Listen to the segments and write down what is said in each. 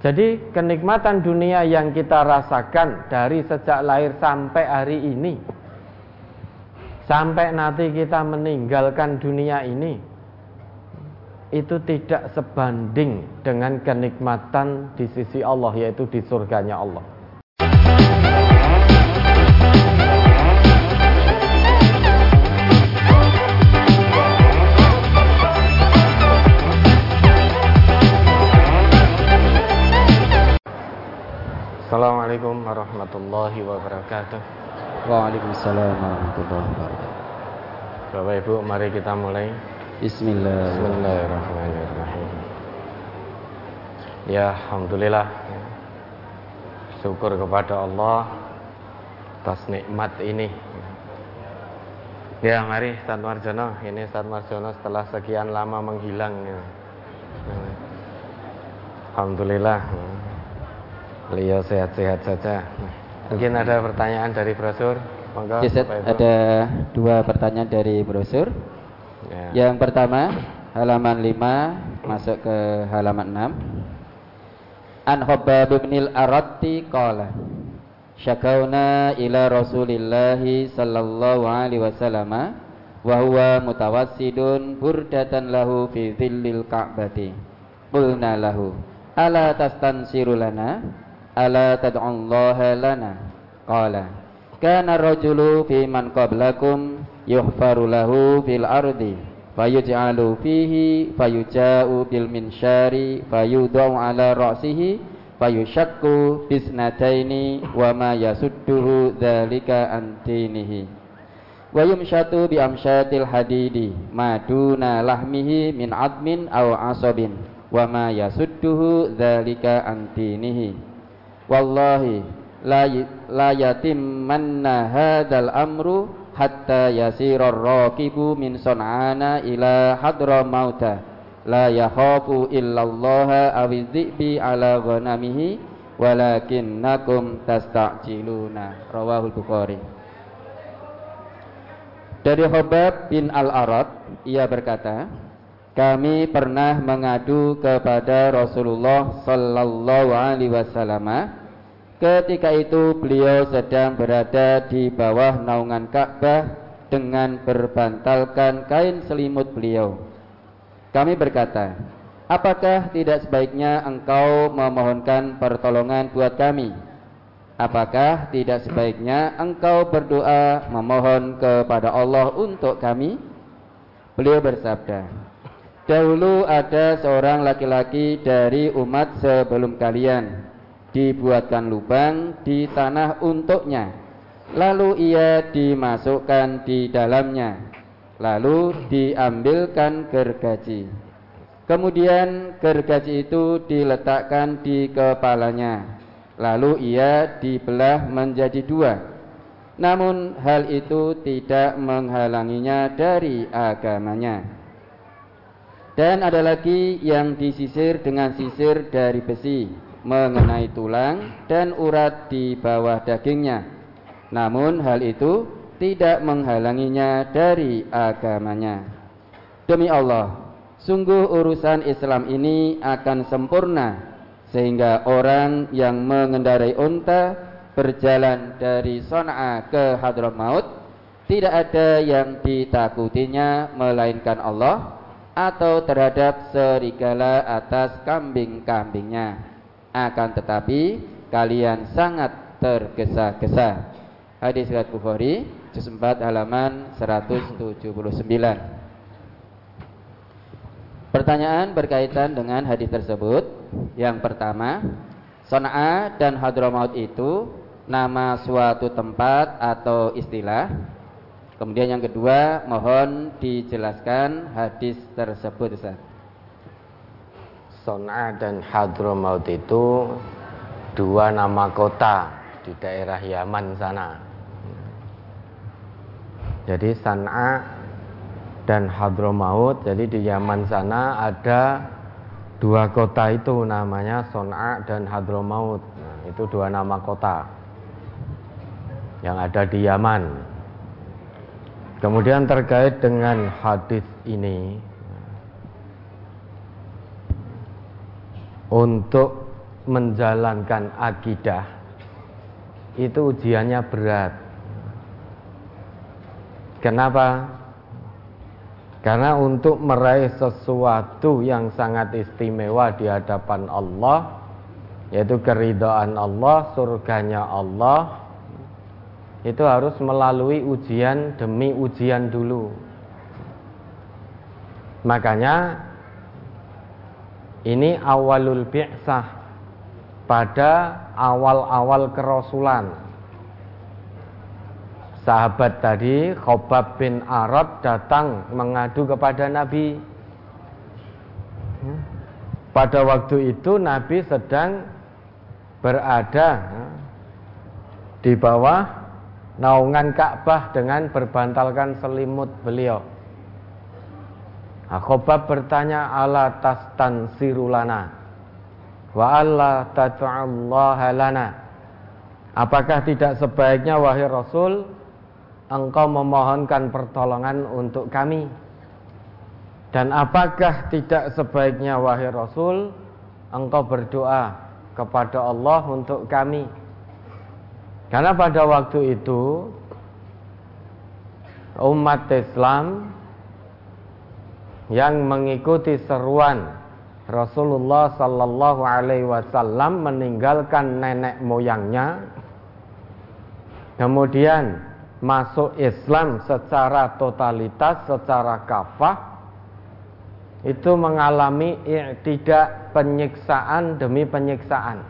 Jadi kenikmatan dunia yang kita rasakan dari sejak lahir sampai hari ini Sampai nanti kita meninggalkan dunia ini Itu tidak sebanding dengan kenikmatan di sisi Allah Yaitu di surganya Allah Assalamualaikum warahmatullahi wabarakatuh. Waalaikumsalam warahmatullahi wabarakatuh. Bapak Ibu, mari kita mulai. Bismillah. Bismillahirrahmanirrahim. Ya, alhamdulillah. Syukur kepada Allah atas nikmat ini. Ya, mari Ustaz Marjono. Ini Ustaz Marjono setelah sekian lama menghilang. Alhamdulillah. Beliau sehat-sehat saja. Mungkin ada pertanyaan dari brosur. Monggo. Yes, ada dua pertanyaan dari brosur. Ya. Yang pertama, halaman 5 masuk ke halaman 6. An Khabbab bin al-Aratti qala Syakauna ila Rasulillah sallallahu alaihi wasallam wa huwa mutawassidun burdatan lahu fi dhillil ka'bati. Qulna lahu ala tastansiru lana ala tad'ullaha lana? Qala kana rajulu fi man qablakum yuhfaru lahu fil ardi fayuj'alu fihi fayuja'u bil minsyari fayudau ala ra'sihi fayushakku bisnataini wa ma yasudduhu dzalika antinihi wa yumshatu bi amshatil hadidi maduna lahmihi min admin aw asabin wa ma yasudduhu dzalika antinihi wallahi la la yatimmanna hadzal amru hatta yasira raqibu min sun'ana ila hadra mauta. La yakhafu illallaha awidzibi ala ghanamihi walakinnakum tasta'jiluna. Rawahul bukhari. Dari Hobab bin Al-Arad ia berkata kami pernah mengadu kepada Rasulullah sallallahu alaihi wasallam Ketika itu beliau sedang berada di bawah naungan Ka'bah dengan berbantalkan kain selimut beliau. Kami berkata, apakah tidak sebaiknya engkau memohonkan pertolongan buat kami? Apakah tidak sebaiknya engkau berdoa memohon kepada Allah untuk kami? Beliau bersabda, Dahulu ada seorang laki-laki dari umat sebelum kalian dibuatkan lubang di tanah untuknya. Lalu ia dimasukkan di dalamnya. Lalu diambilkan gergaji. Kemudian gergaji itu diletakkan di kepalanya. Lalu ia dibelah menjadi dua. Namun hal itu tidak menghalanginya dari agamanya. Dan ada lagi yang disisir dengan sisir dari besi mengenai tulang dan urat di bawah dagingnya. Namun hal itu tidak menghalanginya dari agamanya. Demi Allah, sungguh urusan Islam ini akan sempurna sehingga orang yang mengendarai unta berjalan dari Sana'a ke Hadramaut tidak ada yang ditakutinya melainkan Allah atau terhadap serigala atas kambing-kambingnya akan tetapi kalian sangat tergesa-gesa. Hadis riwayat Bukhari juz 4 halaman 179. Pertanyaan berkaitan dengan hadis tersebut. Yang pertama, Sana'a dan Hadramaut itu nama suatu tempat atau istilah. Kemudian yang kedua, mohon dijelaskan hadis tersebut Ustaz. Son'a dan Hadramaut itu dua nama kota di daerah Yaman sana. Jadi San'a dan Hadramaut, jadi di Yaman sana ada dua kota itu namanya Son'a dan Hadramaut. Nah, itu dua nama kota yang ada di Yaman. Kemudian terkait dengan hadis ini, untuk menjalankan akidah itu ujiannya berat. Kenapa? Karena untuk meraih sesuatu yang sangat istimewa di hadapan Allah yaitu keridhaan Allah, surganya Allah itu harus melalui ujian demi ujian dulu. Makanya ini awalul bi'sah. Pada awal-awal kerasulan. Sahabat tadi Khobab bin Arab datang mengadu kepada Nabi. Ya. pada waktu itu Nabi sedang berada ya, di bawah naungan Ka'bah dengan berbantalkan selimut beliau Khobab bertanya ala tastan sirulana wa alla tata'allaha lana? Apakah tidak sebaiknya wahai Rasul engkau memohonkan pertolongan untuk kami? Dan apakah tidak sebaiknya wahai Rasul engkau berdoa kepada Allah untuk kami? Karena pada waktu itu umat Islam yang mengikuti seruan Rasulullah Sallallahu Alaihi Wasallam meninggalkan nenek moyangnya, kemudian masuk Islam secara totalitas, secara kafah itu mengalami tidak penyiksaan demi penyiksaan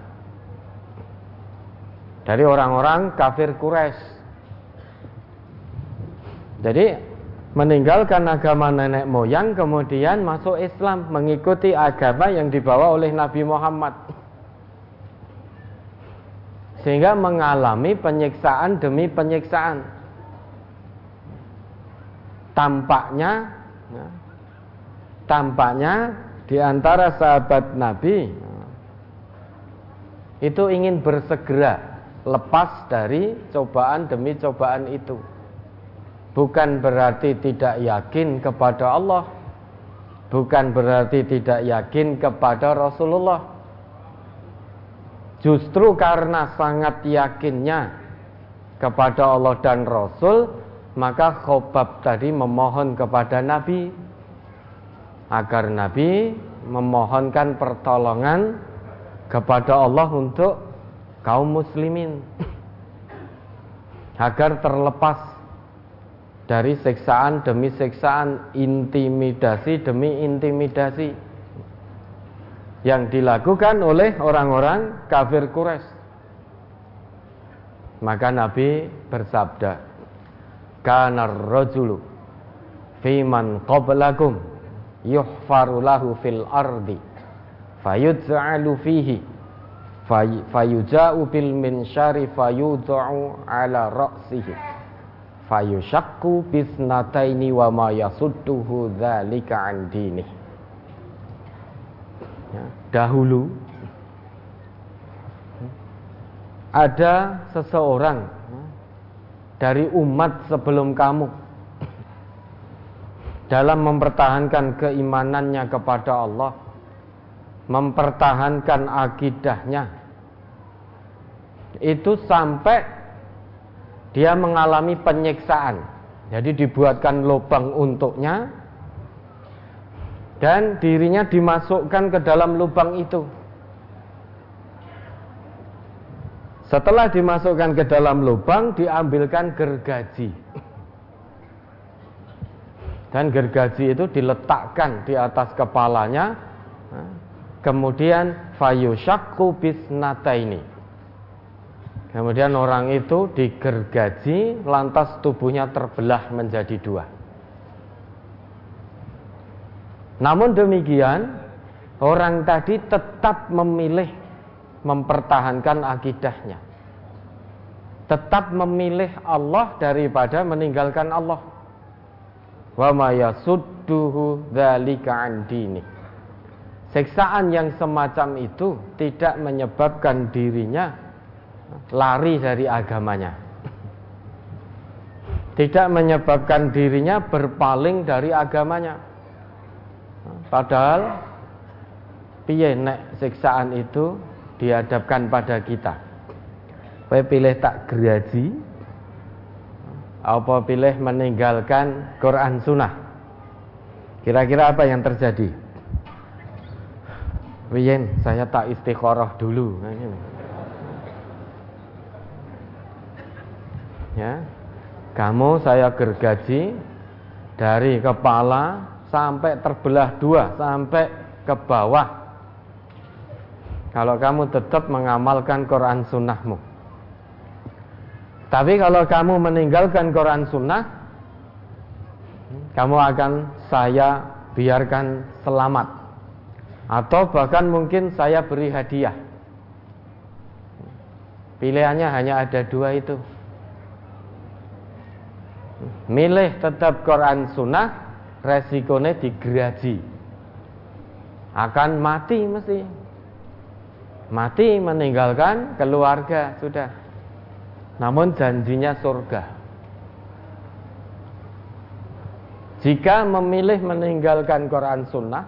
dari orang-orang kafir Quraisy. Jadi meninggalkan agama nenek moyang kemudian masuk Islam mengikuti agama yang dibawa oleh Nabi Muhammad sehingga mengalami penyiksaan demi penyiksaan tampaknya ya, tampaknya di antara sahabat Nabi itu ingin bersegera lepas dari cobaan demi cobaan itu. Bukan berarti tidak yakin kepada Allah, bukan berarti tidak yakin kepada Rasulullah. Justru karena sangat yakinnya kepada Allah dan Rasul, maka Khobab tadi memohon kepada Nabi. Agar Nabi memohonkan pertolongan kepada Allah untuk kaum muslimin. Agar terlepas dari siksaan demi siksaan, intimidasi demi intimidasi yang dilakukan oleh orang-orang kafir Quraisy. Maka Nabi bersabda, kana rajulu fi man qablakum yuhfaru lahu fil ardi fayuj'alu fihi fayuja'u bil minsyari fayudha'u ala ra'sihi fayushaqqu bisnataini wa ma yasudduhu dzalika an dinih ya, dahulu ada seseorang dari umat sebelum kamu dalam mempertahankan keimanannya kepada Allah, mempertahankan akidahnya, itu sampai dia mengalami penyiksaan. Jadi dibuatkan lubang untuknya dan dirinya dimasukkan ke dalam lubang itu. Setelah dimasukkan ke dalam lubang, diambilkan gergaji. Dan gergaji itu diletakkan di atas kepalanya. Kemudian fayushakku bisnata ini. Kemudian orang itu digergaji, lantas tubuhnya terbelah menjadi dua. Namun demikian, orang tadi tetap memilih mempertahankan akidahnya. Tetap memilih Allah daripada meninggalkan Allah. Wa ma yasudduhu dzalika an dini. Siksaan yang semacam itu tidak menyebabkan dirinya lari dari agamanya. Tidak menyebabkan dirinya berpaling dari agamanya. Padahal piye nek siksaan itu dihadapkan pada kita. Kowe pilih tak geraji apa pilih meninggalkan Quran Sunnah? Kira-kira apa yang terjadi? Wiyen, saya tak istiqoroh dulu. Nah, ini. Ya, kamu saya gergaji dari kepala sampai terbelah dua sampai ke bawah. Kalau kamu tetap mengamalkan Quran Sunnahmu. Tapi kalau kamu meninggalkan Quran Sunnah, kamu akan saya biarkan selamat atau bahkan mungkin saya beri hadiah. Pilihannya hanya ada dua itu. Milih tetap Quran Sunnah, resikonya digeraji. Akan mati mesti. Mati meninggalkan keluarga sudah. Namun janjinya surga. Jika memilih meninggalkan Quran Sunnah,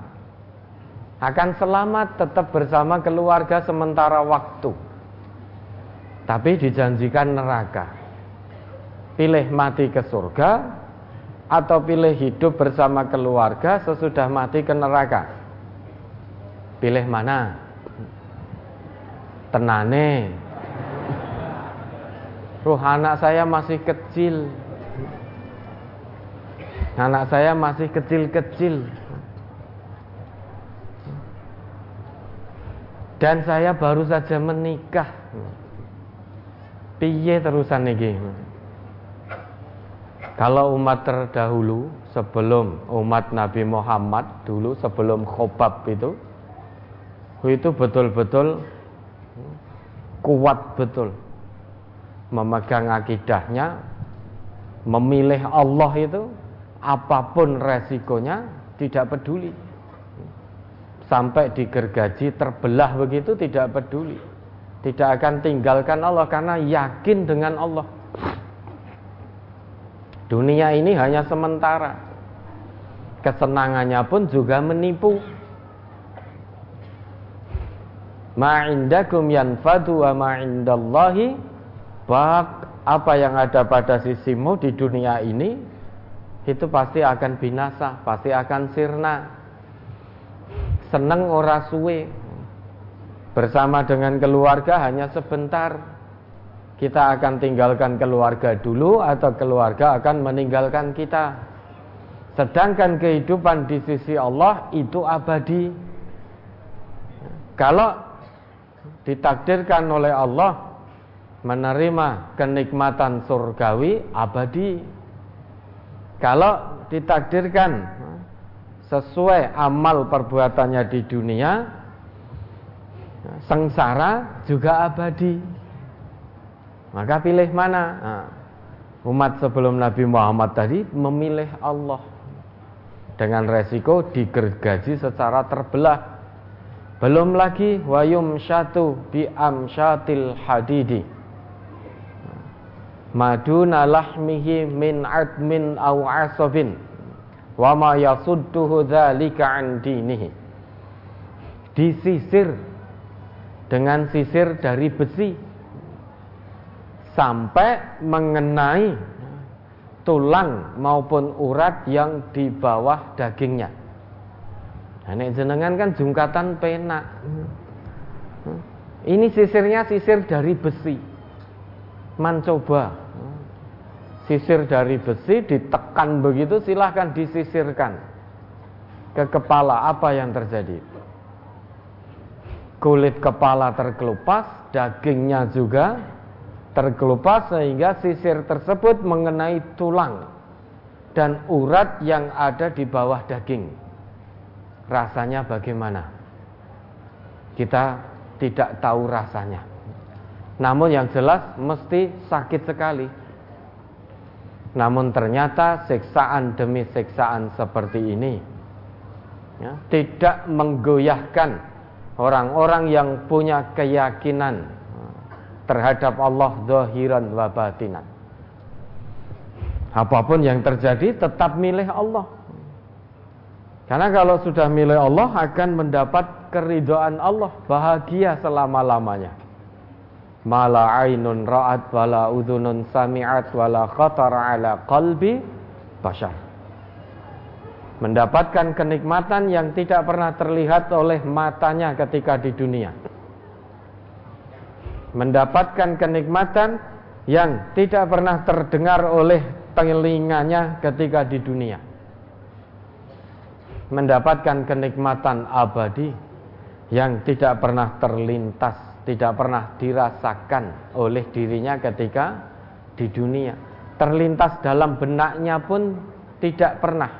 akan selamat tetap bersama keluarga sementara waktu. Tapi dijanjikan neraka. Pilih mati ke surga atau pilih hidup bersama keluarga sesudah mati ke neraka. Pilih mana? Tenane. Ruh anak saya masih kecil. Anak saya masih kecil-kecil Dan saya baru saja menikah. Piye terusan niki? Kalau umat terdahulu sebelum umat Nabi Muhammad dulu sebelum khobab itu itu betul-betul kuat betul. Memegang akidahnya memilih Allah itu apa pun resikonya tidak peduli. Sampai digergaji terbelah begitu tidak peduli. Tidak akan tinggalkan Allah karena yakin dengan Allah dunia ini hanya sementara. Kesenangannya pun juga menipu. Ma'indakum yanfadu wa ma'indallahi bak apa yang ada pada sisimu di dunia ini itu pasti akan binasa pasti akan sirna. Seneng ora suwe. Bersama dengan keluarga hanya sebentar kita akan tinggalkan keluarga dulu atau keluarga akan meninggalkan kita. Sedangkan kehidupan di sisi Allah itu abadi. Kalau ditakdirkan oleh Allah menerima kenikmatan surgawi abadi. Kalau ditakdirkan sesuai amal perbuatannya di dunia sengsara juga abadi maka pilih mana? Nah, umat sebelum Nabi Muhammad tadi memilih Allah. Dengan resiko digergaji secara terbelah. Belum lagi wayum syatu bi amsyatil hadidi. Maduna lahmihi min admin au asabin. Wa ma yasudduhu dzalika an dinihi. Disisir. Dengan sisir dari besi sampai mengenai tulang maupun urat yang di bawah dagingnya. Nah, jenengan kan jungkatan pena. Ini sisirnya sisir dari besi. Man coba sisir dari besi ditekan begitu silahkan disisirkan ke kepala apa yang terjadi kulit kepala terkelupas dagingnya juga terkelupas sehingga sisir tersebut mengenai tulang dan urat yang ada di bawah daging. Rasanya bagaimana? Kita tidak tahu rasanya. Namun yang jelas mesti sakit sekali. Namun ternyata siksaan demi siksaan seperti ini ya, tidak menggoyahkan orang-orang yang punya keyakinan terhadap Allah zahiran wa batinan. Apa pun yang terjadi tetap milih Allah. Karena kalau sudah milih Allah akan mendapat keridhaan Allah, bahagia selama-lamanya. Mala ainun ra'at wala udhunun sami'at wala khatar ala qalbi bashar. Mendapatkan kenikmatan yang tidak pernah terlihat oleh matanya ketika di dunia. Mendapatkan kenikmatan yang tidak pernah terdengar oleh telinganya ketika di dunia mendapatkan kenikmatan abadi yang tidak pernah terlintas, tidak pernah dirasakan oleh dirinya ketika di dunia. Terlintas dalam benaknya pun tidak pernah.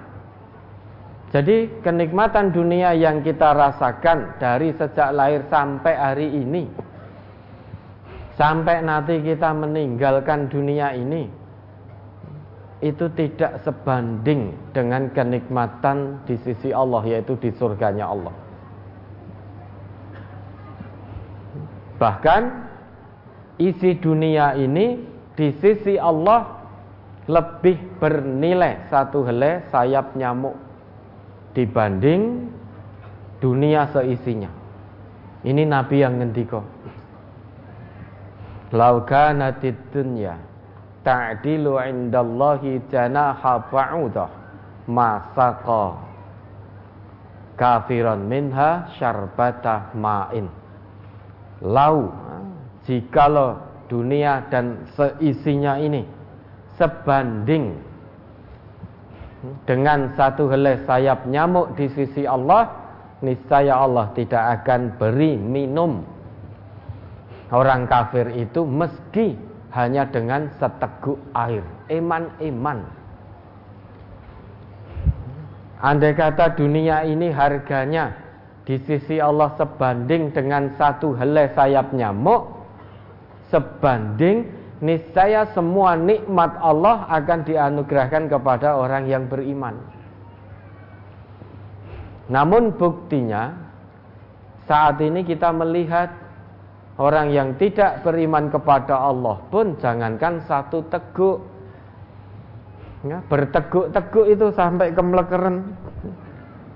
Jadi kenikmatan dunia yang kita rasakan dari sejak lahir sampai hari ini Sampai nanti kita meninggalkan dunia ini itu tidak sebanding dengan kenikmatan di sisi Allah yaitu di surganya Allah. Bahkan isi dunia ini di sisi Allah lebih bernilai satu helai sayap nyamuk dibanding dunia seisinya. Ini Nabi yang ngendiko. Laukanatid dunya ta'dilu indallahi janaha ba'udah masaqa kafiran minha syarbata ma'in. Lau jikalau dunia dan seisinya ini sebanding dengan satu helai sayap nyamuk di sisi Allah niscaya Allah tidak akan beri minum orang kafir itu meski hanya dengan seteguk air. Eman-eman. Andai kata dunia ini harganya di sisi Allah sebanding dengan satu helai sayap nyamuk, sebanding niscaya semua nikmat Allah akan dianugerahkan kepada orang yang beriman. Namun buktinya saat ini kita melihat Orang yang tidak beriman kepada Allah pun jangankan satu teguk. Ya, berteguk-teguk itu sampai ke melekeran.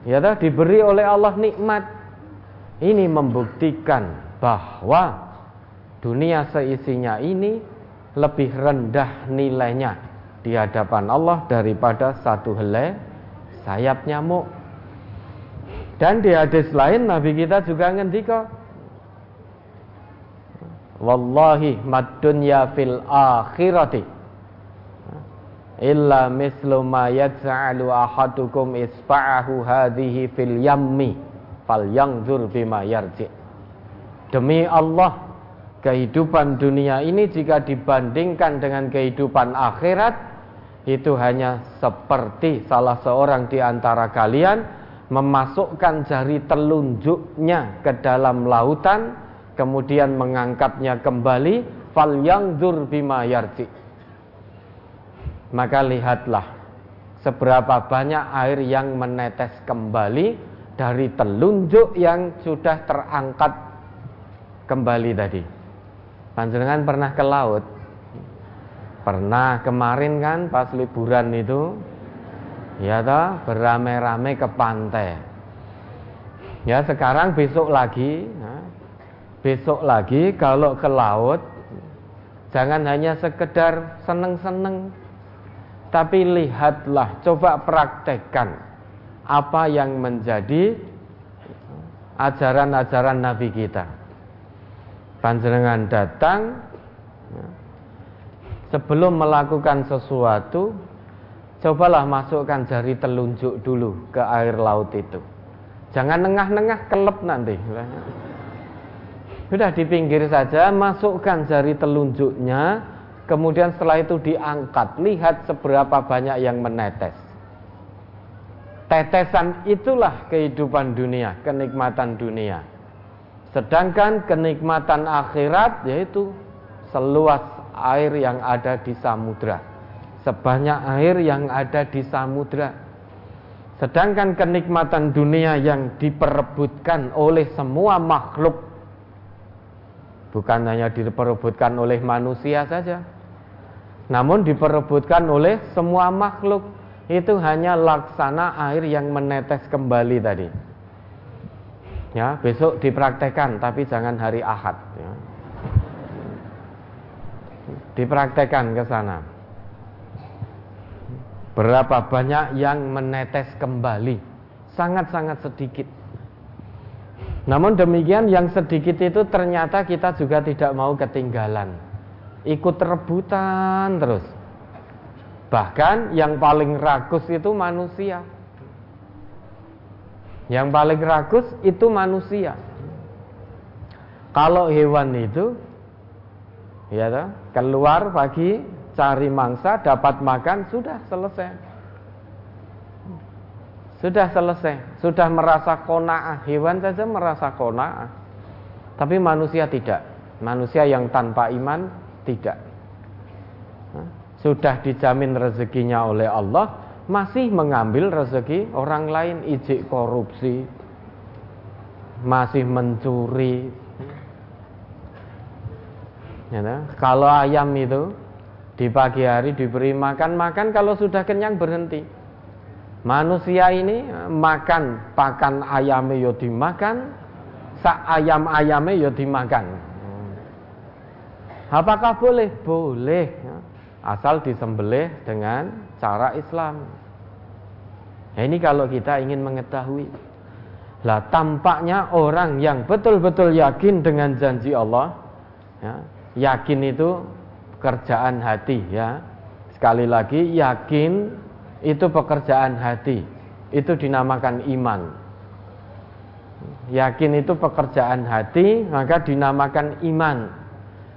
Ya dah diberi oleh Allah nikmat. Ini membuktikan bahwa dunia seisinya ini lebih rendah nilainya di hadapan Allah daripada satu helai sayap nyamuk. Dan di hadis lain Nabi kita juga ngendika Wallahi mad dunya fil akhirati. Illa mislu ma yaj'alu ahadukum isfa'ahu hadhihi fil yammi falyanzur bima yarji. Demi Allah kehidupan dunia ini jika dibandingkan dengan kehidupan akhirat itu hanya seperti salah seorang di antara kalian memasukkan jari telunjuknya ke dalam lautan kemudian mengangkatnya kembali fal yang bima yarji. Maka lihatlah seberapa banyak air yang menetes kembali dari telunjuk yang sudah terangkat kembali tadi. Panjenengan pernah ke laut? Pernah kemarin kan pas liburan itu? Ya toh beramai-ramai ke pantai. Ya sekarang besok lagi. Nah, besok lagi kalau ke laut jangan hanya sekedar seneng-seneng tapi lihatlah coba praktekkan apa yang menjadi ajaran-ajaran Nabi kita. Panjenengan datang sebelum melakukan sesuatu cobalah masukkan jari telunjuk dulu ke air laut itu. Jangan nengah-nengah kelep nanti sudah di pinggir saja, masukkan jari telunjuknya, kemudian setelah itu diangkat, lihat seberapa banyak yang menetes. Tetesan itulah kehidupan dunia, kenikmatan dunia. Sedangkan kenikmatan akhirat yaitu seluas air yang ada di samudra. Sebanyak air yang ada di samudra. Sedangkan kenikmatan dunia yang diperebutkan oleh semua makhluk Bukan hanya diperebutkan oleh manusia saja, namun diperebutkan oleh semua makhluk. Itu hanya laksana air yang menetes kembali tadi. Ya, besok dipraktekkan tapi jangan hari Ahad ya. Dipraktekkan ke sana. Berapa banyak yang menetes kembali? Sangat-sangat sedikit. Namun demikian yang sedikit itu ternyata kita juga tidak mau ketinggalan. Ikut rebutan terus. Bahkan yang paling rakus itu manusia. Yang paling rakus itu manusia. Kalau hewan itu ya keluar pagi cari mangsa dapat makan sudah selesai. Sudah selesai, sudah merasa kona'ah. Hewan saja merasa kona'ah. Tapi manusia tidak. Manusia yang tanpa iman tidak. Sudah dijamin rezekinya oleh Allah, masih mengambil rezeki orang lain ijik korupsi masih mencuri ya, kalau ayam itu di pagi hari diberi makan makan kalau sudah kenyang berhenti manusia ini makan pakan ayamnya yo dimakan sak ayam ayamnya yo dimakan apakah boleh boleh asal disembelih dengan cara Islam. Nah, ini kalau kita ingin mengetahui. Lah tampaknya orang yang betul-betul yakin dengan janji Allah, ya, yakin itu pekerjaan hati ya. Sekali lagi yakin itu pekerjaan hati. Itu dinamakan iman. Yakin itu pekerjaan hati, maka dinamakan iman.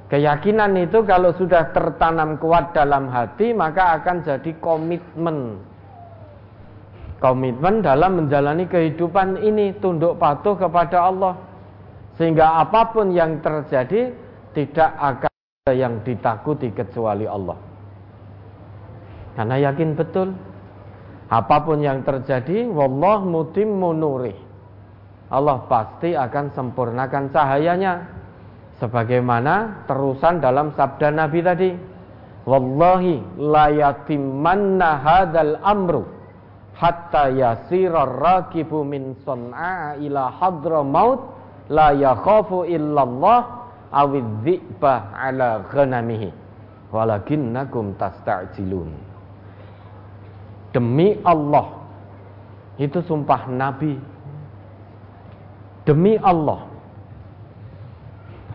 Keyakinan itu kalau sudah tertanam kuat dalam hati maka akan jadi komitmen. Komitmen dalam menjalani kehidupan ini tunduk patuh kepada Allah. Sehingga apa pun yang terjadi tidak akan ada yang ditakuti kecuali Allah. Karena yakin betul apa pun yang terjadi wallah mutim munuri. Allah pasti akan sempurnakan cahayanya sebagaimana terusan dalam sabda Nabi tadi wallahi la yatimanna hadzal amru hatta yasira rakibu min sun'a ila hadra maut la yakhafu illallah awidhi'ba ala ghanamihi walakinnakum tasta'jilun demi Allah. Itu sumpah Nabi. Demi Allah.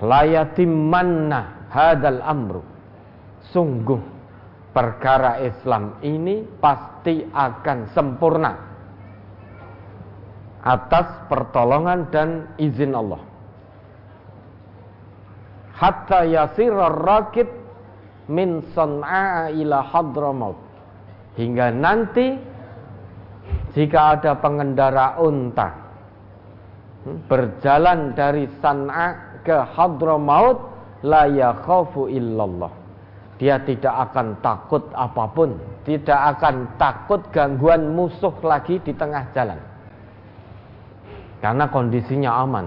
Layatimanna hadal amru. Sungguh perkara Islam ini pasti akan sempurna. Atas pertolongan dan izin Allah. Hatta yasirar rakib min san'a ila hadramaut hingga nanti jika ada pengendara unta hmm, berjalan dari San'a ke Hadramaut la yakhafu illallah. Dia tidak akan takut apa pun, tidak akan takut gangguan musuh lagi di tengah jalan. Karena kondisinya aman.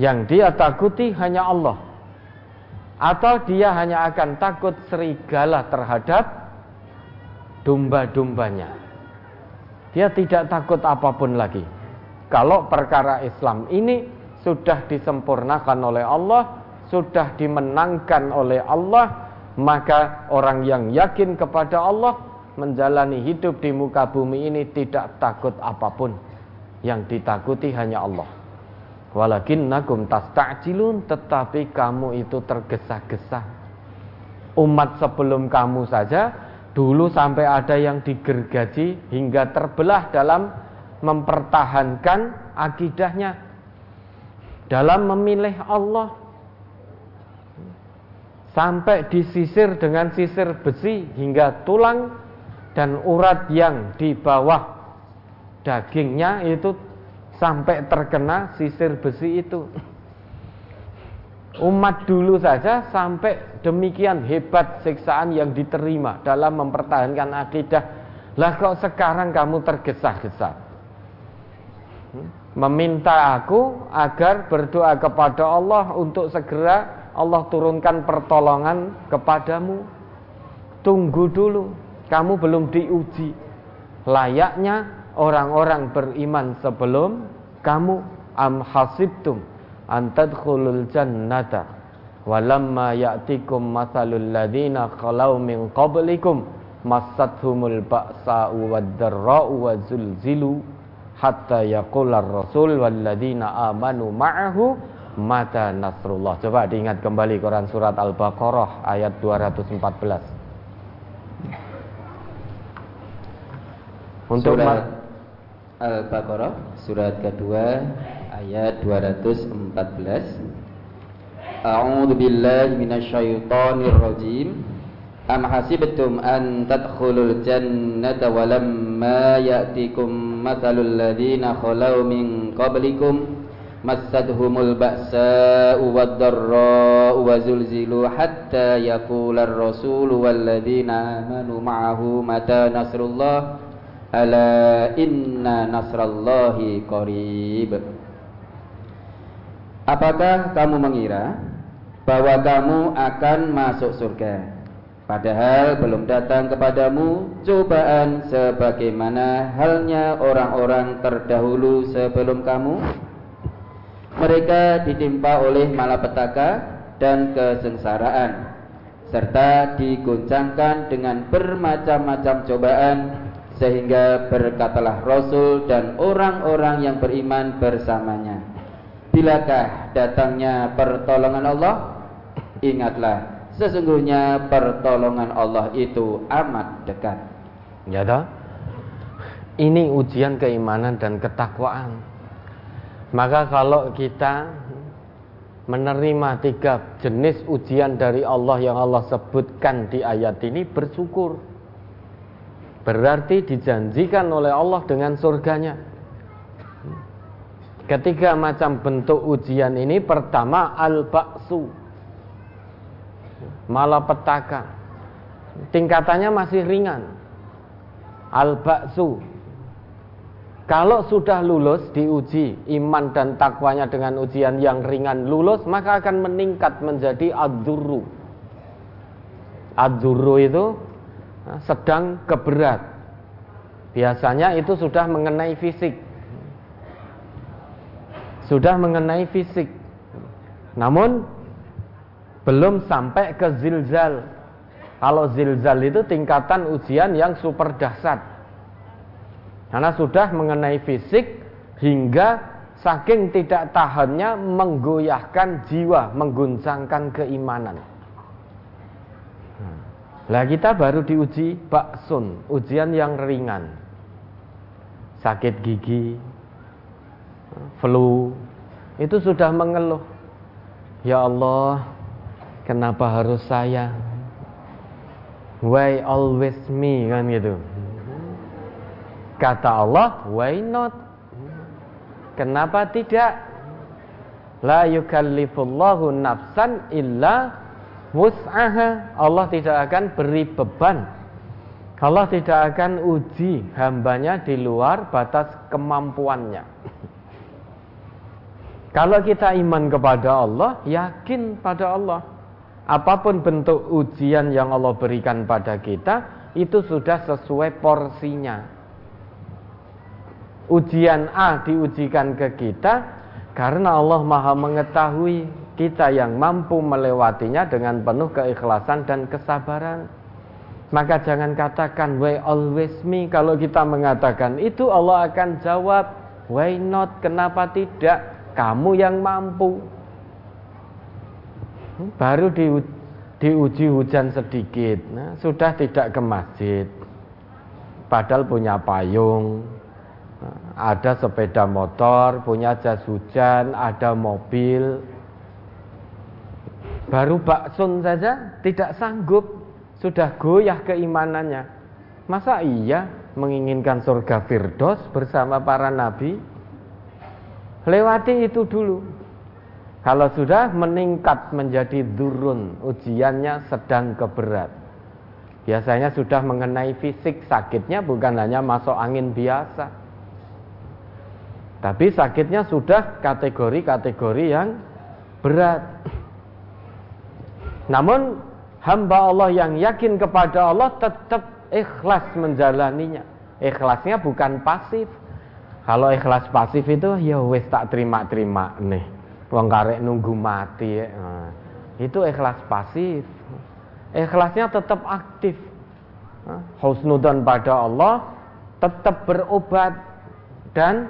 Yang dia takuti hanya Allah. Atau dia hanya akan takut serigala terhadap domba-dombanya. Dia tidak takut apa pun lagi. Kalau perkara Islam ini sudah disempurnakan oleh Allah, sudah dimenangkan oleh Allah, maka orang yang yakin kepada Allah menjalani hidup di muka bumi ini tidak takut apa pun. Yang ditakuti hanya Allah. Walakin nakum tasta'jilun tetapi kamu itu tergesa-gesa. Umat sebelum kamu saja dulu sampai ada yang digergaji hingga terbelah dalam mempertahankan akidahnya dalam memilih Allah sampai disisir dengan sisir besi hingga tulang dan urat yang di bawah dagingnya itu sampai terkena sisir besi itu. Umat dulu saja sampai demikian hebat siksaan yang diterima dalam mempertahankan akidah. Lah kok sekarang kamu tergesa-gesa? Hmm? meminta aku agar berdoa kepada Allah untuk segera Allah turunkan pertolongan kepadamu. Tunggu dulu, kamu belum diuji. Layaknya orang-orang beriman sebelum kamu. am hasibtum an tadkhulul jannata walamma ya'tikum mathalul ladzina khalau min qablikum massathumul ba'sa'u wad-dharra'u wa zulzilu hatta yaqular rasul walladzina amanu ma'ahu mata nasrullah. Coba diingat kembali Quran surat Al-Baqarah ayat 214. Untuk surat Al-Baqarah surat kedua ayat 214. A'udzu billahi minasyaitonir rajim. Am hasibtum an tadkhulul jannata walamma ya'tikum mathalul ladzina khalau min qablikum massadhumul ba'sa'u wad-dharra'u wa zulzilu hatta yaqula ar-rasulu wal ladzina amanu ma'ahu mata nasrullah ala inna nasrallahi qarib Apakah kamu mengira bahwa kamu akan masuk surga Padahal belum datang kepadamu cobaan sebagaimana halnya orang-orang terdahulu sebelum kamu. Mereka ditimpa oleh malapetaka dan kesengsaraan serta diguncangkan dengan bermacam-macam cobaan sehingga berkatalah Rasul dan orang-orang yang beriman bersamanya. Bilakah datangnya pertolongan Allah? Ingatlah Sesungguhnya pertolongan Allah itu amat dekat. Ya toh? Ini ujian keimanan dan ketakwaan. Maka kalau kita menerima tiga jenis ujian dari Allah yang Allah sebutkan di ayat ini bersyukur. Berarti dijanjikan oleh Allah dengan surganya. Ketiga macam bentuk ujian ini pertama al-ba'su malapetaka. Tingkatannya masih ringan. Al-ba'su. Kalau sudah lulus diuji iman dan takwanya dengan ujian yang ringan lulus maka akan meningkat menjadi adzurru. Adzurru itu sedang keberat. Biasanya itu sudah mengenai fisik. Sudah mengenai fisik. Namun belum sampai ke zilzal. Kalau zilzal itu tingkatan ujian yang super dahsyat. Karena sudah mengenai fisik hingga saking tidak tahannya menggoyahkan jiwa, mengguncangkan keimanan. Lah kita baru diuji baksun, ujian yang ringan. Sakit gigi, flu, itu sudah mengeluh. Ya Allah, Kenapa harus saya? Why always me kan gitu. Kata Allah, why not? Kenapa tidak? La yukallifullahu nafsan illa wus'aha. Allah tidak akan beri beban. Allah tidak akan uji hambanya di luar batas kemampuannya. Kalau kita iman kepada Allah, yakin pada Allah apa pun bentuk ujian yang Allah berikan pada kita itu sudah sesuai porsinya. Ujian A diujikan ke kita karena Allah Maha mengetahui kita yang mampu melewatinya dengan penuh keikhlasan dan kesabaran. Maka jangan katakan why always me kalau kita mengatakan itu Allah akan jawab why not kenapa tidak kamu yang mampu baru di, diuji hujan sedikit, nah, sudah tidak ke masjid. Padahal punya payung, ada sepeda motor, punya jas hujan, ada mobil. Baru baksun saja tidak sanggup, sudah goyah keimanannya. Masa iya menginginkan surga Firdos bersama para nabi? Lewati itu dulu. Kalau sudah meningkat menjadi turun, ujiannya sedang keberat. Biasanya sudah mengenai fisik sakitnya bukan hanya masuk angin biasa. Tapi sakitnya sudah kategori-kategori yang berat. Namun hamba Allah yang yakin kepada Allah tetap ikhlas menjalaninya. Ikhlasnya bukan pasif. Kalau ikhlas pasif itu ya wis tak terima-terima nih. Wong karek nunggu mati ya. Nah, itu ikhlas pasif. Ikhlasnya tetap aktif. Nah, husnudan pada Allah tetap berobat dan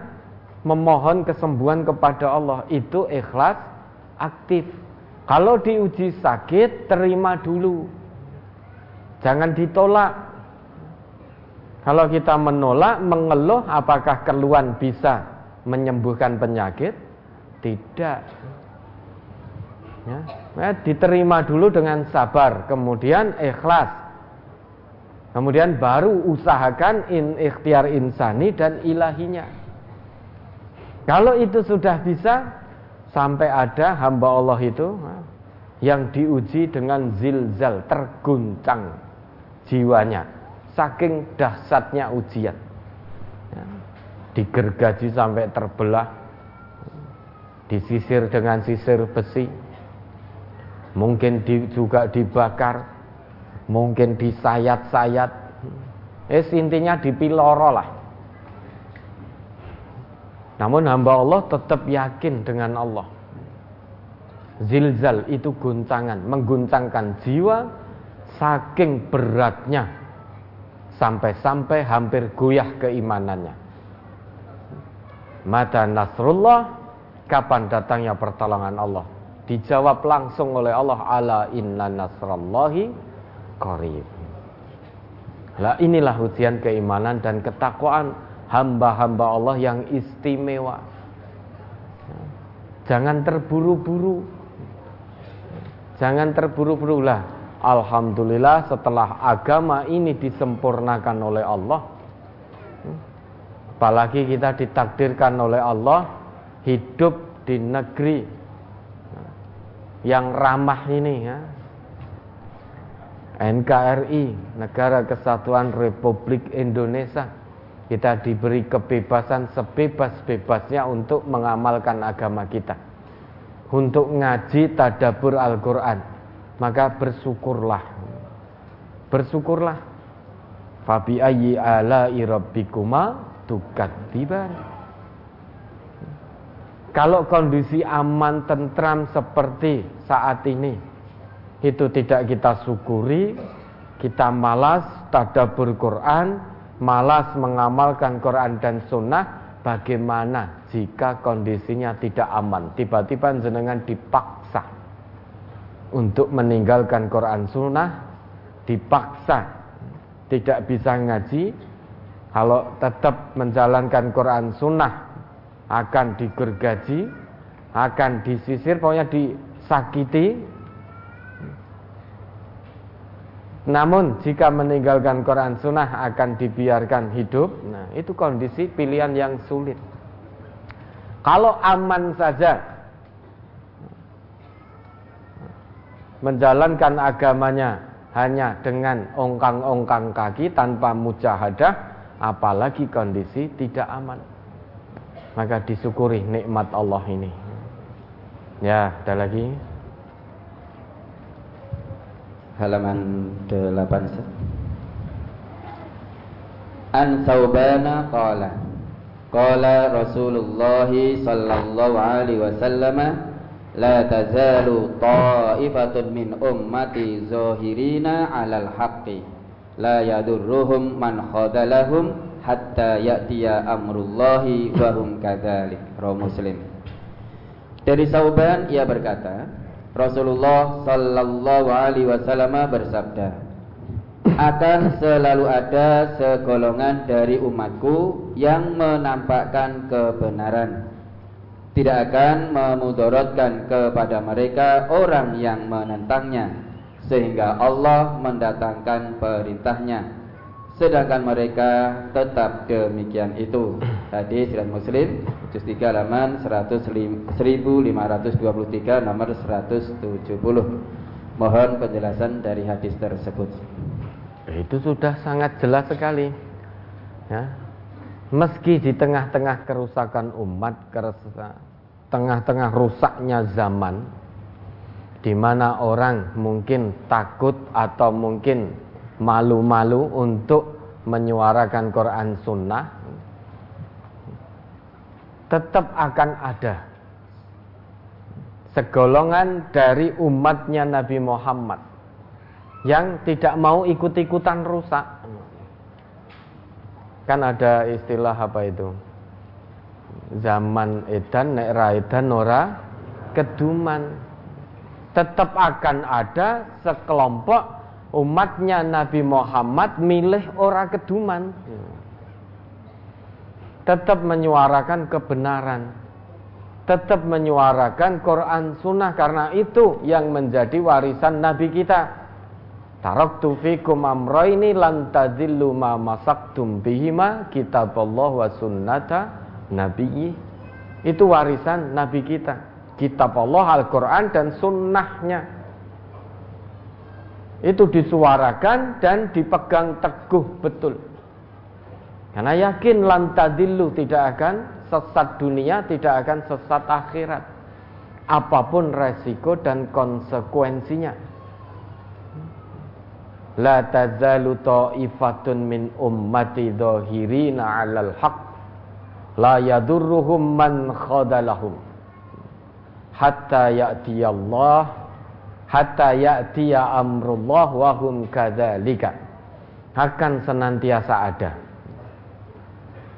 memohon kesembuhan kepada Allah itu ikhlas aktif. Kalau diuji sakit terima dulu. Jangan ditolak. Kalau kita menolak, mengeluh, apakah keluhan bisa menyembuhkan penyakit? Tidak. Ya, ya, diterima dulu dengan sabar, kemudian ikhlas. Kemudian baru usahakan in ikhtiar insani dan ilahinya. Kalau itu sudah bisa, sampai ada hamba Allah itu yang diuji dengan zilzal, terguncang jiwanya saking dahsyatnya ujian. Ya, digergaji sampai terbelah. Disisir dengan sisir besi. Mungkin di, juga dibakar. Mungkin disayat-sayat. Eh intinya dipiloro lah. Namun hamba Allah tetap yakin dengan Allah. Zilzal itu guncangan mengguncangkan jiwa saking beratnya sampai-sampai hampir goyah keimanannya. Mata Nasrullah, kapan datangnya pertolongan Allah? Dijawab langsung oleh Allah, ala inna nasrallahi qarib. Lah inilah ujian keimanan dan ketakwaan hamba-hamba Allah yang istimewa. Jangan terburu-buru. Jangan terburu-buru lah Alhamdulillah setelah agama ini disempurnakan oleh Allah Apalagi kita ditakdirkan oleh Allah Hidup di negeri Yang ramah ini ya. NKRI Negara Kesatuan Republik Indonesia. Kita diberi kebebasan sebebas-bebasnya untuk mengamalkan agama kita. Untuk ngaji tadabur Al-Quran maka bersyukurlah. Bersyukurlah. Fabi ayyi ala rabbikuma tukadziban kalau kondisi aman tentram seperti saat ini itu tidak kita syukuri kita malas tadabur Quran malas mengamalkan Quran dan sunnah bagaimana jika kondisinya tidak aman? Tiba-tiba jenengan dipaksa untuk meninggalkan Quran Sunnah dipaksa tidak bisa ngaji. Kalau tetap menjalankan Quran Sunnah akan digergaji akan disisir pokoknya disakiti. Namun jika meninggalkan Quran Sunnah akan dibiarkan hidup. Nah itu kondisi pilihan yang sulit. Kalau aman saja menjalankan agamanya hanya dengan ongkang-ongkang kaki tanpa mujahadah apalagi kondisi tidak aman. Maka disyukuri nikmat Allah ini. Ya ada lagi? Halaman 8 An Saubana qala. Qala Rasulullah sallallahu alaihi wasallam la tazalu ta'ifatun min ummati zahirina 'alal haqqi. La yadurruhum man khadalahum hatta ya'tiya amrullahi wa hum kadzalik. Muslim. Dari Sauban ia berkata Rasulullah sallallahu alaihi wasallam bersabda akan selalu ada segolongan dari umatku yang menampakkan kebenaran tidak akan memudorotkan kepada mereka orang yang menentangnya sehingga Allah mendatangkan perintahnya. Sedangkan mereka tetap demikian itu. Hadis riwayat Muslim juz 3 halaman 1523 nomor 170 mohon penjelasan dari hadis tersebut. Itu sudah sangat jelas sekali. Ya Meski di tengah-tengah kerusakan umat, tengah-tengah rusaknya zaman, di mana orang mungkin takut atau mungkin malu-malu untuk menyuarakan Quran Sunnah, tetap akan ada segolongan dari umatnya Nabi Muhammad yang tidak mau ikut-ikutan rusak. Kan ada istilah apa itu? Zaman edan nek edan ora keduman. Tetap akan ada sekelompok umatnya Nabi Muhammad milih ora keduman tetap menyuarakan kebenaran, tetap menyuarakan Quran Sunnah karena itu yang menjadi warisan Nabi kita. Taraktu fikum amroini lan tadillu ma masaktum bihima kitab Allah wa sunnata nabiyyi. Itu warisan Nabi kita. Kitab Allah Al-Quran dan sunnahnya. Itu disuarakan dan dipegang teguh betul. Karena yakin lantadillu tidak akan sesat dunia, tidak akan sesat akhirat. Apa pun resiko dan konsekuensinya. La tazalu ta'ifatun min ummati dhahirina 'alal haq. La yadurruhum man khadalahum. Hatta ya'tiya Allah hatta ya'tiya amrullah wa hum kadzalika akan senantiasa ada.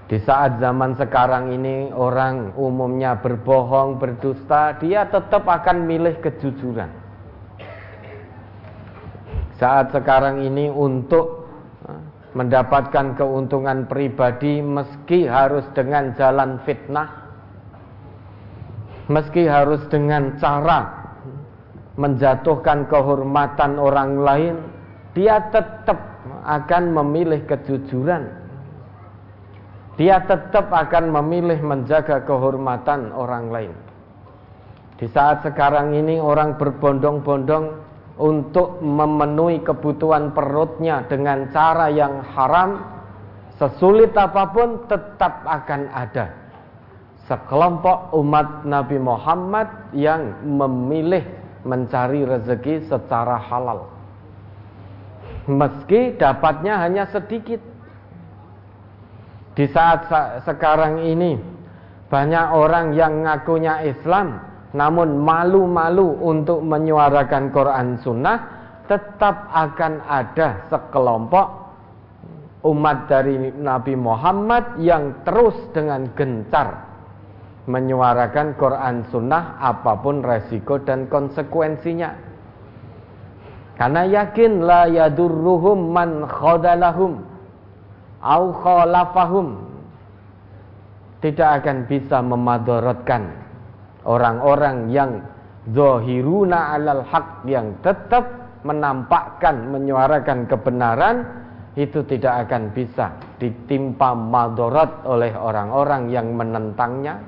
Di saat zaman sekarang ini orang umumnya berbohong, berdusta, dia tetap akan milih kejujuran. Saat sekarang ini untuk eh, mendapatkan keuntungan pribadi meski harus dengan jalan fitnah, meski harus dengan cara menjatuhkan kehormatan orang lain, dia tetap akan memilih kejujuran dia tetap akan memilih menjaga kehormatan orang lain. Di saat sekarang ini orang berbondong-bondong untuk memenuhi kebutuhan perutnya dengan cara yang haram, sesulit apa pun tetap akan ada sekelompok umat Nabi Muhammad yang memilih mencari rezeki secara halal. Meski dapatnya hanya sedikit, di saat sekarang ini banyak orang yang ngakunya Islam namun malu-malu untuk menyuarakan Quran Sunnah tetap akan ada sekelompok umat dari Nabi Muhammad yang terus dengan gencar menyuarakan Quran Sunnah apa pun resiko dan konsekuensinya. Karena yakin la yadurruhum man khodalahum au khalafahum. Tidak akan bisa memadorotkan orang-orang yang zohiruna alal haq yang tetap menampakkan menyuarakan kebenaran itu tidak akan bisa ditimpa madorot oleh orang-orang yang menentangnya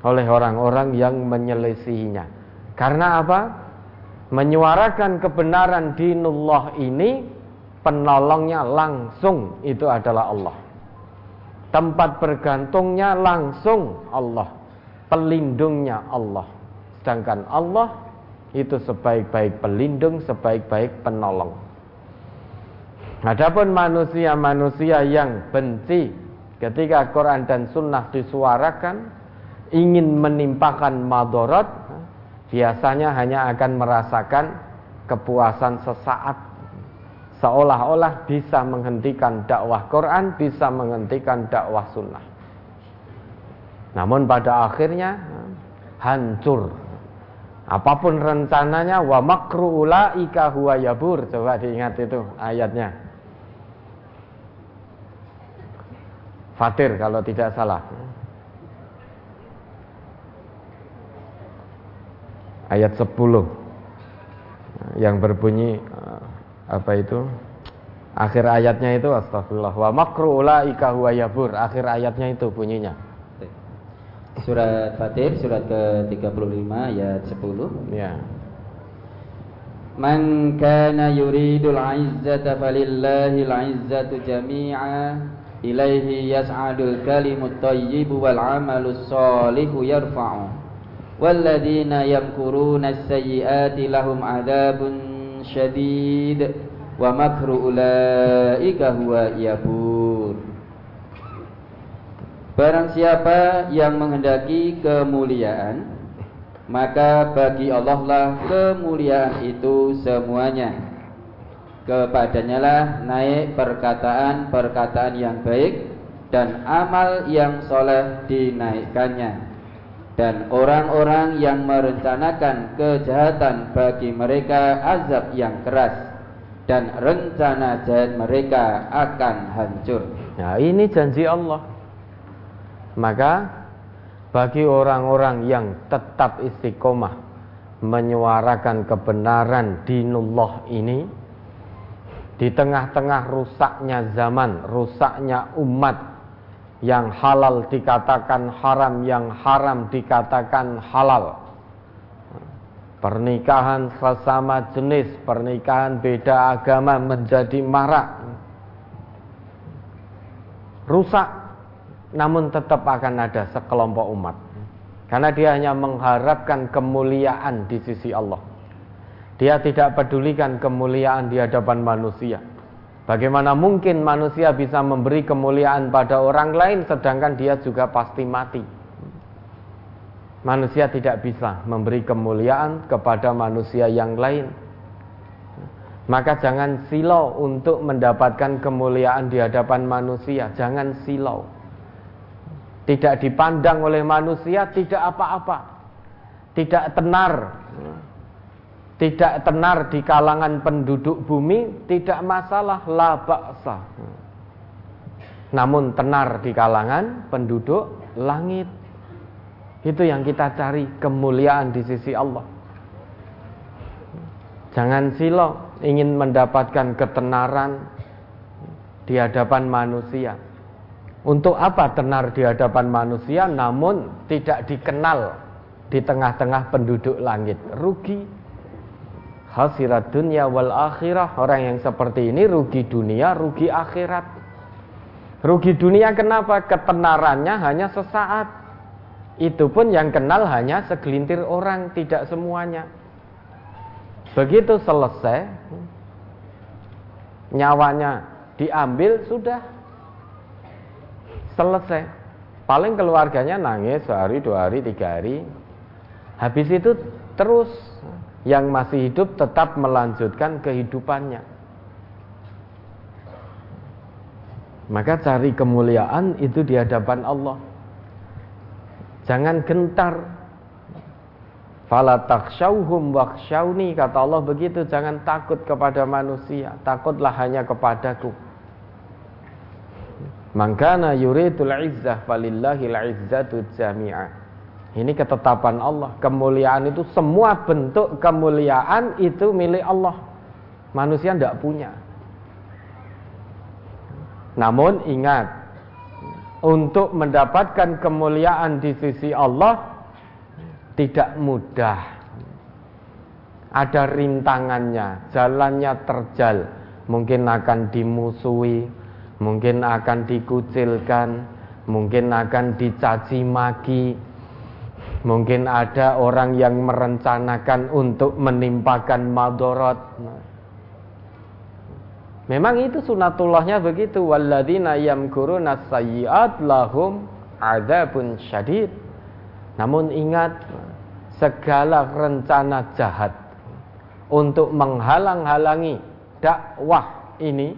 oleh orang-orang yang menyelisihinya karena apa menyuarakan kebenaran dinullah ini penolongnya langsung itu adalah Allah. Tempat bergantungnya langsung Allah. Pelindungnya Allah. Sedangkan Allah itu sebaik-baik pelindung, sebaik-baik penolong. Adapun manusia-manusia yang benci ketika Quran dan Sunnah disuarakan, ingin menimpakan madorot, biasanya hanya akan merasakan kepuasan sesaat seolah-olah bisa menghentikan dakwah Quran, bisa menghentikan dakwah sunnah. Namun pada akhirnya hancur. Apa pun rencananya wa makru ulaika huwa yabur. Coba diingat itu ayatnya. Fatir kalau tidak salah. Ayat 10 yang berbunyi apa itu akhir ayatnya itu astagfirullah wa makru ulaika huwa yabur akhir ayatnya itu bunyinya surat Fatir surat ke-35 ayat 10 ya. Man kana yuridul izzata falillahil izzatu jami'a ilaihi yas'adul kalimut thayyibu wal amalus salihu yarfa'u. Walladzina yamkuruna as-sayyi'ati lahum adabun syadid wa makru ulaika huwa yabur Barang siapa yang menghendaki kemuliaan Maka bagi Allah lah kemuliaan itu semuanya. Kepadanya lah naik perkataan-perkataan yang baik Dan amal yang soleh dinaikkannya. Dan orang-orang yang merencanakan kejahatan bagi mereka azab yang keras Dan rencana jahat mereka akan hancur. Nah ini janji Allah maka bagi orang-orang yang tetap istiqomah menyuarakan kebenaran dinullah ini di tengah-tengah rusaknya zaman, rusaknya umat yang halal dikatakan haram, yang haram dikatakan halal. Pernikahan sesama jenis, pernikahan beda agama menjadi marak. Rusak namun tetap akan ada sekelompok umat. Karena dia hanya mengharapkan kemuliaan di sisi Allah. Dia tidak pedulikan kemuliaan di hadapan manusia. Bagaimana mungkin manusia bisa memberi kemuliaan pada orang lain sedangkan dia juga pasti mati? Manusia tidak bisa memberi kemuliaan kepada manusia yang lain. Maka jangan silau untuk mendapatkan kemuliaan di hadapan manusia. Jangan silau tidak dipandang oleh manusia tidak apa-apa. Tidak tenar. Tidak tenar di kalangan penduduk bumi tidak masalah la baksa namun tenar di kalangan penduduk langit. Itu yang kita cari kemuliaan di sisi Allah. Jangan silo ingin mendapatkan ketenaran di hadapan manusia untuk apa tenar di hadapan manusia namun tidak dikenal di tengah-tengah penduduk langit? Rugi. Hasirat dunia wal akhirah. Orang yang seperti ini rugi dunia, rugi akhirat. Rugi dunia kenapa? Ketenarannya hanya sesaat. Itu pun yang kenal hanya segelintir orang, tidak semuanya. Begitu selesai, nyawanya diambil, sudah selesai. Paling keluarganya nangis sehari dua hari tiga hari. Habis itu terus yang masih hidup tetap melanjutkan kehidupannya. Maka cari kemuliaan itu di hadapan Allah. Jangan gentar. Fala takshauhum wakshauni kata Allah begitu. Jangan takut kepada manusia. Takutlah hanya kepadaku Mangkana yuridul izzah falillahil izzatu jami'ah. Ini ketetapan Allah. Kemuliaan itu semua bentuk kemuliaan itu milik Allah. Manusia tidak punya. Namun ingat, untuk mendapatkan kemuliaan di sisi Allah tidak mudah. Ada rintangannya, jalannya terjal, mungkin akan dimusuhi, mungkin akan dikucilkan, mungkin akan dicaci maki, mungkin ada orang yang merencanakan untuk menimpakan madorot. Memang itu sunatullahnya begitu. Walladzina yamkuruna sayyi'at lahum adzabun syadid. Namun ingat segala rencana jahat untuk menghalang-halangi dakwah ini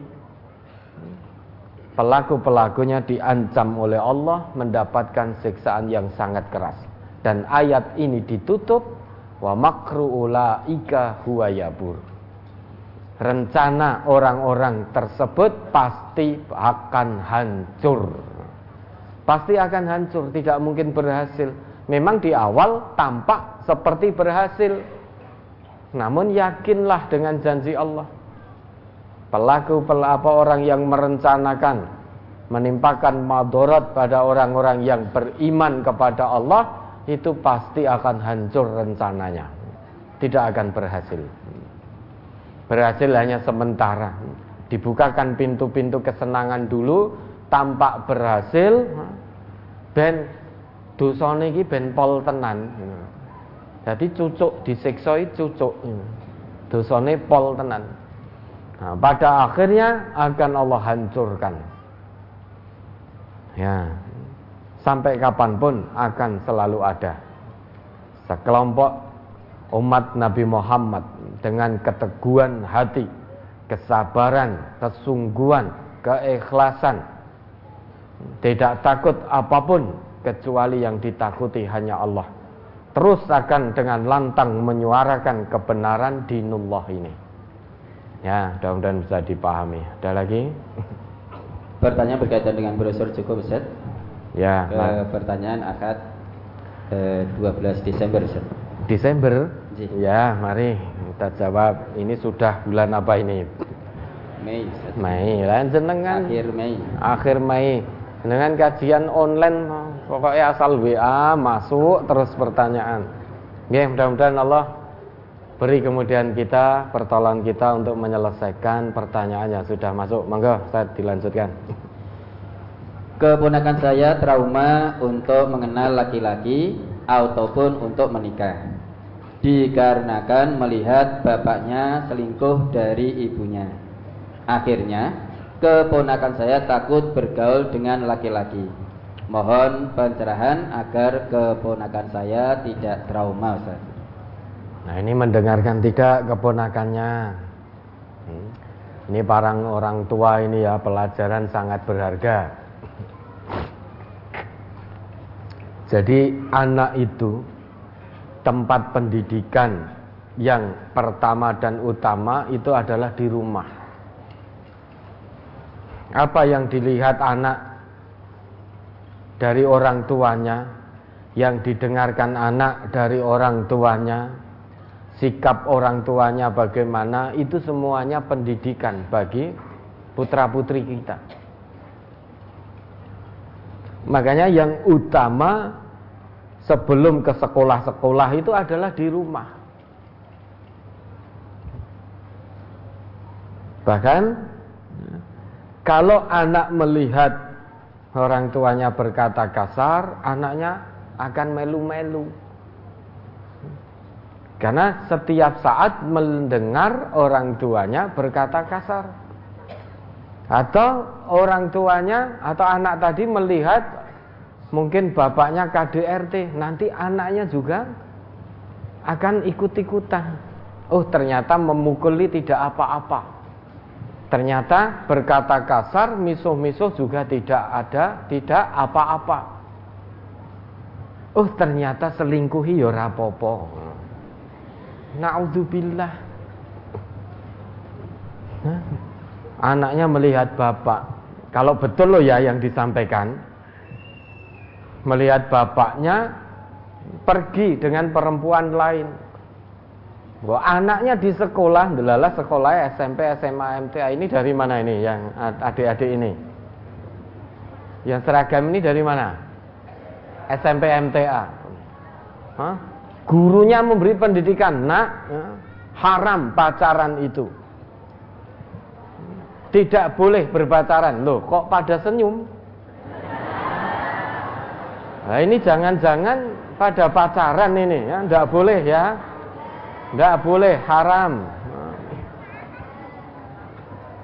pelaku-pelakunya diancam oleh Allah mendapatkan siksaan yang sangat keras. Dan ayat ini ditutup wa makru ulaika huwa yabur. Rencana orang-orang tersebut pasti akan hancur. Pasti akan hancur, tidak mungkin berhasil. Memang di awal tampak seperti berhasil. Namun yakinlah dengan janji Allah pelaku apa orang yang merencanakan menimpakan madorot pada orang-orang yang beriman kepada Allah itu pasti akan hancur rencananya. Tidak akan berhasil. Berhasil hanya sementara. Dibukakan pintu-pintu kesenangan dulu tampak berhasil ben dosane iki ben pol tenan. Jadi cucuk disiksa cucuk. Dosane pol tenan Nah, pada akhirnya akan Allah hancurkan. Ya. sampai kapan pun akan selalu ada. Sekelompok umat Nabi Muhammad dengan keteguhan hati, kesabaran, kesungguhan, keikhlasan, tidak takut apa pun kecuali yang ditakuti hanya Allah. Terus akan dengan lantang menyuarakan kebenaran dinullah ini. Ya, mudah-mudahan bisa dipahami. Ada lagi? Pertanyaan berkaitan dengan brosur cukup Ustaz. Ya, Ke pertanyaan akad eh, 12 Desember Ustaz. Desember? Ji. Ya, mari kita jawab. Ini sudah bulan apa ini? Mei Ustaz. Mei. Lain jenengan Akhir Mei. akhir Mei dengan kajian online pokoknya asal WA masuk terus pertanyaan. Ya, mudah-mudahan Allah beri kemudian kita pertolongan kita untuk menyelesaikan pertanyaan yang sudah masuk. Monggo, saya dilanjutkan. Keponakan saya trauma untuk mengenal laki-laki ataupun untuk menikah. Dikarenakan melihat bapaknya selingkuh dari ibunya. Akhirnya, keponakan saya takut bergaul dengan laki-laki. Mohon pencerahan agar keponakan saya tidak trauma, Ustaz. Nah, ini mendengarkan tidak keponakannya. Hmm. Ini para orang tua ini ya pelajaran sangat berharga. Jadi anak itu tempat pendidikan yang pertama dan utama itu adalah di rumah. Apa yang dilihat anak dari orang tuanya, yang didengarkan anak dari orang tuanya, sikap orang tuanya bagaimana, itu semuanya pendidikan bagi putra-putri kita. Makanya yang utama sebelum ke sekolah-sekolah itu adalah di rumah. Bahkan kalau anak melihat orang tuanya berkata kasar, anaknya akan melu-melu. Karena setiap saat mendengar orang tuanya berkata kasar. Atau orang tuanya atau anak tadi melihat mungkin bapaknya KDRT, nanti anaknya juga akan ikut-ikutan. Oh, ternyata memukuli tidak apa-apa. Ternyata berkata kasar, misuh-misuh juga tidak ada, tidak apa-apa. Oh, ternyata selingkuhi ya rapopo. Naudzubillah. Anaknya melihat bapak. Kalau betul loh ya yang disampaikan. Melihat bapaknya pergi dengan perempuan lain. Wah, anaknya di sekolah, delalah sekolah SMP, SMA, MTA ini dari mana ini yang adik-adik ini? Yang seragam ini dari mana? SMP, MTA. Hah? Gurunya memberi pendidikan, nak, ya, haram pacaran itu. Tidak boleh berpacaran. Loh, kok pada senyum? Nah, ini jangan-jangan pada pacaran ini ya, tidak boleh ya. Tidak boleh, haram.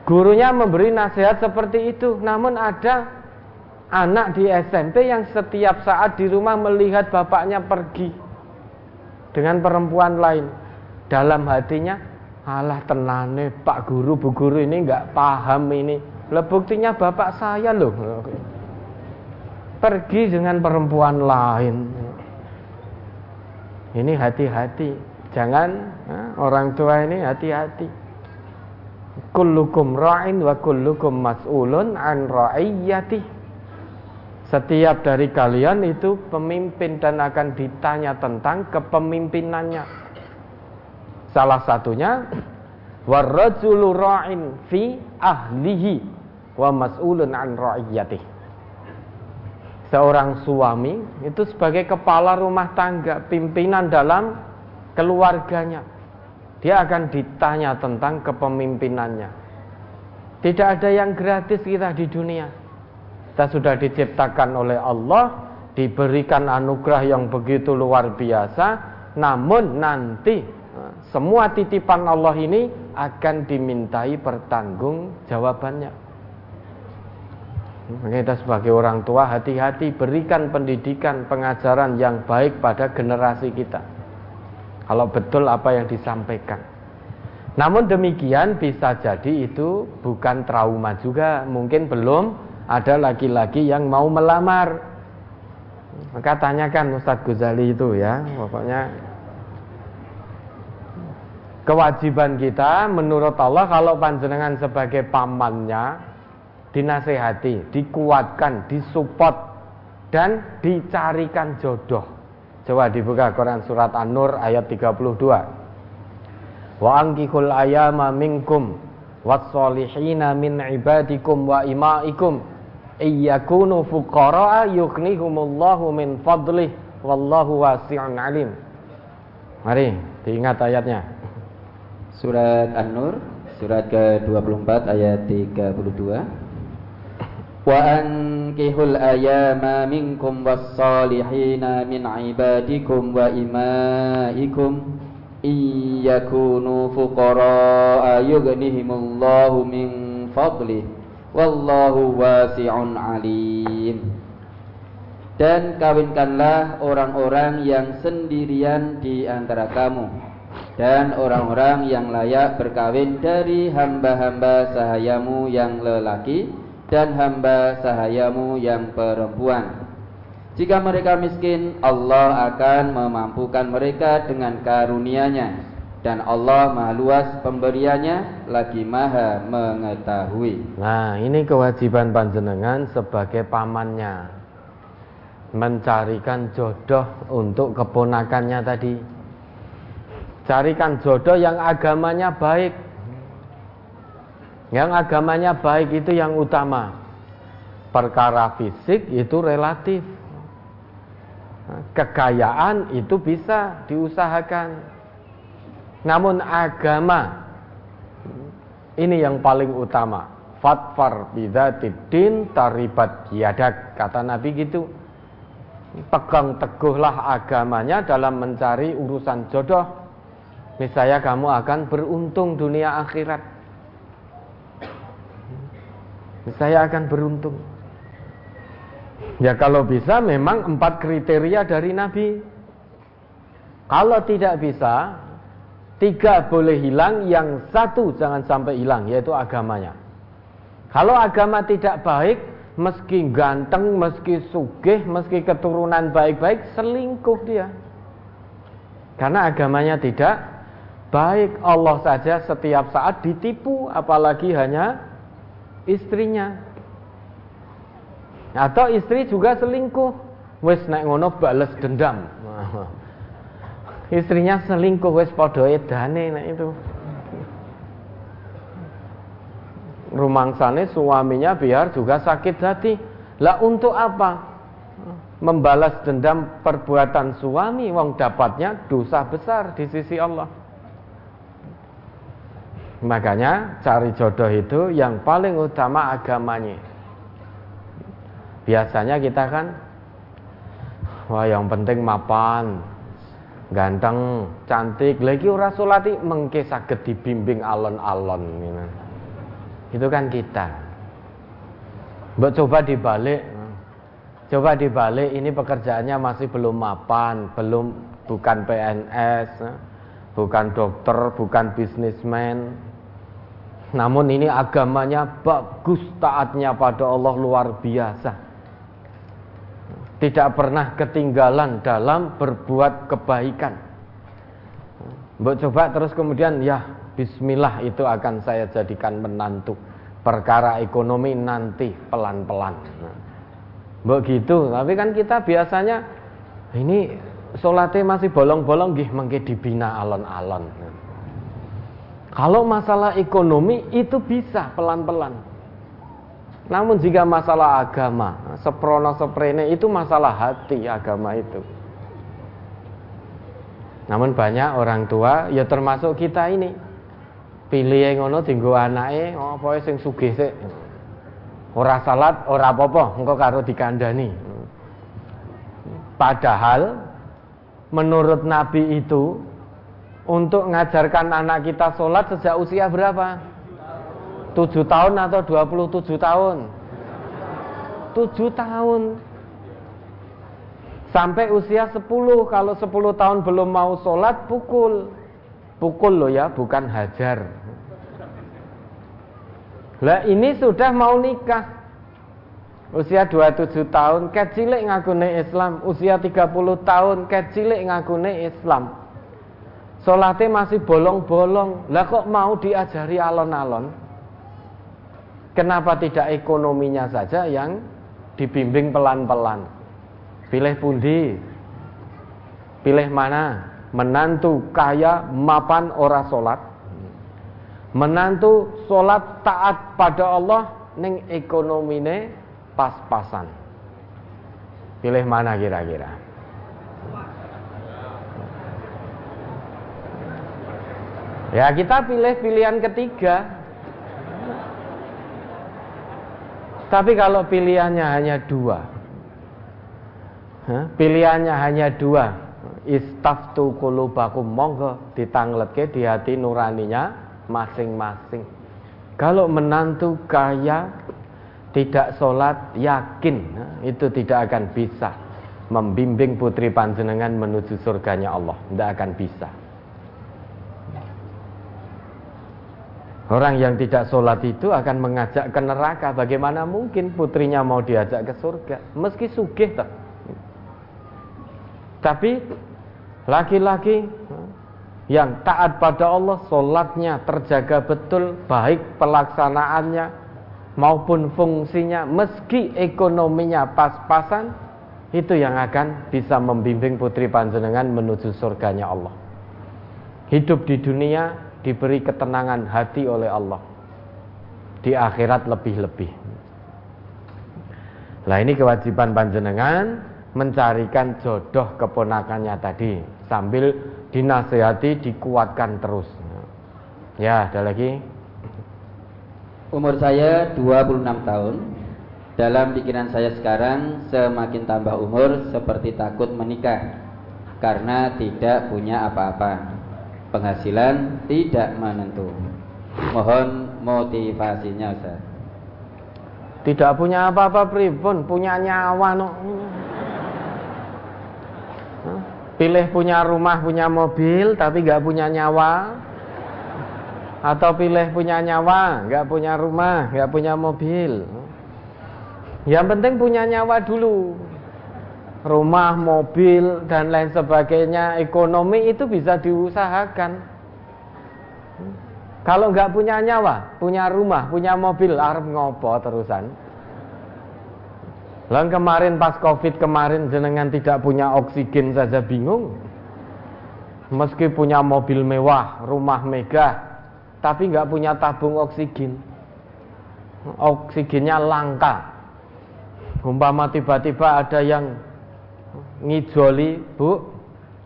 Gurunya memberi nasihat seperti itu, namun ada anak di SMP yang setiap saat di rumah melihat bapaknya pergi dengan perempuan lain. Dalam hatinya, alah tenane Pak Guru, Bu Guru ini nggak paham ini. Lah buktinya bapak saya loh. Pergi dengan perempuan lain. Ini hati-hati. Jangan orang tua ini hati-hati. Kullukum ra'in wa kullukum mas'ulun an ra'iyyati. Setiap dari kalian itu pemimpin dan akan ditanya tentang kepemimpinannya. Salah satunya warrajulu ra'in fi ahlihi wa mas'ulun an ra'iyyati. Seorang suami itu sebagai kepala rumah tangga, pimpinan dalam keluarganya. Dia akan ditanya tentang kepemimpinannya. Tidak ada yang gratis kita di dunia. Kita sudah diciptakan oleh Allah, diberikan anugerah yang begitu luar biasa, namun nanti semua titipan Allah ini akan dimintai pertanggung jawabannya. Kita sebagai orang tua hati-hati berikan pendidikan, pengajaran yang baik pada generasi kita. Kalau betul apa yang disampaikan. Namun demikian bisa jadi itu bukan trauma juga, mungkin belum ada laki-laki yang mau melamar. Maka tanyakan Ustadz Ghazali itu ya, pokoknya kewajiban kita menurut Allah kalau panjenengan sebagai pamannya dinasehati, dikuatkan, disupport dan dicarikan jodoh. Coba dibuka Quran surat An-Nur ayat 32. Wa ankihul ayama minkum was-solihina min ibadikum wa imaikum Iyakunu fuqara'a yuknihumullahu min fadlih wallahu wasi'un alim. Mari diingat ayatnya. Surat An-Nur surat ke-24 ayat 32. Wa ankihul ayama minkum wassalihina min ibadikum wa imaikum Iyakunu fuqara'a yugnihimullahu min fadlih Wallahu wasi'un alim. Dan kawinkanlah orang-orang yang sendirian di antara kamu. Dan orang-orang yang layak berkawin dari hamba-hamba sahayamu yang lelaki Dan hamba sahayamu yang perempuan. Jika mereka miskin, Allah akan memampukan mereka dengan karunia-Nya dan Allah Maha luas pemberiannya lagi Maha mengetahui. Nah, ini kewajiban panjenengan sebagai pamannya. Mencarikan jodoh untuk keponakannya tadi. Carikan jodoh yang agamanya baik, yang agamanya baik itu yang utama. Perkara fisik itu relatif. Kekayaan itu bisa diusahakan. Namun agama ini yang paling utama. Fatfar bidatidin taribat yadak. Kata Nabi gitu. Pegang teguhlah agamanya dalam mencari urusan jodoh. Misalnya kamu akan beruntung dunia akhirat saya akan beruntung. Ya kalau bisa memang empat kriteria dari Nabi. Kalau tidak bisa, tiga boleh hilang, yang satu jangan sampai hilang, yaitu agamanya. Kalau agama tidak baik, meski ganteng, meski sugih, meski keturunan baik-baik, selingkuh dia. Karena agamanya tidak baik, Allah saja setiap saat ditipu, apalagi hanya istrinya. Atau istri juga selingkuh. Wes naik ngono bales dendam. Istrinya selingkuh wes padha edane nek itu. Rumangsane suaminya biar juga sakit hati. Lah untuk apa? Membalas dendam perbuatan suami wong dapatnya dosa besar di sisi Allah. Makanya cari jodoh itu yang paling utama agamanya. Biasanya kita kan wah yang penting mapan, ganteng, cantik, lagi ora salati mengke saged dibimbing alon-alon gitu. Itu kan kita. Mbak coba dibalik. Coba dibalik ini pekerjaannya masih belum mapan, belum bukan PNS, bukan dokter, bukan bisnismen, namun ini agamanya bagus, taatnya pada Allah luar biasa. Tidak pernah ketinggalan dalam berbuat kebaikan. Mbok coba terus kemudian ya bismillah itu akan saya jadikan menantu. Perkara ekonomi nanti pelan-pelan. Mbok gitu, tapi kan kita biasanya ini sholatnya masih bolong-bolong gih mengke dibina alon-alon. Kalau masalah ekonomi itu bisa pelan-pelan. Namun jika masalah agama, seprono seprene itu masalah hati agama itu. Namun banyak orang tua, ya termasuk kita ini, pilih yang ngono tinggu anake, oh pokoke sing sugih sik. Ora salat, ora apa-apa, engko karo dikandani. Padahal menurut Nabi itu untuk mengajarkan anak kita sholat sejak usia berapa? 7 tahun atau 27 tahun? tujuh tahun. Sampai usia sepuluh, kalau sepuluh tahun belum mau sholat, pukul. Pukul loh ya, bukan hajar. Lah ini sudah mau nikah. Usia 27 tahun, kecilik ngakune Islam. Usia 30 tahun, kecilik ngakune Islam. Sholatnya masih bolong-bolong. Lah kok mau diajari alon-alon? Kenapa tidak ekonominya saja yang dibimbing pelan-pelan? Pilih pundi? Pilih mana? Menantu kaya mapan ora sholat. Menantu sholat taat pada Allah ning ekonomine pas-pasan. Pilih mana kira-kira? Ya kita pilih pilihan ketiga. Tapi kalau pilihannya hanya dua, pilihannya hanya dua, istaftu kulubakum monggo ditangletke di hati nuraninya masing-masing. Kalau menantu kaya tidak sholat yakin itu tidak akan bisa membimbing putri panjenengan menuju surganya Allah. Tidak akan bisa. Orang yang tidak sholat itu akan mengajak ke neraka. Bagaimana mungkin putrinya mau diajak ke surga? Meski sugih tak. Tapi laki-laki yang taat pada Allah, sholatnya terjaga betul, baik pelaksanaannya maupun fungsinya, meski ekonominya pas-pasan, itu yang akan bisa membimbing putri panjenengan menuju surganya Allah. Hidup di dunia diberi ketenangan hati oleh Allah. Di akhirat lebih-lebih. Nah ini kewajiban panjenengan mencarikan jodoh keponakannya tadi sambil dinasehati dikuatkan terus. Ya, ada lagi. Umur saya 26 tahun. Dalam pikiran saya sekarang semakin tambah umur seperti takut menikah karena tidak punya apa-apa penghasilan tidak menentu. Mohon motivasinya Ustaz. Tidak punya apa-apa pripun, punya nyawa no. Pilih punya rumah, punya mobil, tapi nggak punya nyawa. Atau pilih punya nyawa, nggak punya rumah, nggak punya mobil. Yang penting punya nyawa dulu rumah, mobil, dan lain sebagainya, ekonomi itu bisa diusahakan. Kalau nggak punya nyawa, punya rumah, punya mobil, arep ngopo terusan. Lalu kemarin pas covid kemarin jenengan tidak punya oksigen saja bingung. Meski punya mobil mewah, rumah megah, tapi nggak punya tabung oksigen. Oksigennya langka. Umpama tiba-tiba ada yang ngijoli bu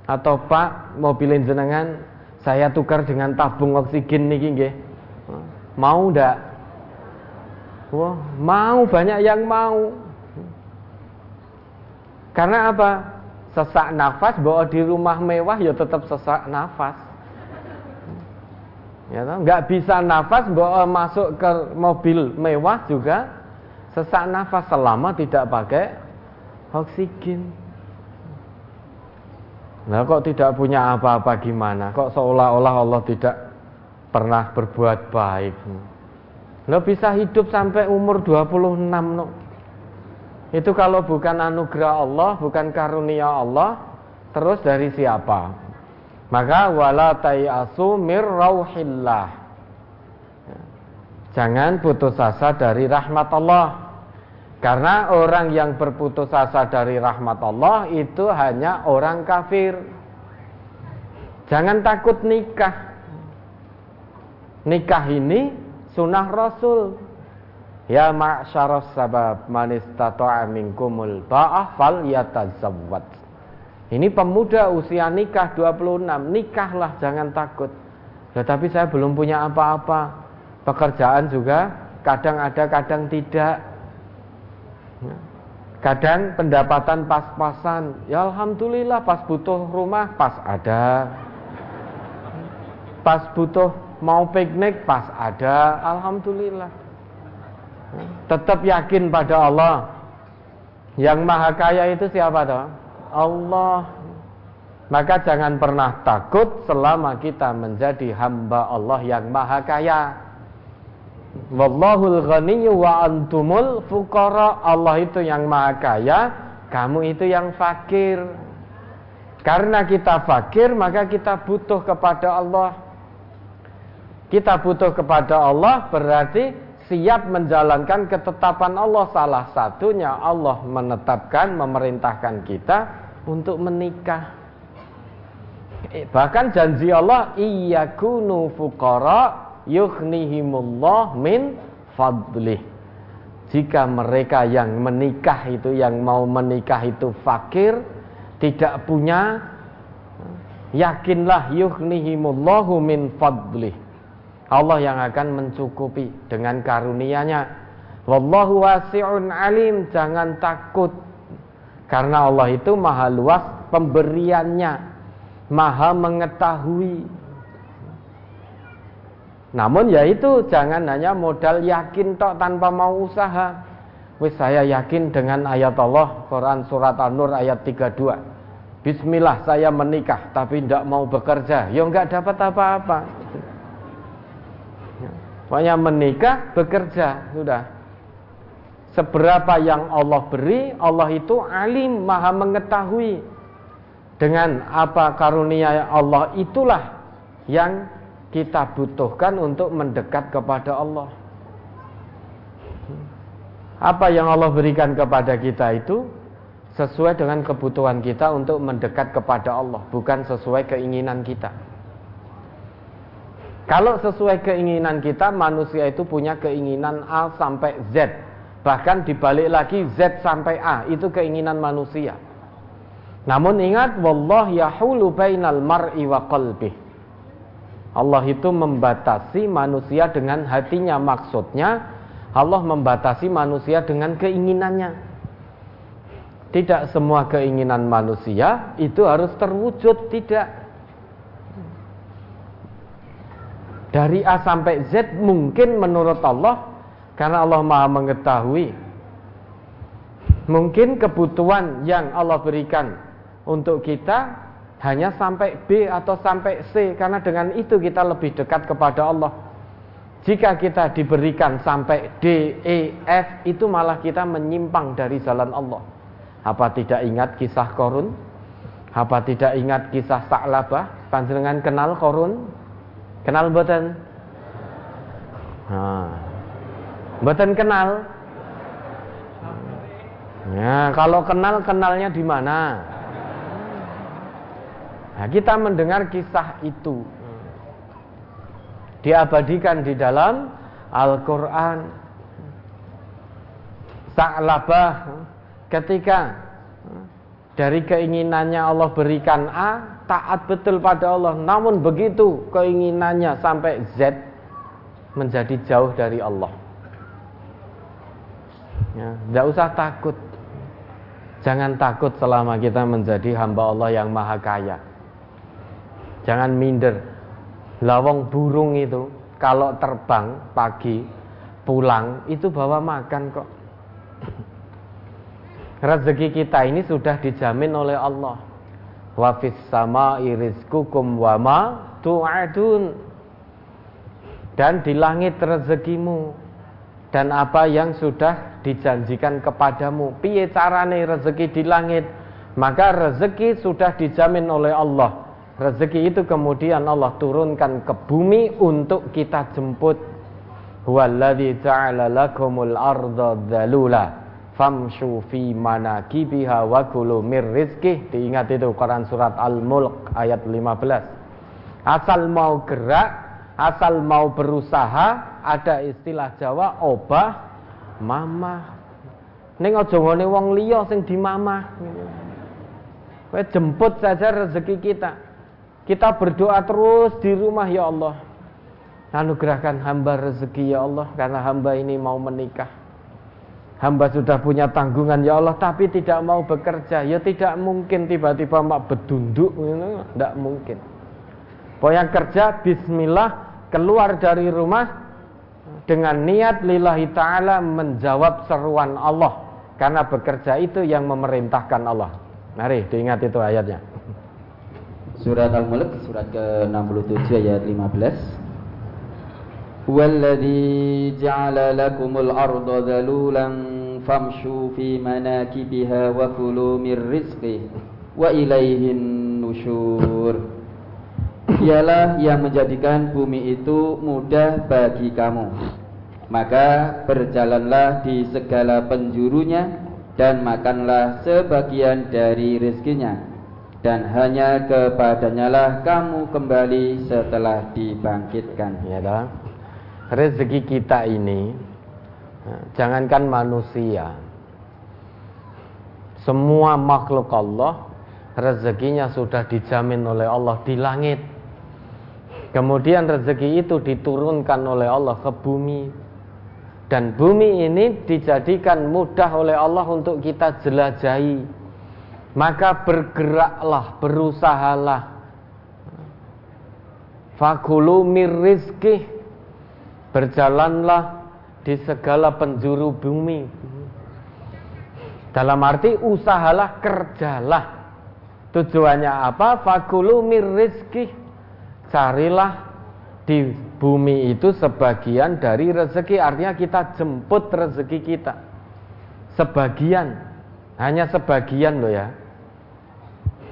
atau pak mobilin jenengan saya tukar dengan tabung oksigen niki nggih. Mau ndak? Wah mau banyak yang mau. Karena apa? Sesak nafas bawa di rumah mewah ya tetap sesak nafas. Ya nggak bisa nafas bawa masuk ke mobil mewah juga sesak nafas selama tidak pakai oksigen Nah kok tidak punya apa-apa gimana? Kok seolah-olah Allah tidak pernah berbuat baik? Lo bisa hidup sampai umur 26 no. Itu kalau bukan anugerah Allah, bukan karunia Allah, terus dari siapa? Maka wala tayasu mir rauhillah. Jangan putus asa dari rahmat Allah. Karena orang yang berputus asa dari rahmat Allah itu hanya orang kafir. Jangan takut nikah. Nikah ini sunnah Rasul. Ya ma'syaras sabab man istata'a minkumul ba'ah fal yatazawwad. Ini pemuda usia nikah 26, nikahlah jangan takut. Ya, tapi saya belum punya apa-apa. Pekerjaan juga kadang ada, kadang tidak. Kadang pendapatan pas-pasan, ya alhamdulillah pas butuh rumah pas ada. Pas butuh mau piknik pas ada, alhamdulillah. Tetap yakin pada Allah. Yang maha kaya itu siapa toh? Allah. Maka jangan pernah takut selama kita menjadi hamba Allah yang maha kaya. Wallahul ghaniyyu wa antumul fuqara. Allah itu yang maha kaya, kamu itu yang fakir. Karena kita fakir, maka kita butuh kepada Allah. Kita butuh kepada Allah berarti siap menjalankan ketetapan Allah. Salah satunya Allah menetapkan, memerintahkan kita untuk menikah. Eh, bahkan janji Allah, iyakunu fuqara yughnihimullah min fadlih. Jika mereka yang menikah itu yang mau menikah itu fakir, tidak punya, yakinlah yughnihimullahu min fadlih Allah yang akan mencukupi dengan karunia-Nya. Wallahu wasi'un alim, jangan takut. Karena Allah itu maha luas pemberiannya, maha mengetahui. Namun ya itu jangan hanya modal yakin tok tanpa mau usaha. Wis saya yakin dengan ayat Allah Quran surat An-Nur ayat 32. Bismillah saya menikah tapi tidak mau bekerja. Ya enggak dapat apa-apa. Pokoknya menikah, bekerja, sudah. Seberapa yang Allah beri, Allah itu alim, maha mengetahui. Dengan apa karunia Allah itulah yang kita butuhkan untuk mendekat kepada Allah. Apa yang Allah berikan kepada kita itu sesuai dengan kebutuhan kita untuk mendekat kepada Allah, bukan sesuai keinginan kita. Kalau sesuai keinginan kita, manusia itu punya keinginan A sampai Z. Bahkan dibalik lagi Z sampai A, itu keinginan manusia. Namun ingat, wallah yahulu bainal mar'i wa qalbih. Allah itu membatasi manusia dengan hatinya. Maksudnya, Allah membatasi manusia dengan keinginannya. Tidak semua keinginan manusia itu harus terwujud, tidak. dari A sampai Z mungkin menurut Allah karena Allah Maha mengetahui mungkin kebutuhan yang Allah berikan untuk kita hanya sampai B atau sampai C karena dengan itu kita lebih dekat kepada Allah. Jika kita diberikan sampai D, E, F itu malah kita menyimpang dari jalan Allah. Apa tidak ingat kisah Korun? Apa tidak ingat kisah Sa'labah? Panjenengan kenal Korun? Kenal mboten? Nah. Kenal? Ya, kalau kenal kenalnya di mana? Nah, kita mendengar kisah itu. Diabadikan di dalam Al-Qur'an. Sa'labah ketika dari keinginannya Allah berikan A, taat betul pada Allah. Namun begitu keinginannya sampai Z menjadi jauh dari Allah. Ya, tidak usah takut. Jangan takut selama kita menjadi hamba Allah yang maha kaya jangan minder. Lawang burung itu kalau terbang pagi pulang itu bawa makan kok. Rezeki kita ini sudah dijamin oleh Allah. Wa fis sama'i rizqukum wa ma tu'adun. Dan di langit rezekimu. Dan apa yang sudah dijanjikan kepadamu. Piye carane rezeki di langit? Maka rezeki sudah dijamin oleh Allah rezeki itu kemudian Allah turunkan ke bumi untuk kita jemput. Huwallazi ja'ala lakumul arda dzalula famshu fi manakibiha wa kulu mir diingat itu Quran surat Al-Mulk ayat 15 asal mau gerak asal mau berusaha ada istilah Jawa obah mama ning aja ngene wong liya sing dimamah. Kowe jemput saja rezeki kita kita berdoa terus di rumah ya Allah anugerahkan hamba rezeki ya Allah karena hamba ini mau menikah Hamba sudah punya tanggungan ya Allah tapi tidak mau bekerja. Ya tidak mungkin tiba-tiba mak bedunduk tidak mungkin. Pokoknya kerja bismillah keluar dari rumah dengan niat lillahi taala menjawab seruan Allah Karena bekerja itu yang memerintahkan Allah. Mari diingat itu ayatnya. Surat Al-Mulk surat ke-67 ayat 15. Walladzi ja'ala lakumul arda dhalulan famshu fi manakibiha wa kulu mir rizqih wa ilaihin nusyur. Dialah yang menjadikan bumi itu mudah bagi kamu. Maka berjalanlah di segala penjurunya dan makanlah sebagian dari rezekinya dan hanya kepadanya lah kamu kembali setelah dibangkitkan. Ya rezeki kita ini eh, jangankan manusia semua makhluk Allah rezekinya sudah dijamin oleh Allah di langit. Kemudian rezeki itu diturunkan oleh Allah ke bumi. Dan bumi ini dijadikan mudah oleh Allah untuk kita jelajahi. Maka bergeraklah, berusahalah. Fakulu mirizki. Berjalanlah di segala penjuru bumi. Dalam arti usahalah, kerjalah. Tujuannya apa? Fakulu mirizki. Carilah di bumi itu sebagian dari rezeki artinya kita jemput rezeki kita sebagian hanya sebagian loh ya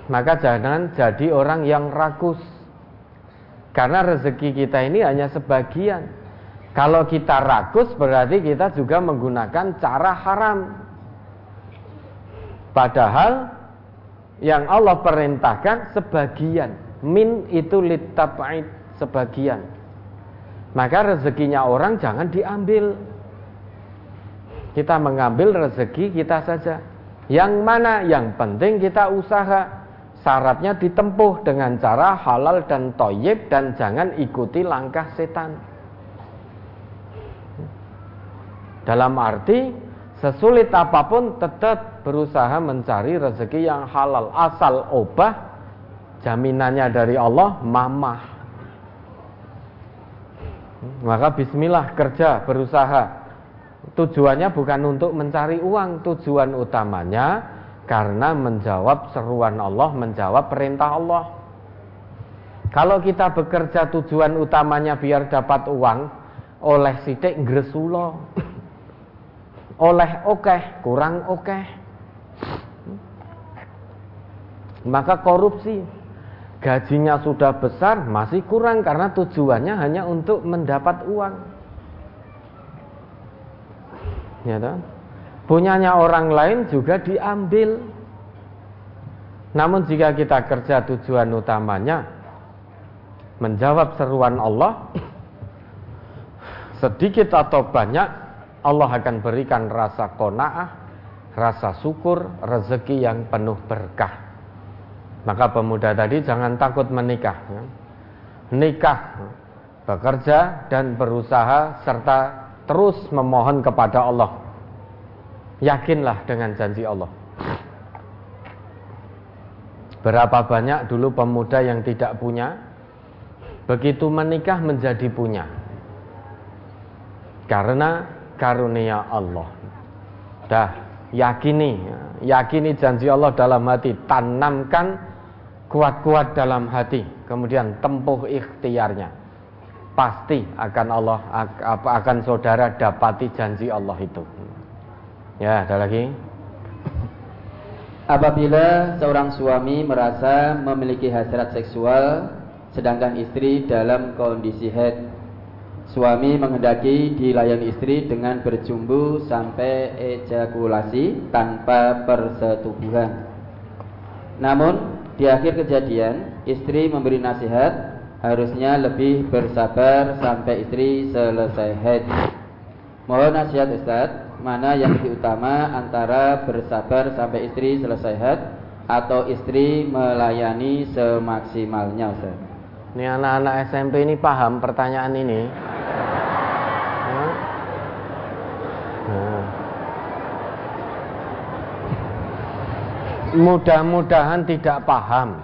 maka jangan jadi orang yang rakus karena rezeki kita ini hanya sebagian kalau kita rakus berarti kita juga menggunakan cara haram padahal yang Allah perintahkan sebagian min itu litab'id sebagian. Maka rezekinya orang jangan diambil. Kita mengambil rezeki kita saja. Yang mana yang penting kita usaha. Syaratnya ditempuh dengan cara halal dan toyib dan jangan ikuti langkah setan. Dalam arti sesulit apa pun tetap berusaha mencari rezeki yang halal asal obah jaminannya dari Allah mamah maka bismillah kerja, berusaha. Tujuannya bukan untuk mencari uang, tujuan utamanya karena menjawab seruan Allah, menjawab perintah Allah. Kalau kita bekerja tujuan utamanya biar dapat uang, oleh sidik ngresulo. oleh oke, okay, kurang oke. Okay. Maka korupsi gajinya sudah besar masih kurang karena tujuannya hanya untuk mendapat uang. Ya toh? Punyanya orang lain juga diambil. Namun jika kita kerja tujuan utamanya menjawab seruan Allah sedikit atau banyak Allah akan berikan rasa kona'ah, rasa syukur, rezeki yang penuh berkah. Maka pemuda tadi jangan takut menikah. Ya. Nikah, bekerja dan berusaha serta terus memohon kepada Allah. Yakinlah dengan janji Allah. Berapa banyak dulu pemuda yang tidak punya, begitu menikah menjadi punya. Karena karunia Allah. Dah, yakini, yakini janji Allah dalam hati, tanamkan kuat-kuat dalam hati, kemudian tempuh ikhtiarnya. Pasti akan Allah akan saudara dapati janji Allah itu. Ya, ada lagi. Apabila seorang suami merasa memiliki hasrat seksual sedangkan istri dalam kondisi head, suami menghendaki dilayani istri dengan berjumbu sampai ejakulasi tanpa persetubuhan. Namun di akhir kejadian, istri memberi nasihat, harusnya lebih bersabar sampai istri selesai haid. Mohon nasihat Ustaz, mana yang lebih utama antara bersabar sampai istri selesai haid atau istri melayani semaksimalnya Ustaz? Ini anak-anak SMP ini paham pertanyaan ini. mudah-mudahan tidak paham.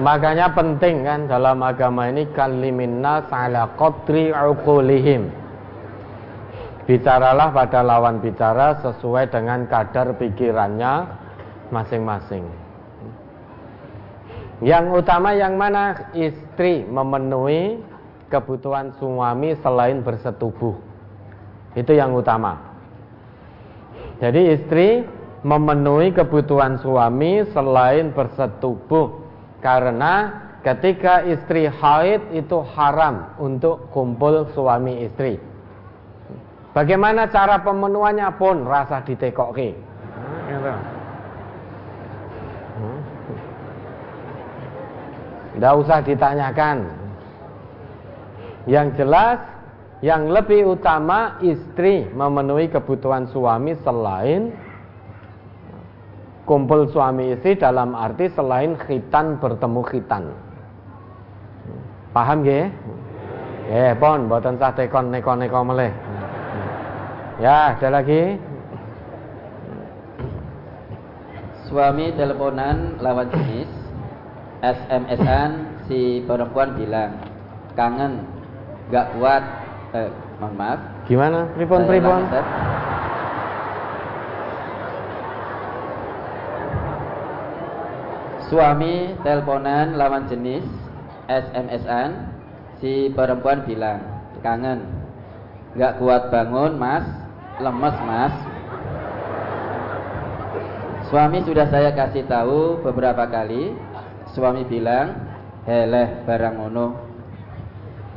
Makanya penting kan dalam agama ini kaliminna ala qadri uqulihim. Bicaralah pada lawan bicara sesuai dengan kadar pikirannya masing-masing. Yang utama yang mana istri memenuhi kebutuhan suami selain bersetubuh. Itu yang utama. Jadi istri memenuhi kebutuhan suami selain bersetubuh karena ketika istri haid itu haram untuk kumpul suami istri. Bagaimana cara pemenuhannya pun rasa ditekoki. Tidak usah ditanyakan. Yang jelas, yang lebih utama istri memenuhi kebutuhan suami selain kumpul suami istri dalam arti selain khitan bertemu khitan. Paham ya? Ya, pon, buatan sah tekon neko neko meleh. Ya, ada lagi. Suami teleponan lawan jenis, SMS-an si perempuan bilang kangen, gak kuat. Eh, mohon maaf. Gimana? Pripon pripon? Suami teleponan lawan jenis, SMS-an si perempuan bilang kangen, gak kuat bangun mas, lemes mas. Suami sudah saya kasih tahu beberapa kali. Suami bilang, heleh barang ngono.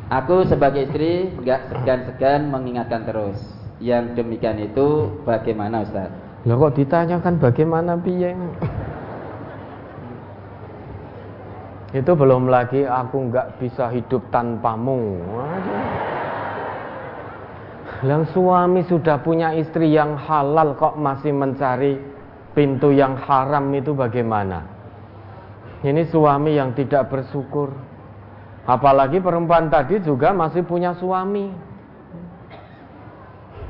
Aku sebagai istri gak segan-segan mengingatkan terus. Yang demikian itu bagaimana Ustaz? Loh kok ditanyakan bagaimana piye? Itu belum lagi aku nggak bisa hidup tanpamu. Yang suami sudah punya istri yang halal kok masih mencari pintu yang haram itu bagaimana? Ini suami yang tidak bersyukur. Apalagi perempuan tadi juga masih punya suami.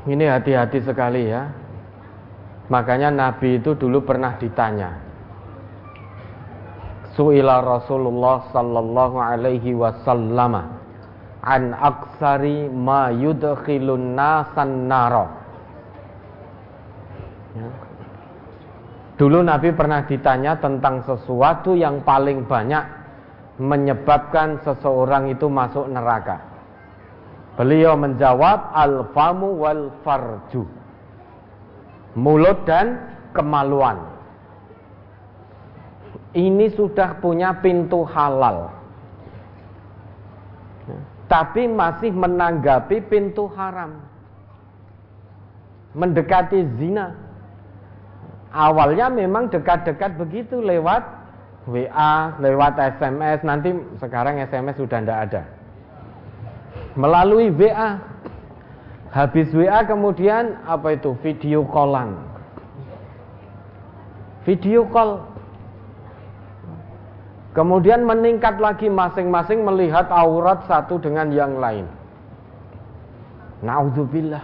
Ini hati-hati sekali ya. Makanya Nabi itu dulu pernah ditanya. Su'ila Rasulullah sallallahu alaihi wasallam an aksari ma yudkhilun nasan naro. Ya. Dulu Nabi pernah ditanya tentang sesuatu yang paling banyak menyebabkan seseorang itu masuk neraka. Beliau menjawab al-famu wal farju. Mulut dan kemaluan. Ini sudah punya pintu halal. Tapi masih menanggapi pintu haram. Mendekati zina awalnya memang dekat-dekat begitu lewat WA, lewat SMS, nanti sekarang SMS sudah tidak ada. Melalui WA, habis WA kemudian apa itu video callan, video call. Kemudian meningkat lagi masing-masing melihat aurat satu dengan yang lain. Naudzubillah.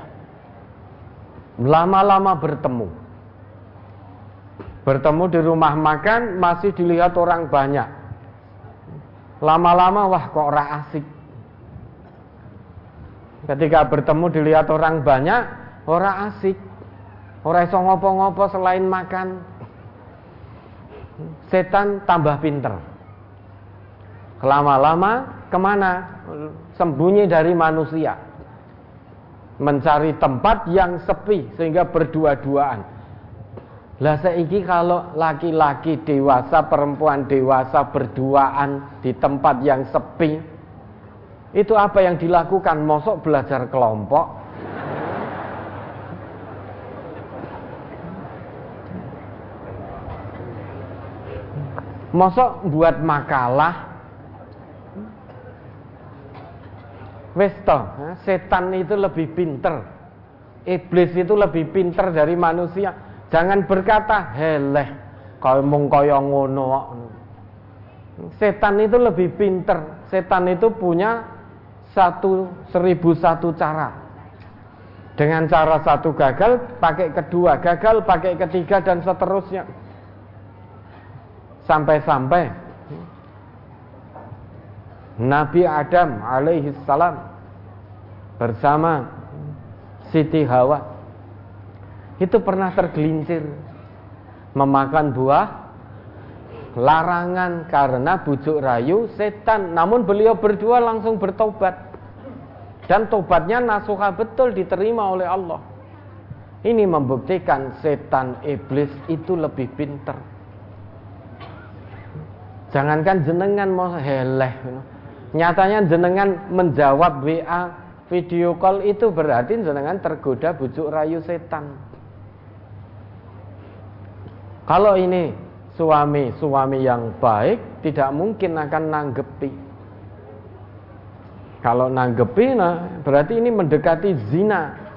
Lama-lama bertemu Bertemu di rumah makan masih dilihat orang banyak. Lama-lama wah kok ora asik. Ketika bertemu dilihat orang banyak, ora asik. Ora iso ngopo-ngopo selain makan. Setan tambah pinter. Lama-lama ke mana? Sembunyi dari manusia. Mencari tempat yang sepi sehingga berdua-duaan lah seiki kalau laki-laki dewasa, perempuan dewasa berduaan di tempat yang sepi, itu apa yang dilakukan? Mosok belajar kelompok. Mosok buat makalah. Westo, setan itu lebih pinter. Iblis itu lebih pinter dari manusia Jangan berkata heleh kau mung kaya ngono Setan itu lebih pinter. Setan itu punya satu seribu satu cara. Dengan cara satu gagal, pakai kedua, gagal, pakai ketiga dan seterusnya. Sampai-sampai Nabi Adam alaihi salam bersama Siti Hawa. Itu pernah tergelincir memakan buah larangan karena bujuk rayu setan. Namun beliau berdua langsung bertobat. Dan tobatnya nasuha betul diterima oleh Allah. Ini membuktikan setan iblis itu lebih pinter. Jangankan jenengan mau heleh nyatanya jenengan menjawab WA video call itu berarti jenengan tergoda bujuk rayu setan. Kalau ini suami suami yang baik tidak mungkin akan nanggepi. Kalau nanggepi nah berarti ini mendekati zina.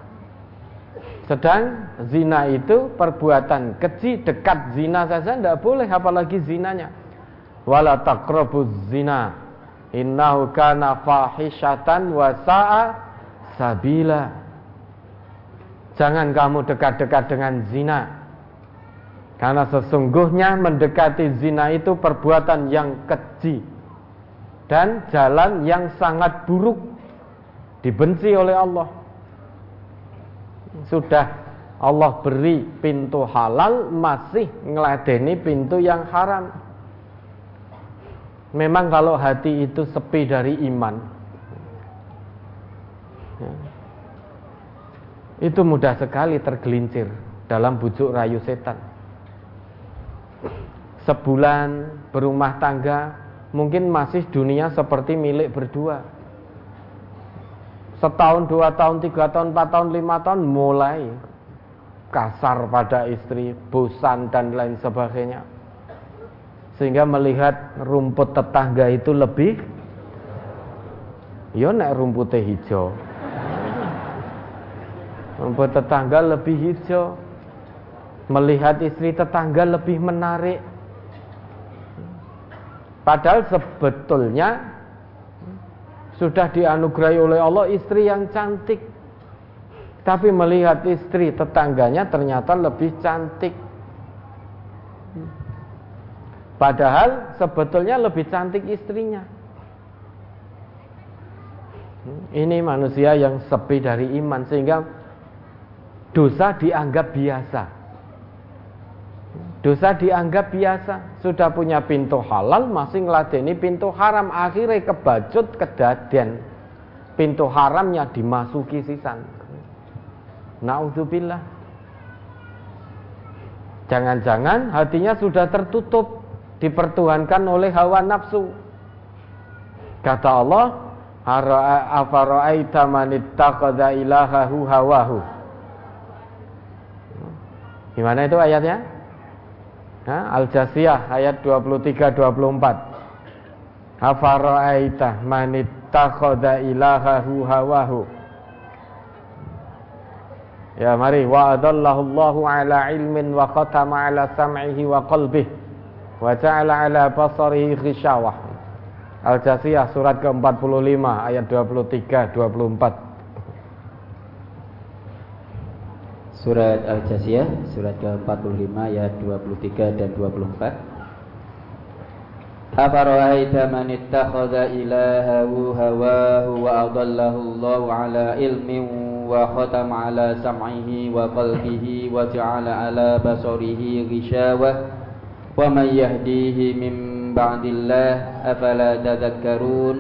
Sedang zina itu perbuatan keji dekat zina saja tidak boleh apalagi zinanya. Wala taqrabuz zina innahu kana fahishatan wa sa'a sabila. Jangan kamu dekat-dekat dengan zina. Karena sesungguhnya mendekati zina itu perbuatan yang keji dan jalan yang sangat buruk. Dibenci oleh Allah. Sudah Allah beri pintu halal masih ngeladeni pintu yang haram Memang kalau hati itu sepi dari iman. Ya, Itu mudah sekali tergelincir dalam bujuk rayu setan. Sebulan berumah tangga Mungkin masih dunia seperti milik berdua. Setahun, dua tahun, tiga tahun, empat tahun, lima tahun Mulai kasar pada istri, bosan dan lain sebagainya sehingga melihat rumput tetangga itu lebih ya nek rumputnya hijau. Rumput tetangga lebih hijau. Melihat istri tetangga lebih menarik. Padahal sebetulnya sudah dianugerahi oleh Allah istri yang cantik. Tapi melihat istri tetangganya ternyata lebih cantik Padahal sebetulnya lebih cantik istrinya. Ini manusia yang sepi dari iman sehingga dosa dianggap biasa. Dosa dianggap biasa. Sudah punya pintu halal masih ngeladeni pintu haram. Akhirnya kebajut kedadian. Pintu haramnya dimasuki sisan. Nauzubillah. Jangan-jangan hatinya sudah tertutup dipertuhankan oleh hawa nafsu. Kata Allah, "Afara'aita man ittakhadha ilahahu hawahu." Gimana itu ayatnya? Al-Jasiyah ayat 23 24. Afara'aita man ittakhadha ilahahu hawahu. Ya mari wa adallahu Allahu ala ilmin wa khatama ala sam'ihi wa qalbihi wa ja'ala ala basarihi ghishawah. Al-Jasiyah surat ke-45 ayat 23 24. Surat Al-Jasiyah surat ke-45 ayat 23 dan 24. Afara'aita man ittakhadha ilahahu hawahu wa adallahu Allahu ala ilmin wa khatama ala sam'ihi wa qalbihi wa ومن يهديه من بعد الله أفلا تذكرون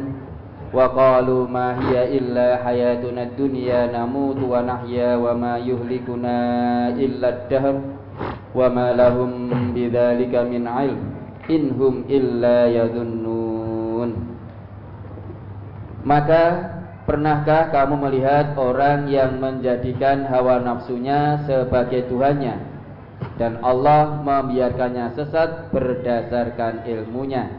وقالوا ما هي إلا حياتنا الدنيا نموت ونحيا وما يهلكنا إلا الدهر وما لهم بذلك من علم إن هم إلا يظنون Maka pernahkah kamu melihat orang yang menjadikan hawa nafsunya sebagai Tuhannya dan Allah membiarkannya sesat berdasarkan ilmunya.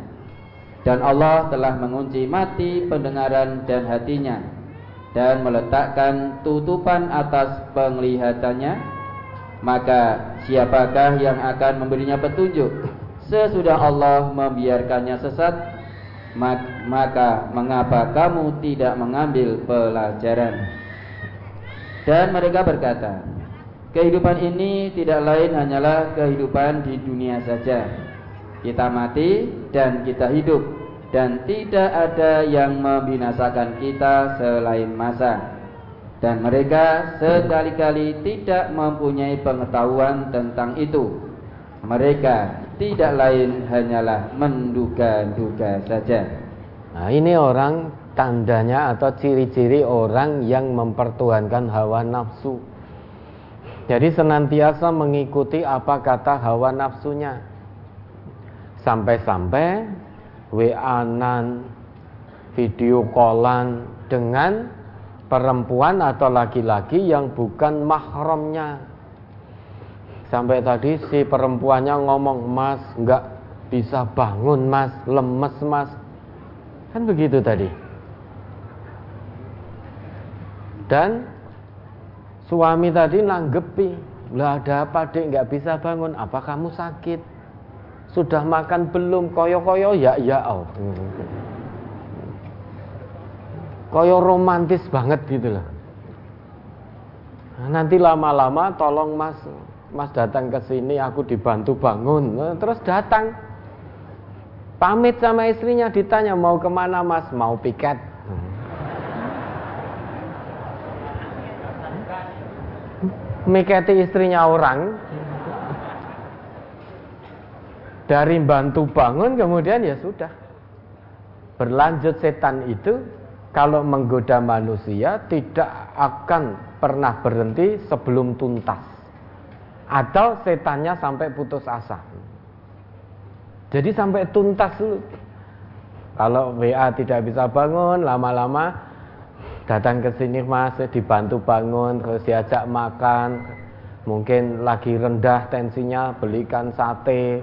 Dan Allah telah mengunci mati pendengaran dan hatinya. Dan meletakkan tutupan atas penglihatannya. Maka siapakah yang akan memberinya petunjuk? Sesudah Allah membiarkannya sesat maka mengapa kamu tidak mengambil pelajaran? Dan mereka berkata Kehidupan ini tidak lain hanyalah kehidupan di dunia saja. Kita mati dan kita hidup dan tidak ada yang membinasakan kita selain masa. Dan mereka sekali-kali tidak mempunyai pengetahuan tentang itu. Mereka tidak lain hanyalah menduga-duga saja. Nah ini orang tandanya atau ciri-ciri orang yang mempertuhankan hawa nafsu jadi senantiasa mengikuti apa kata hawa nafsunya sampai-sampai WA-nan video callan dengan perempuan atau laki-laki yang bukan mahramnya. Sampai tadi si perempuannya ngomong, "Mas, nggak bisa bangun, Mas, lemes, Mas." Kan begitu tadi. Dan suami tadi nanggepi, "Lah ada apa, Dek? Nggak bisa bangun. Apa kamu sakit?" Sudah makan belum? Koyo-koyo ya ya oh koyo romantis banget gitu loh. Nanti lama-lama tolong mas, mas datang ke sini, aku dibantu bangun, nah, terus datang, pamit sama istrinya, ditanya mau ke mana mas, mau piket. Miketi istrinya orang, dari bantu bangun kemudian ya sudah. Berlanjut setan itu kalau menggoda manusia tidak akan pernah berhenti sebelum tuntas. Atau setannya sampai putus asa. Jadi sampai tuntas dulu. Kalau WA tidak bisa bangun lama-lama datang ke sini mas dibantu bangun terus diajak makan. Mungkin lagi rendah tensinya belikan sate.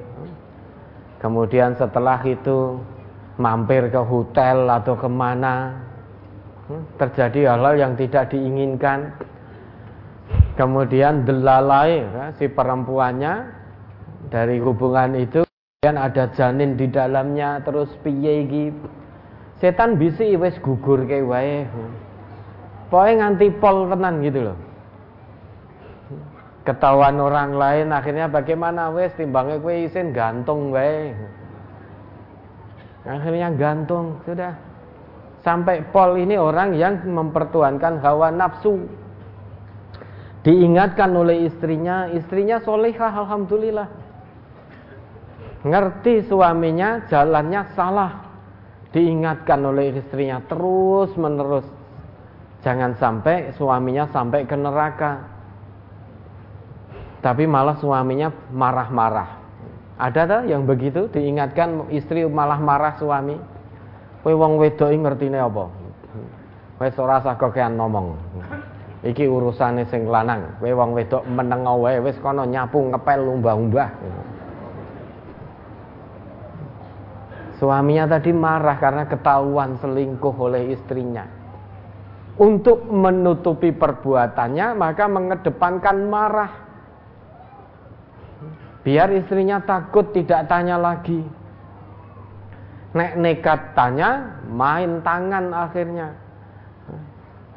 Kemudian setelah itu mampir ke hotel atau ke mana. Terjadi hal-hal yang tidak diinginkan. Kemudian delalai ya, si perempuannya. Dari hubungan itu kemudian ada janin di dalamnya terus piye setan bisi wis gugur kayak wae pokoknya nganti pol tenan gitu loh ketahuan orang lain akhirnya bagaimana wes timbangnya kue isin gantung wae akhirnya gantung sudah Sampai Paul ini orang yang mempertuankan hawa nafsu. Diingatkan oleh istrinya, istrinya solehah alhamdulillah. Ngerti suaminya jalannya salah. Diingatkan oleh istrinya terus menerus. Jangan sampai suaminya sampai ke neraka. Tapi malah suaminya marah-marah. Ada tak yang begitu diingatkan istri malah marah suami? Kowe wong wedok ngertine apa? Wis ora usah kokean ngomong. Iki urusane sing lanang. Kowe wong wedok meneng wae wis kono nyapu ngepel umbah-umbah. Suaminya tadi marah karena ketahuan selingkuh oleh istrinya. Untuk menutupi perbuatannya, maka mengedepankan marah. Biar istrinya takut tidak tanya lagi. Nek nekat tanya, main tangan akhirnya.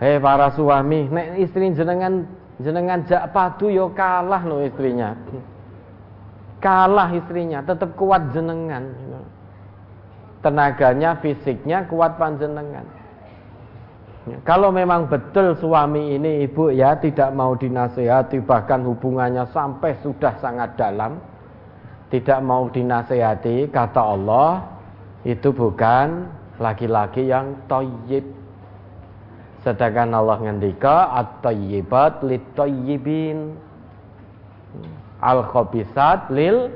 Hei para suami, nek istri jenengan jenengan jak padu yo kalah lo istrinya. Kalah istrinya, tetap kuat jenengan. Tenaganya, fisiknya kuat panjenengan. Kalau memang betul suami ini ibu ya tidak mau dinasehati bahkan hubungannya sampai sudah sangat dalam tidak mau dinasehati kata Allah itu bukan laki-laki yang toyib. Sedangkan Allah ngendika at-tayyibat lit-tayyibin. Al-khabisat lil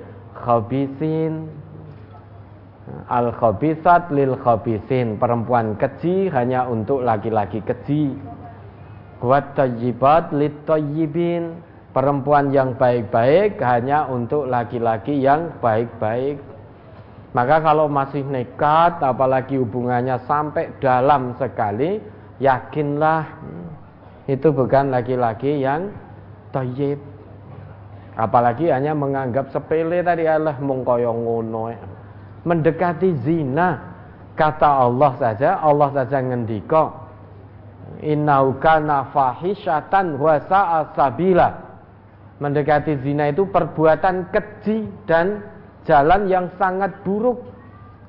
khabisin. Al-khabisat lil khabisin. Perempuan keji hanya untuk laki-laki keji. Wat tayyibat lit-tayyibin. Perempuan yang baik-baik hanya untuk laki-laki yang baik-baik. Maka kalau masih nekat, apalagi hubungannya sampai dalam sekali, yakinlah hmm, itu bukan laki-laki yang toyib. Apalagi hanya menganggap sepele tadi Allah mengkoyong ngono. Mendekati zina, kata Allah saja, Allah saja ngendika, kana fahisyatan wa sabila. Mendekati zina itu perbuatan keji dan jalan yang sangat buruk.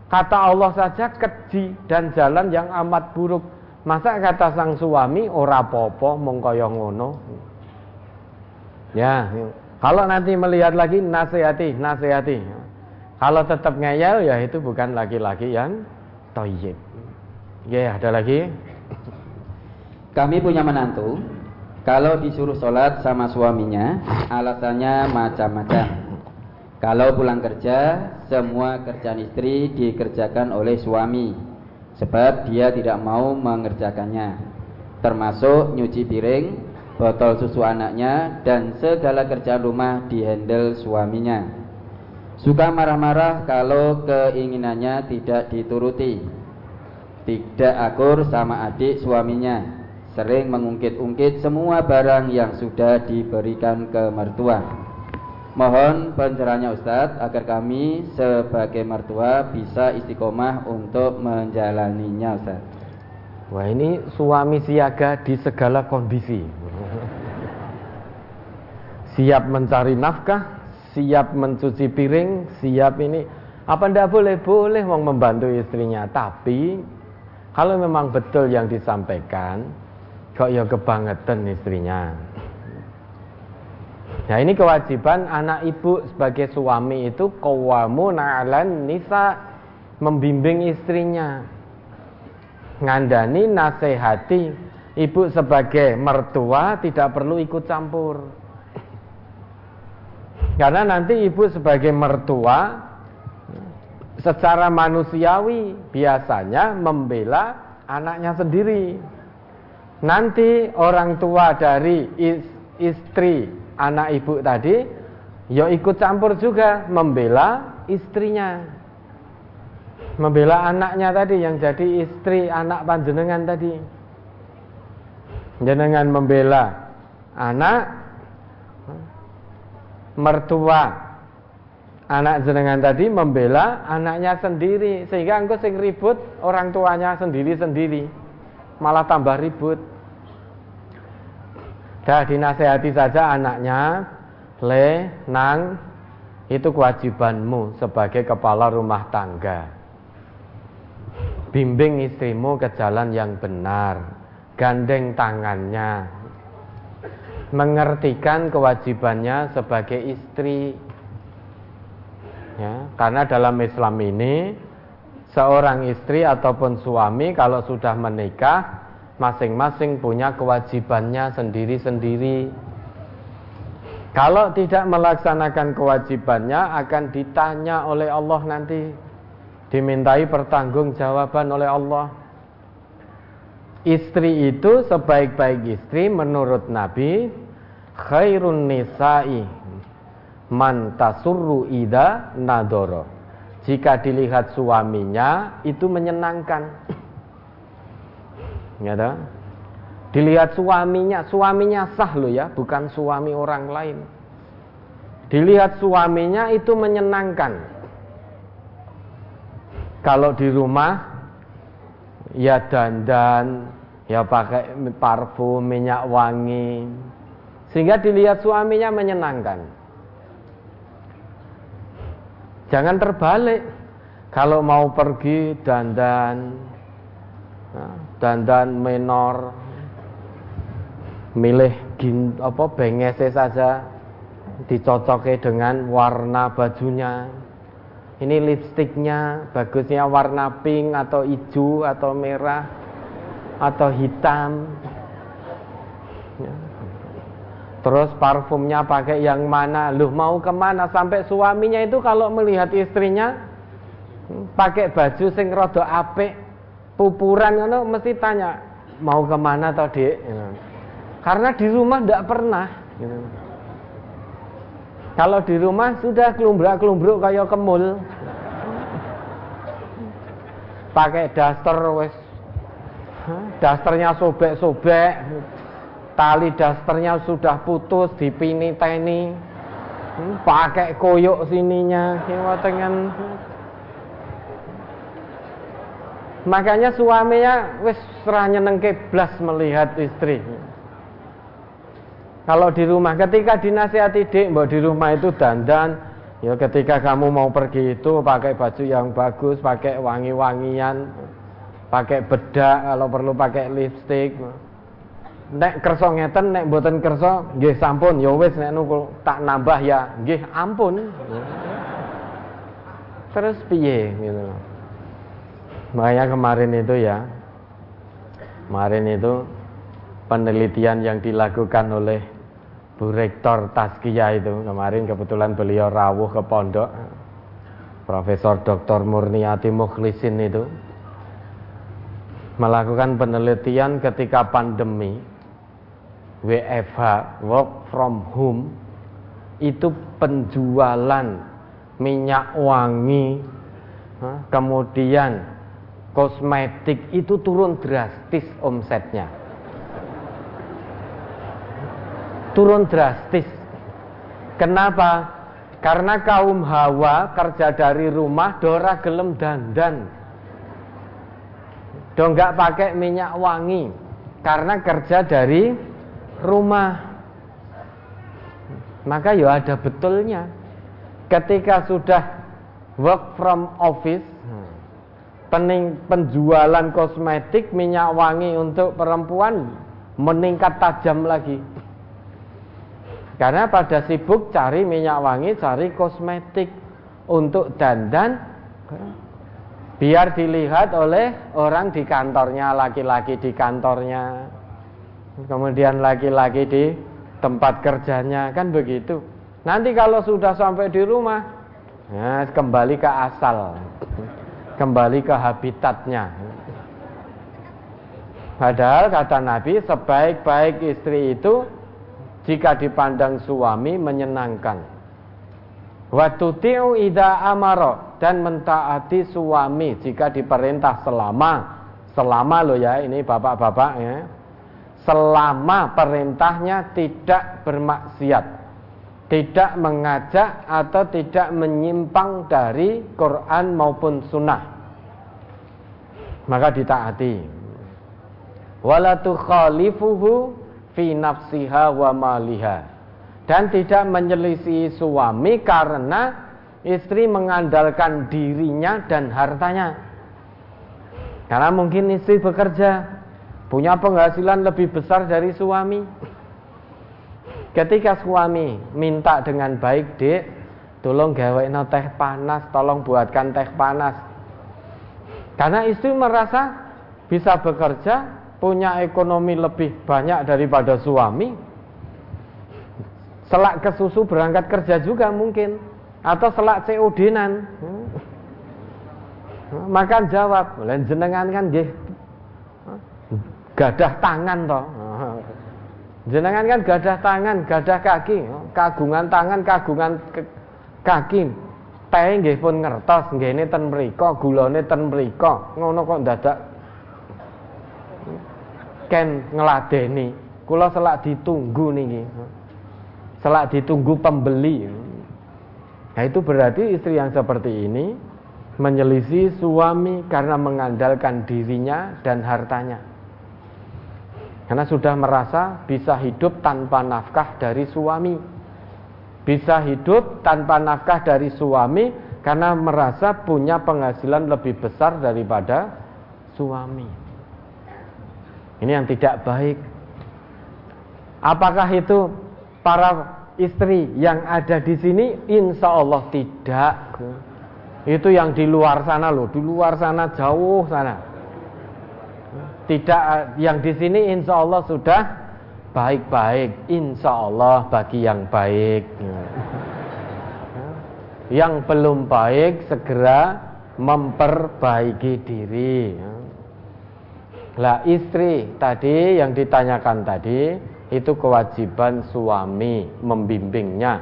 Kata Allah saja keji dan jalan yang amat buruk. Masa kata sang suami ora popo kaya ngono. Ya, kalau nanti melihat lagi nasihati, nasihati. Kalau tetap ngeyel ya itu bukan laki-laki yang toyib. Ya, ada lagi. Kami punya menantu, kalau disuruh sholat sama suaminya, alasannya macam-macam. Kalau pulang kerja, semua kerjaan istri dikerjakan oleh suami sebab dia tidak mau mengerjakannya. Termasuk nyuci piring, botol susu anaknya dan segala kerjaan rumah dihandle suaminya. Suka marah-marah kalau keinginannya tidak dituruti. Tidak akur sama adik suaminya. Sering mengungkit-ungkit semua barang yang sudah diberikan ke mertua. Mohon pencerahannya Ustadz agar kami sebagai mertua bisa istiqomah untuk menjalaninya Ustadz. Wah ini suami siaga di segala kondisi. siap mencari nafkah, siap mencuci piring, siap ini. Apa ndak boleh? Boleh mau membantu istrinya. Tapi kalau memang betul yang disampaikan, kok ya kebangetan istrinya. Nah ini kewajiban anak ibu sebagai suami itu kawamu na'alan nisa membimbing istrinya. Ngandani nasihati ibu sebagai mertua tidak perlu ikut campur. Karena nanti ibu sebagai mertua secara manusiawi biasanya membela anaknya sendiri. Nanti orang tua dari istri anak ibu tadi ya ikut campur juga membela istrinya membela anaknya tadi yang jadi istri anak panjenengan tadi jenengan membela anak mertua anak jenengan tadi membela anaknya sendiri sehingga engkau sing ribut orang tuanya sendiri-sendiri. Malah tambah ribut. Dah dinasehati saja anaknya, le, nang, itu kewajibanmu sebagai kepala rumah tangga. Bimbing istrimu ke jalan yang benar, gandeng tangannya, mengertikan kewajibannya sebagai istri. Ya, karena dalam Islam ini seorang istri ataupun suami kalau sudah menikah masing-masing punya kewajibannya sendiri-sendiri. Kalau tidak melaksanakan kewajibannya akan ditanya oleh Allah nanti, dimintai pertanggungjawaban oleh Allah. Istri itu sebaik-baik istri menurut Nabi khairun nisa'i man tasurru ida nadoro. Jika dilihat suaminya itu menyenangkan ya? Dilihat suaminya, suaminya sah loh ya, bukan suami orang lain. Dilihat suaminya itu menyenangkan. Kalau di rumah ya dandan, ya pakai parfum, minyak wangi. Sehingga dilihat suaminya menyenangkan. Jangan terbalik. Kalau mau pergi dandan, dandan menor milih gin, apa bengese saja dicocoki dengan warna bajunya ini lipstiknya bagusnya warna pink atau hijau atau merah atau hitam ya. terus parfumnya pakai yang mana lu mau ke mana sampai suaminya itu kalau melihat istrinya pakai baju sing rada apik pupuran ngono mesti tanya mau ke mana gitu. karena di rumah tidak pernah gitu. Kalau di rumah sudah kelumbrak-kelumbruk kayak kemul. Pakai daster wes dasternya sobek-sobek. Tali dasternya sudah putus dipini teni hmm, pakai koyok sininya. Dengan Makanya suaminya wis serahnya nengke blas melihat istri. Kalau di rumah ketika dinasihati dik, mbak di rumah itu dandan Ya ketika kamu mau pergi itu pakai baju yang bagus, pakai wangi-wangian, pakai bedak, kalau perlu pakai lipstick. Nek kerso ngeten, nek mboten kerso, nggih sampun, ya wis nek nuku tak nambah ya, nggih ampun. Terus piye gitu. Makanya kemarin itu ya, kemarin itu penelitian yang dilakukan oleh Bu Rektor Taskia itu. Kemarin kebetulan beliau rawuh ke pondok. Profesor Dr. Murniati Mukhlisin itu. Melakukan penelitian ketika pandemi. WFH work from home itu penjualan minyak wangi. Kemudian kosmetik itu turun drastis omsetnya turun drastis. Kenapa? Karena kaum Hawa kerja dari rumah dora gelem dandan. Do nggak pakai minyak wangi karena kerja dari rumah. Maka ya ada betulnya. Ketika sudah work from office, pening, penjualan kosmetik minyak wangi untuk perempuan meningkat tajam lagi. Karena pada sibuk cari minyak wangi, cari kosmetik untuk dandan biar dilihat oleh orang di kantornya, laki-laki di kantornya. Kemudian laki-laki di tempat kerjanya, kan begitu. Nanti kalau sudah sampai di rumah, ya, kembali ke asal, kembali ke habitatnya. Padahal kata Nabi, sebaik-baik istri itu jika dipandang suami menyenangkan. Watutiu ida amaro dan mentaati suami jika diperintah selama. Selama lo ya ini bapak-bapak ya. Selama perintahnya tidak bermaksiat. Tidak mengajak atau tidak menyimpang dari Quran maupun sunnah. Maka ditaati. Wala tukhalifuhu fi nafsiha wa maliha. Dan tidak menyelisih suami karena istri mengandalkan dirinya dan hartanya. Karena mungkin istri bekerja punya penghasilan lebih besar dari suami. Ketika suami minta dengan baik dek tolong gawe teh panas tolong buatkan teh panas. Karena istri merasa bisa bekerja punya ekonomi lebih banyak daripada suami selak ke susu berangkat kerja juga mungkin atau selak COD-nan makan jawab lain jenengan kan nggih gadah tangan toh. Jenengan kan gadah tangan gadah kaki kagungan tangan kagungan kaki. Teh nggih pun ngertos nggih ten mriku gulane ten mriku ngono kok dadak ken ngeladeni. Kula selak ditunggu niki. Selak ditunggu pembeli. Nah itu berarti istri yang seperti ini menyelisih suami karena mengandalkan dirinya dan hartanya. Karena sudah merasa bisa hidup tanpa nafkah dari suami. Bisa hidup tanpa nafkah dari suami karena merasa punya penghasilan lebih besar daripada suami ini yang tidak baik. Apakah itu para istri yang ada di sini? Insya Allah tidak. Itu yang di luar sana loh, di luar sana jauh sana. Tidak yang di sini insya Allah sudah baik-baik. Insya Allah bagi yang baik. Yang belum baik segera memperbaiki diri. Lah istri tadi yang ditanyakan tadi itu kewajiban suami membimbingnya.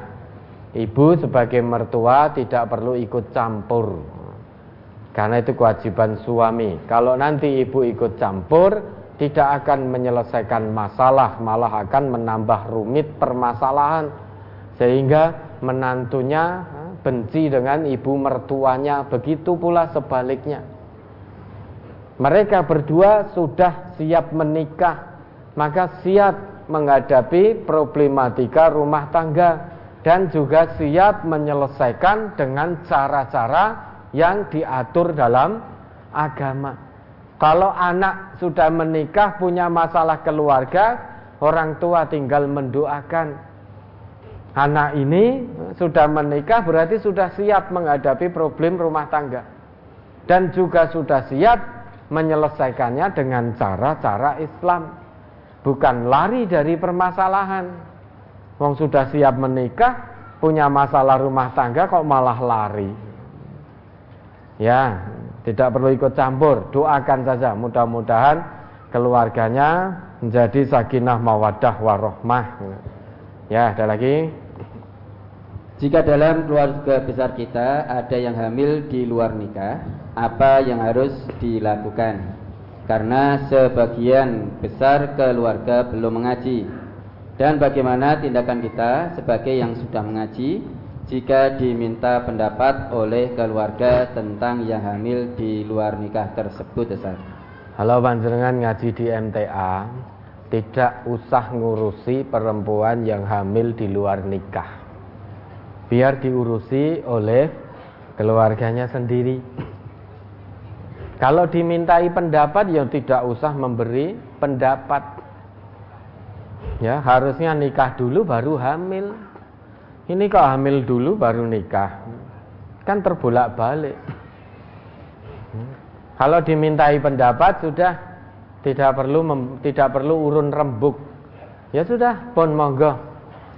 Ibu sebagai mertua tidak perlu ikut campur. Karena itu kewajiban suami. Kalau nanti ibu ikut campur, tidak akan menyelesaikan masalah, malah akan menambah rumit permasalahan. Sehingga menantunya benci dengan ibu mertuanya, begitu pula sebaliknya mereka berdua sudah siap menikah, maka siap menghadapi problematika rumah tangga. dan juga siap menyelesaikan dengan cara-cara yang diatur dalam agama. Kalau anak sudah menikah punya masalah keluarga, orang tua tinggal mendoakan anak ini sudah menikah berarti sudah siap menghadapi problem rumah tangga dan juga sudah siap menyelesaikannya dengan cara-cara Islam. Bukan lari dari permasalahan. Wong sudah siap menikah punya masalah rumah tangga kok malah lari. Ya tidak perlu ikut campur. Doakan saja mudah-mudahan keluarganya menjadi sakinah mawadah warohmah. Ya ada lagi? Jika dalam keluarga besar kita ada yang hamil di luar nikah, apa yang harus dilakukan? Karena sebagian besar keluarga belum mengaji. Dan bagaimana tindakan kita sebagai yang sudah mengaji jika diminta pendapat oleh keluarga tentang yang hamil di luar nikah tersebut, Ustaz? Halo panjenengan ngaji di MTA, tidak usah ngurusi perempuan yang hamil di luar nikah biar diurusi oleh keluarganya sendiri. Kalau dimintai pendapat ya tidak usah memberi pendapat. Ya, harusnya nikah dulu baru hamil. Ini kok hamil dulu baru nikah. Kan terbolak-balik. Kalau dimintai pendapat sudah tidak perlu mem, tidak perlu urun rembuk. Ya sudah, pun monggo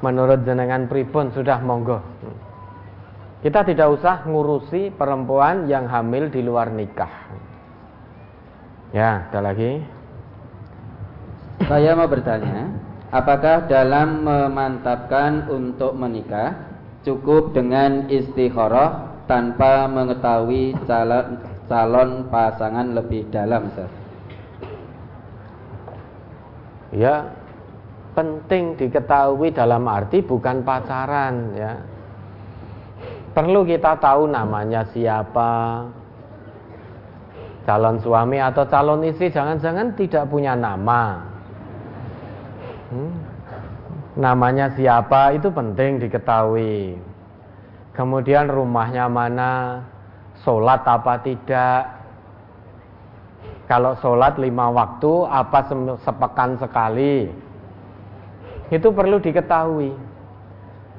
menurut jenengan pripun sudah monggo. Kita tidak usah ngurusi perempuan yang hamil di luar nikah. Ya, ada lagi. Saya mau bertanya, apakah dalam memantapkan untuk menikah cukup dengan istikharah tanpa mengetahui calon calon pasangan lebih dalam, Ustaz? Ya, penting diketahui dalam arti bukan pacaran ya. Perlu kita tahu namanya siapa. Calon suami atau calon istri jangan-jangan tidak punya nama. Hmm. Namanya siapa itu penting diketahui. Kemudian rumahnya mana, sholat apa tidak. Kalau sholat lima waktu, apa sepekan sekali itu perlu diketahui.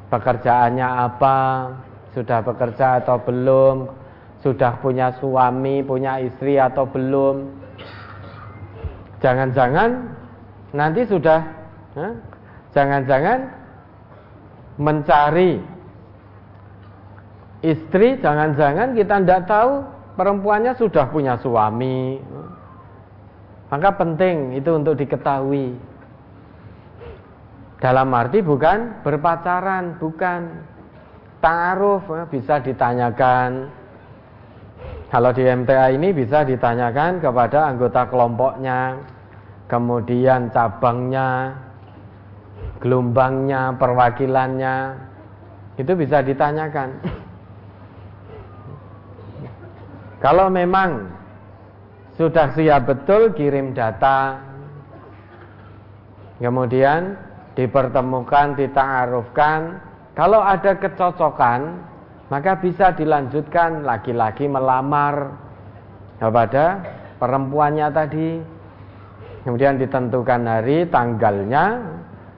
Pekerjaannya apa, sudah bekerja atau belum, sudah punya suami, punya istri atau belum. Jangan-jangan nanti sudah, jangan-jangan mencari istri, jangan-jangan kita tidak tahu perempuannya sudah punya suami. Maka penting itu untuk diketahui. Dalam arti bukan berpacaran, bukan ta'aruf ya, bisa ditanyakan. Kalau di MTA ini bisa ditanyakan kepada anggota kelompoknya, kemudian cabangnya, gelombangnya, perwakilannya, itu bisa ditanyakan. Kalau memang sudah siap betul kirim data, kemudian dipertemukan, dita'arufkan. Kalau ada kecocokan, maka bisa dilanjutkan laki-laki melamar kepada perempuannya tadi. Kemudian ditentukan hari, tanggalnya,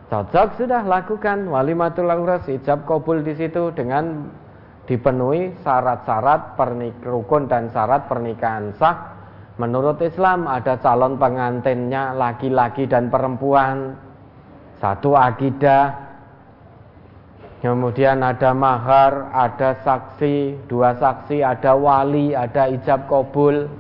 cocok sudah lakukan. Walimatul auras ijab kabul di situ dengan dipenuhi syarat-syarat rukun dan syarat pernikahan sah. Menurut Islam ada calon pengantinnya laki-laki dan perempuan. Satu akidah, kemudian ada mahar, ada saksi, dua saksi, ada wali, ada ijab kabul.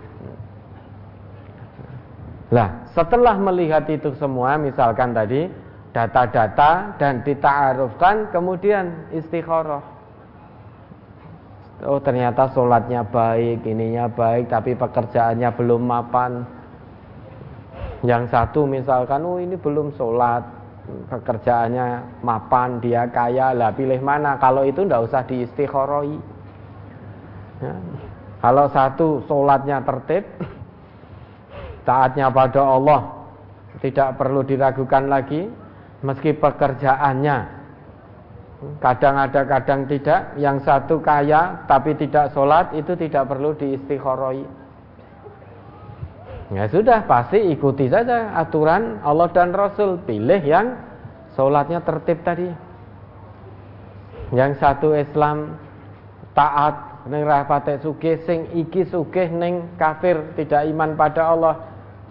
Lah, setelah melihat itu semua, misalkan tadi data-data dan dita'arufkan, kemudian istikharah. Oh ternyata sholatnya baik, ininya baik, tapi pekerjaannya belum mapan. Yang satu misalkan, oh ini belum sholat, pekerjaannya mapan, dia kaya, lah pilih mana? Kalau itu ndak usah diistikharoi. Ya. Kalau satu sholatnya tertib, taatnya pada Allah, tidak perlu diragukan lagi, meski pekerjaannya Kadang ada, kadang tidak. Yang satu kaya tapi tidak sholat itu tidak perlu diistikharoi. Ya sudah, pasti ikuti saja aturan Allah dan Rasul. Pilih yang sholatnya tertib tadi. Yang satu Islam taat ning rapate sugih sing iki sugih ning kafir tidak iman pada Allah.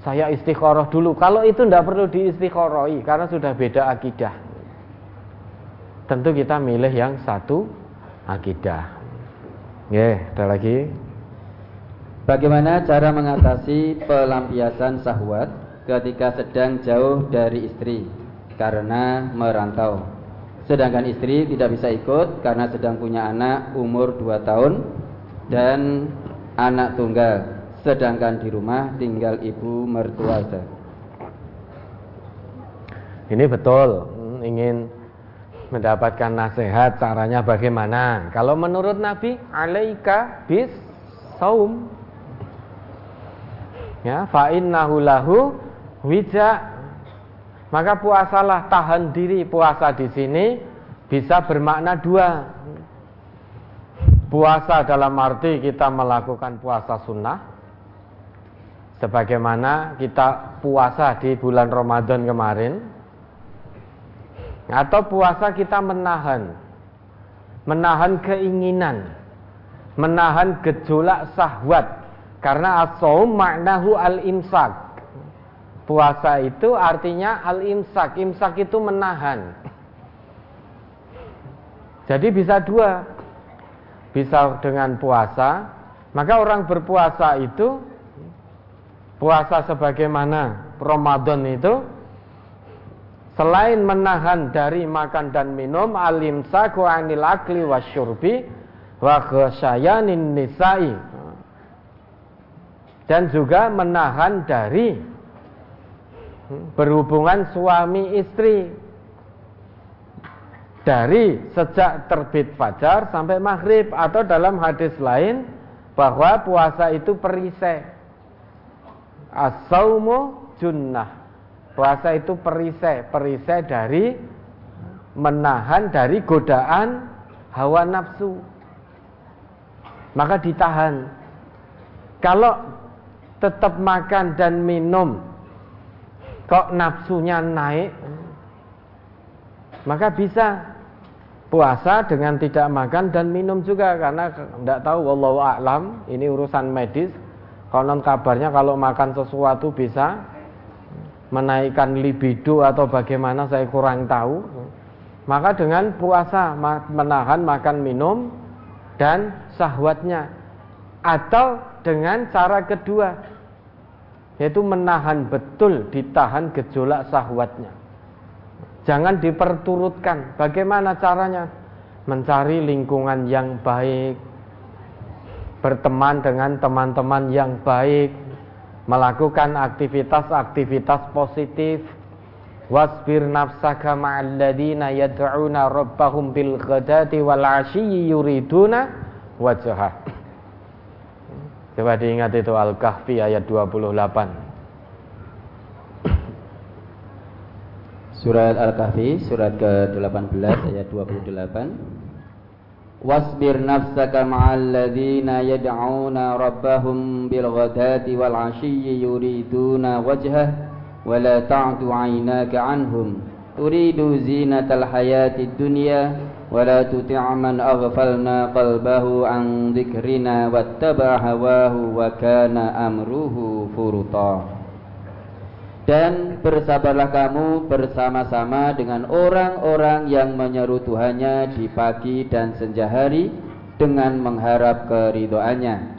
Saya istikharah dulu. Kalau itu tidak perlu diistikharoi karena sudah beda akidah. Tentu kita milih yang satu akidah. Ya, ada lagi. Bagaimana cara mengatasi pelampiasan sahwat ketika sedang jauh dari istri karena merantau? Sedangkan istri tidak bisa ikut karena sedang punya anak umur 2 tahun dan anak tunggal. Sedangkan di rumah tinggal ibu mertua Ini betul, ingin mendapatkan nasihat caranya bagaimana. Kalau menurut Nabi, alaika bis saum. Ya, fa innahu lahu wija maka puasalah tahan diri puasa di sini bisa bermakna dua. Puasa dalam arti kita melakukan puasa sunnah. Sebagaimana kita puasa di bulan Ramadan kemarin. Atau puasa kita menahan. Menahan keinginan. Menahan gejolak sahwat. Karena as-saum maknahu al-imsak Puasa itu artinya al-imsak. Imsak itu menahan. Jadi bisa dua. Bisa dengan puasa. Maka orang berpuasa itu puasa sebagaimana Ramadan itu selain menahan dari makan dan minum al-imsaku anil akli wasyurbi wa khasyayanin nisa'i dan juga menahan dari berhubungan suami istri. Dari sejak terbit fajar sampai maghrib atau dalam hadis lain bahwa puasa itu perisai. Asaumu junnah. Puasa itu perisai. Perisai dari menahan dari godaan hawa nafsu. Maka ditahan. Kalau tetap makan dan minum. Kok nafsunya naik? Maka bisa puasa dengan tidak makan dan minum juga karena tidak tahu wallahu a'lam ini urusan medis. Konon kabarnya kalau makan sesuatu bisa menaikkan libido atau bagaimana saya kurang tahu. Maka dengan puasa menahan makan minum dan sahwatnya. Atau dengan cara kedua yaitu menahan betul ditahan gejolak sahwatnya. Jangan diperturutkan. Bagaimana caranya? Mencari lingkungan yang baik berteman dengan teman-teman yang baik melakukan aktivitas-aktivitas positif. Wasbir nafsaka ma'al ladina yad'una rabbahum bil ghadati wal yuriduna wajhah Coba diingat itu Al-Kahfi ayat 28. Surat Al-Kahfi surat ke-18 ayat 28. Wasbir nafsaka ma'al ladzina yad'una rabbahum bil ghadati wal 'ashiyyi yuriduna wajhah wa la ta'du 'aynaka 'anhum turidu zinatal hayatid dunya ولا تطع من أغفلنا قلبه عن ذكرنا واتبع هواه وكان أمره فرطا Dan bersabarlah kamu bersama-sama dengan orang-orang yang menyeru Tuhannya di pagi dan senja hari dengan mengharap keridoannya.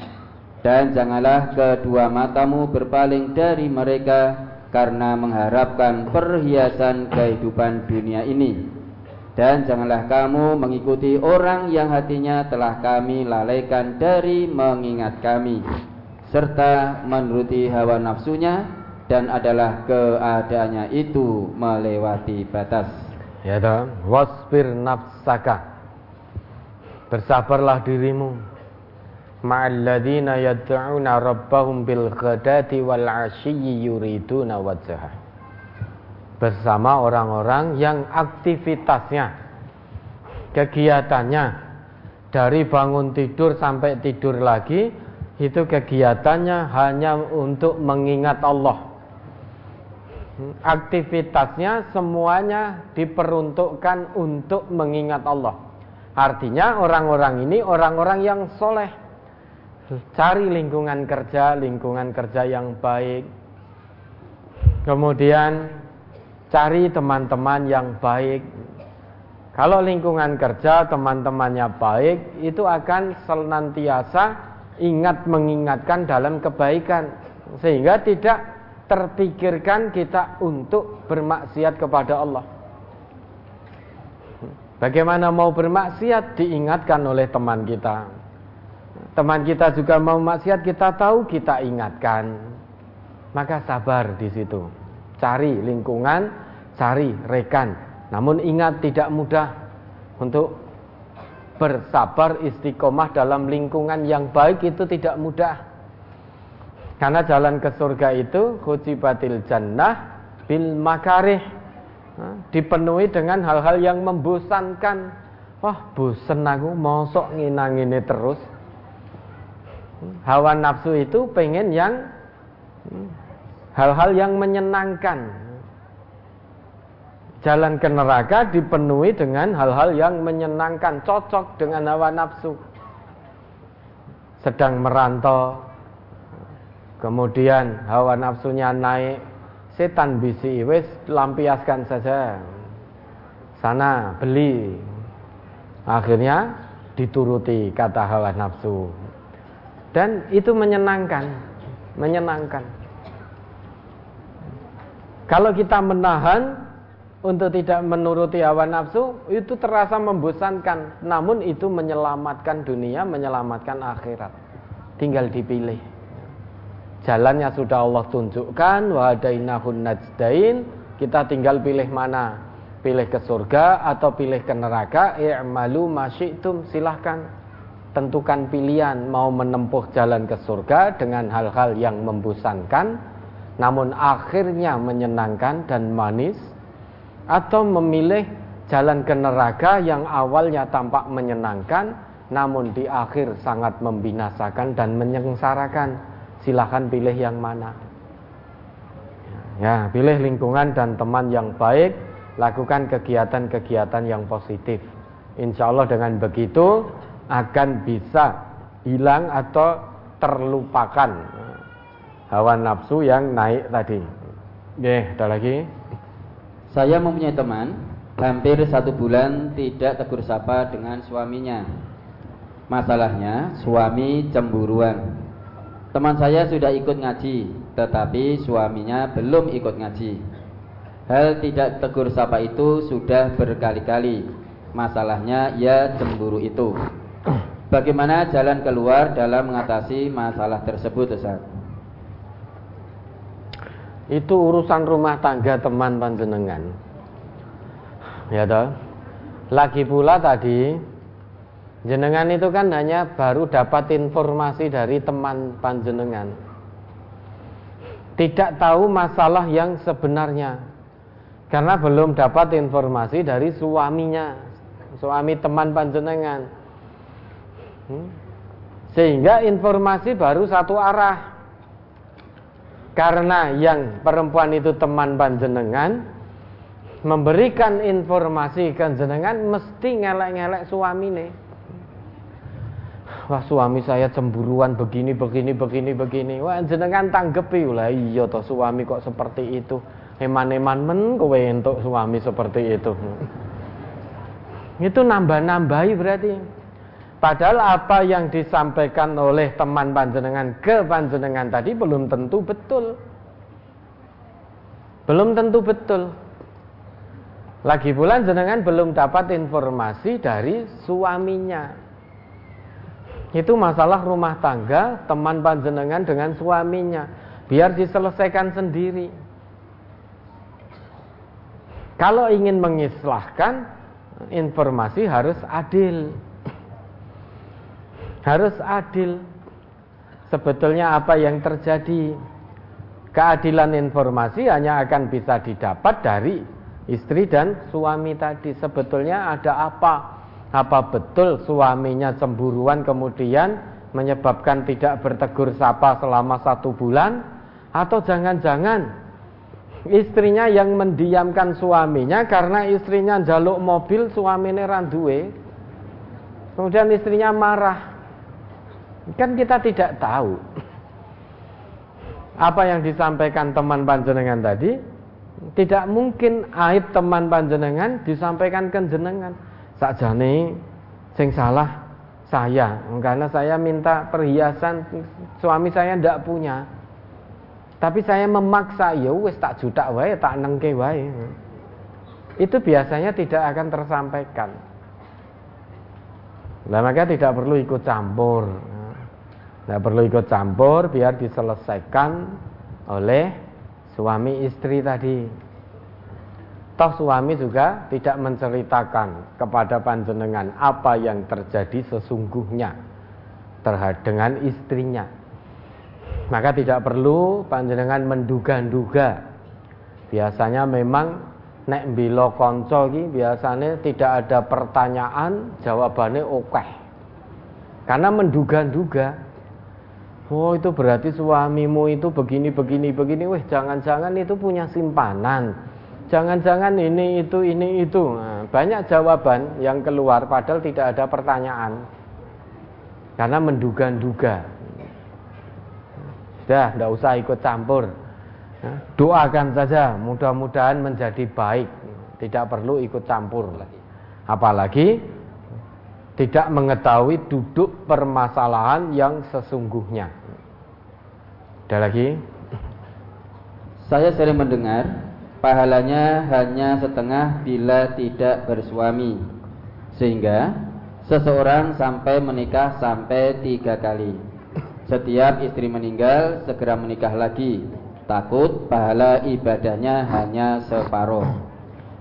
Dan janganlah kedua matamu berpaling dari mereka karena mengharapkan perhiasan kehidupan dunia ini dan janganlah kamu mengikuti orang yang hatinya telah kami lalaikan dari mengingat kami serta menuruti hawa nafsunya dan adalah keadaannya itu melewati batas. Ya toh, wasbir nafsaka. Bersabarlah dirimu ma'alladina yad'una rabbahum bil ghadati wal 'ashiyyi yuriduna wajhah bersama orang-orang yang aktivitasnya kegiatannya dari bangun tidur sampai tidur lagi itu kegiatannya hanya untuk mengingat Allah. Aktivitasnya semuanya diperuntukkan untuk mengingat Allah. Artinya orang-orang ini orang-orang yang soleh. Cari lingkungan kerja, lingkungan kerja yang baik. Kemudian cari teman-teman yang baik, kalau lingkungan kerja teman-temannya baik, itu akan senantiasa ingat mengingatkan dalam kebaikan sehingga tidak terpikirkan kita untuk bermaksiat kepada Allah. Bagaimana mau bermaksiat diingatkan oleh teman kita. Teman kita juga mau maksiat kita tahu kita ingatkan. Maka sabar di situ. Cari lingkungan, cari rekan namun ingat tidak mudah untuk bersabar istiqomah dalam lingkungan yang baik itu tidak mudah. Karena jalan ke surga itu khujibatil jannah bil makarih. Dipenuhi dengan hal-hal yang membosankan. Wah, bosan aku mosok nginang ini terus. Hawa nafsu itu pengen yang hmm, hal-hal yang menyenangkan. Jalan ke neraka dipenuhi dengan hal-hal yang menyenangkan, cocok dengan hawa nafsu. Sedang merantau, kemudian hawa nafsunya naik, setan bisi wis lampiaskan saja. Sana beli. Akhirnya dituruti kata hawa nafsu. Dan itu menyenangkan, menyenangkan. Kalau kita menahan untuk tidak menuruti hawa nafsu itu terasa membosankan. Namun itu menyelamatkan dunia menyelamatkan akhirat. Tinggal dipilih. Jalannya sudah Allah tunjukkan wahadainahun najdain. Kita tinggal pilih mana? Pilih ke surga atau pilih ke neraka? I'malu masyitum silahkan. Tentukan pilihan mau menempuh jalan ke surga dengan hal-hal yang membosankan namun akhirnya menyenangkan dan manis atau memilih jalan ke neraka yang awalnya tampak menyenangkan namun di akhir sangat membinasakan dan menyengsarakan. Silahkan pilih yang mana. Ya pilih lingkungan dan teman yang baik. Lakukan kegiatan-kegiatan yang positif. Insya Allah dengan begitu akan bisa hilang atau terlupakan hawa nafsu yang naik tadi. Oke, ada lagi? Saya mempunyai teman hampir satu bulan tidak tegur sapa dengan suaminya. Masalahnya suami cemburuan. Teman saya sudah ikut ngaji, tetapi suaminya belum ikut ngaji. Hal tidak tegur sapa itu sudah berkali-kali. Masalahnya ia cemburu itu. Bagaimana jalan keluar dalam mengatasi masalah tersebut, Ustaz? Itu urusan rumah tangga teman panjenengan. Ya toh? Lagi pula tadi jenengan itu kan hanya baru dapat informasi dari teman panjenengan. Tidak tahu masalah yang sebenarnya. Karena belum dapat informasi dari suaminya suami teman panjenengan. Hmm? sehingga informasi baru satu arah karena yang perempuan itu teman panjenengan memberikan informasi ke jenengan mesti ngelek-ngelek suami nih. Wah suami saya cemburuan begini begini begini begini. Wah jenengan tanggepi lah iya toh suami kok seperti itu. Eman-eman men kowe untuk suami seperti itu. Itu nambah-nambahi berarti. Padahal apa yang disampaikan oleh teman panjenengan ke panjenengan tadi belum tentu betul. Belum tentu betul. Lagi pula jenengan belum dapat informasi dari suaminya. Itu masalah rumah tangga teman panjenengan dengan suaminya. Biar diselesaikan sendiri. Kalau ingin mengislahkan, informasi harus adil harus adil. Sebetulnya apa yang terjadi? Keadilan informasi hanya akan bisa didapat dari istri dan suami tadi. Sebetulnya ada apa? Apa betul suaminya cemburuan kemudian menyebabkan tidak bertegur sapa selama satu bulan? Atau jangan-jangan istrinya yang mendiamkan suaminya karena istrinya jaluk mobil suaminya randuwe kemudian istrinya marah kan kita tidak tahu. Apa yang disampaikan teman panjenengan tadi tidak mungkin aib teman panjenengan disampaikan ke jenengan. Sakjane sing salah saya. Karena saya minta perhiasan suami saya tidak punya. Tapi saya memaksa ya wis tak juta wae tak nengke wae. Itu biasanya tidak akan tersampaikan. Nah maka tidak perlu ikut campur tidak perlu ikut campur biar diselesaikan oleh suami istri tadi toh suami juga tidak menceritakan kepada panjenengan apa yang terjadi sesungguhnya terhadap dengan istrinya maka tidak perlu panjenengan menduga-duga. Biasanya memang nek bilo konco iki biasanya tidak ada pertanyaan, jawabannya oke. Okay. Karena menduga-duga. Oh itu berarti suamimu itu begini begini begini. Weh jangan-jangan itu punya simpanan. Jangan-jangan ini itu ini itu. Nah, banyak jawaban yang keluar padahal tidak ada pertanyaan. Karena menduga-duga. Sudah, tidak usah ikut campur. Ya, doakan saja, mudah-mudahan menjadi baik. Tidak perlu ikut campur. Apalagi tidak mengetahui duduk permasalahan yang sesungguhnya. Ada lagi? Saya sering mendengar pahalanya hanya setengah bila tidak bersuami. Sehingga seseorang sampai menikah sampai tiga kali. Setiap istri meninggal segera menikah lagi Takut pahala ibadahnya hanya separuh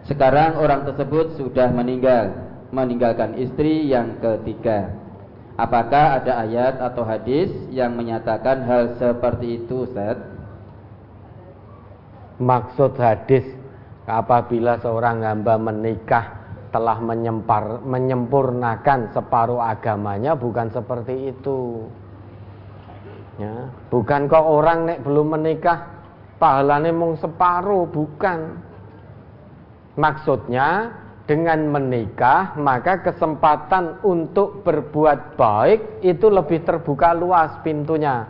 Sekarang orang tersebut sudah meninggal Meninggalkan istri yang ketiga Apakah ada ayat atau hadis yang menyatakan hal seperti itu Ustaz? Maksud hadis apabila seorang hamba menikah telah menyempar, menyempurnakan separuh agamanya bukan seperti itu Ya, bukan kok orang nek belum menikah pahalanya mung separuh, bukan. Maksudnya dengan menikah maka kesempatan untuk berbuat baik itu lebih terbuka luas pintunya.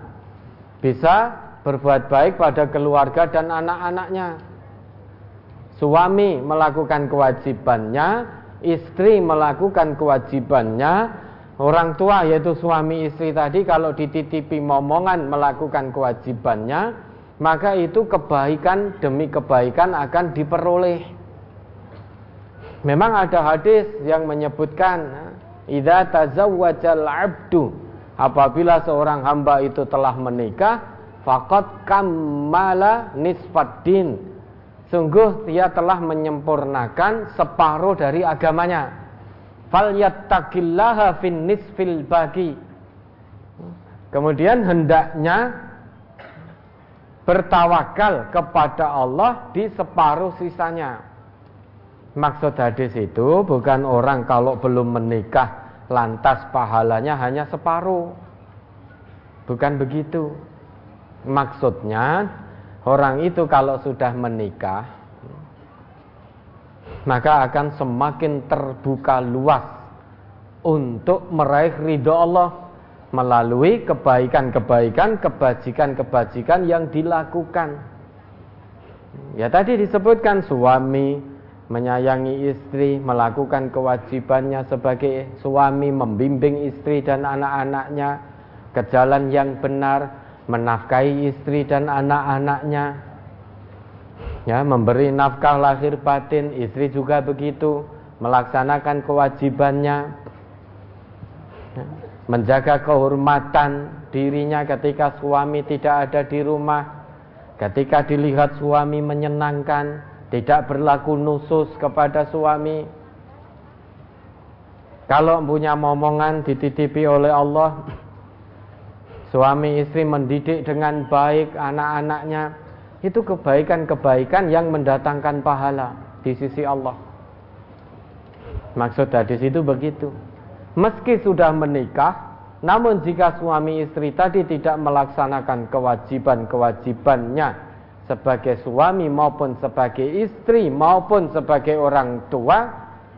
Bisa berbuat baik pada keluarga dan anak-anaknya. Suami melakukan kewajibannya, istri melakukan kewajibannya, Orang tua yaitu suami istri tadi kalau dititipi momongan melakukan kewajibannya, maka itu kebaikan demi kebaikan akan diperoleh. Memang ada hadis yang menyebutkan idza tazawwajal 'abdu apabila seorang hamba itu telah menikah faqad kammala nisfaddin sungguh dia telah menyempurnakan separuh dari agamanya. Falyattaqillaha fin nisfil bagi kemudian hendaknya bertawakal kepada Allah di separuh sisanya maksud hadis itu bukan orang kalau belum menikah lantas pahalanya hanya separuh bukan begitu maksudnya orang itu kalau sudah menikah maka akan semakin terbuka luas untuk meraih ridho Allah melalui kebaikan-kebaikan, kebajikan-kebajikan yang dilakukan. Ya tadi disebutkan suami menyayangi istri, melakukan kewajibannya sebagai suami, membimbing istri dan anak-anaknya ke jalan yang benar, menafkahi istri dan anak-anaknya, ya memberi nafkah lahir batin. Istri juga begitu melaksanakan kewajibannya ya, menjaga kehormatan dirinya ketika suami tidak ada di rumah ketika dilihat suami menyenangkan tidak berlaku nusus kepada suami kalau punya momongan dititipi oleh Allah suami istri mendidik dengan baik anak-anaknya itu kebaikan-kebaikan yang mendatangkan pahala di sisi Allah. Maksud hadis itu begitu. Meski sudah menikah, namun jika suami istri tadi tidak melaksanakan kewajiban-kewajibannya sebagai suami maupun sebagai istri maupun sebagai orang tua,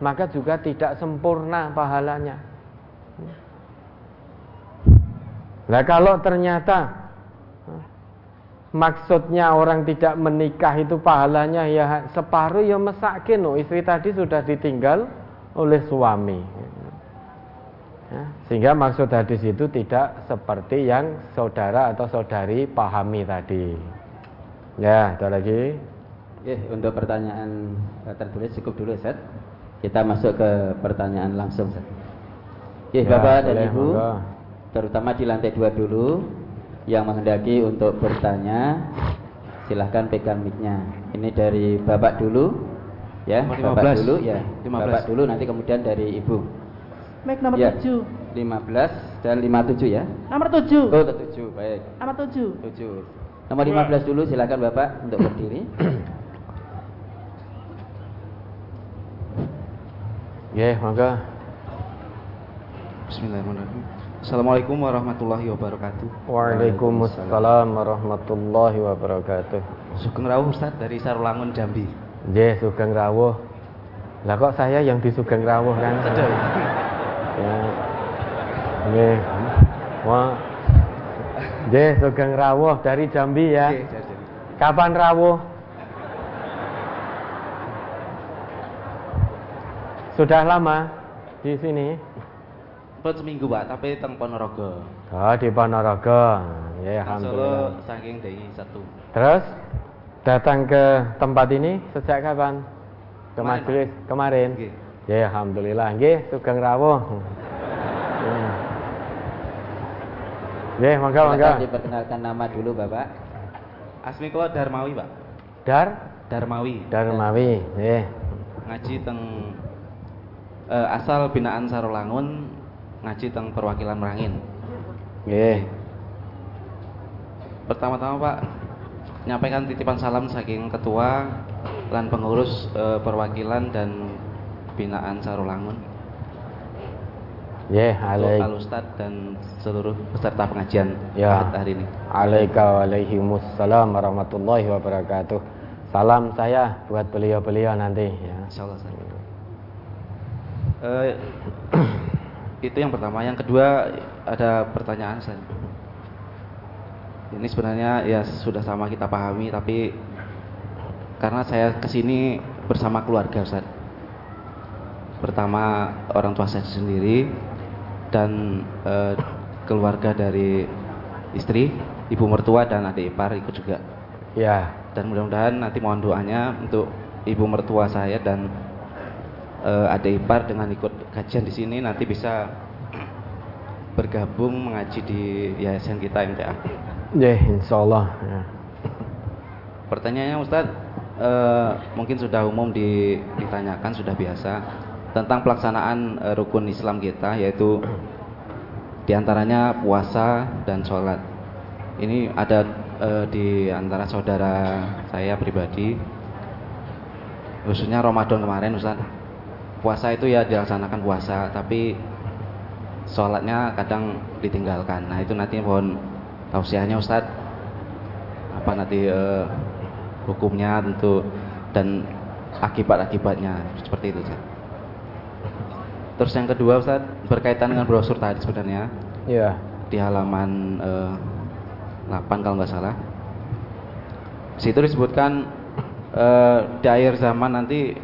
maka juga tidak sempurna pahalanya. Nah kalau ternyata maksudnya orang tidak menikah itu pahalanya ya separuh ya mesakin no. istri tadi sudah ditinggal oleh suami ya, sehingga maksud hadis itu tidak seperti yang saudara atau saudari pahami tadi ya ada lagi? Ya, untuk pertanyaan tertulis cukup dulu Set kita masuk ke pertanyaan langsung Set ya, Bapak dan Ibu terutama di lantai dua dulu yang menghendaki untuk bertanya silahkan pegang micnya. Ini dari bapak dulu ya bapak dulu ya. 15. bapak dulu nanti kemudian dari ibu. Mic nomor ya, 7 15 dan 57 ya. Nomor 7 oh 7 baik. Nomor 7 7 nomor 15 dulu silahkan bapak untuk berdiri ya yeah, maka Bismillahirrahmanirrahim Assalamualaikum warahmatullahi wabarakatuh. Waalaikumsalam warahmatullahi wabarakatuh. Sugeng Rawuh Ustaz dari Sarulangun Jambi. Nggih, Sugeng Rawuh. Lah kok saya yang di Sugeng Rawuh kan? Ya. Nggih. Wah. Nggih, Sugeng Rawuh dari Jambi ya. Nggih. Kapan rawuh? Sudah lama di sini? Pun seminggu Pak, tapi teng Ponorogo. Oh, di Ponorogo. Ya, alhamdulillah. Solo saking dari satu. Terus datang ke tempat ini sejak kapan? Ke kemarin, majelis kemarin. Ya, alhamdulillah. Nggih, sugeng rawuh. Ya, mangga mangga. Diperkenalkan nama dulu, Bapak. Asmi kula Darmawi, Pak. Dar? Darmawi. Darmawi, nggih. Ngaji teng uh, asal binaan Sarolangun ngaji tentang perwakilan Merangin. Nggih. Pertama-tama Pak, nyampaikan titipan salam saking ketua dan pengurus e, perwakilan dan binaan Sarulangun. Ya, alaik. Al Ustad dan seluruh peserta pengajian ya. hari ini. Alaika waalaikumsalam warahmatullahi wabarakatuh. Salam saya buat beliau-beliau nanti ya. Insyaallah. Uh, itu yang pertama yang kedua ada pertanyaan saya ini sebenarnya ya sudah sama kita pahami tapi karena saya ke sini bersama keluarga Ustaz pertama orang tua saya sendiri dan eh, keluarga dari istri ibu mertua dan adik ipar ikut juga ya dan mudah-mudahan nanti mohon doanya untuk ibu mertua saya dan uh, ada ipar dengan ikut kajian di sini nanti bisa bergabung mengaji di yayasan kita MTA. Ya, insya Allah. Ya. Pertanyaannya Ustadz, uh, mungkin sudah umum di, ditanyakan, sudah biasa tentang pelaksanaan uh, rukun Islam kita, yaitu di antaranya puasa dan sholat. Ini ada uh, di antara saudara saya pribadi, khususnya Ramadan kemarin Ustadz puasa itu ya dilaksanakan puasa tapi sholatnya kadang ditinggalkan nah itu nanti mohon tausiahnya Ustadz apa nanti uh, hukumnya tentu dan akibat-akibatnya seperti itu Ustaz. Terus yang kedua Ustaz berkaitan dengan brosur tadi sebenarnya. Iya. Di halaman uh, eh, 8 kalau nggak salah. Situ disebutkan uh, di akhir zaman nanti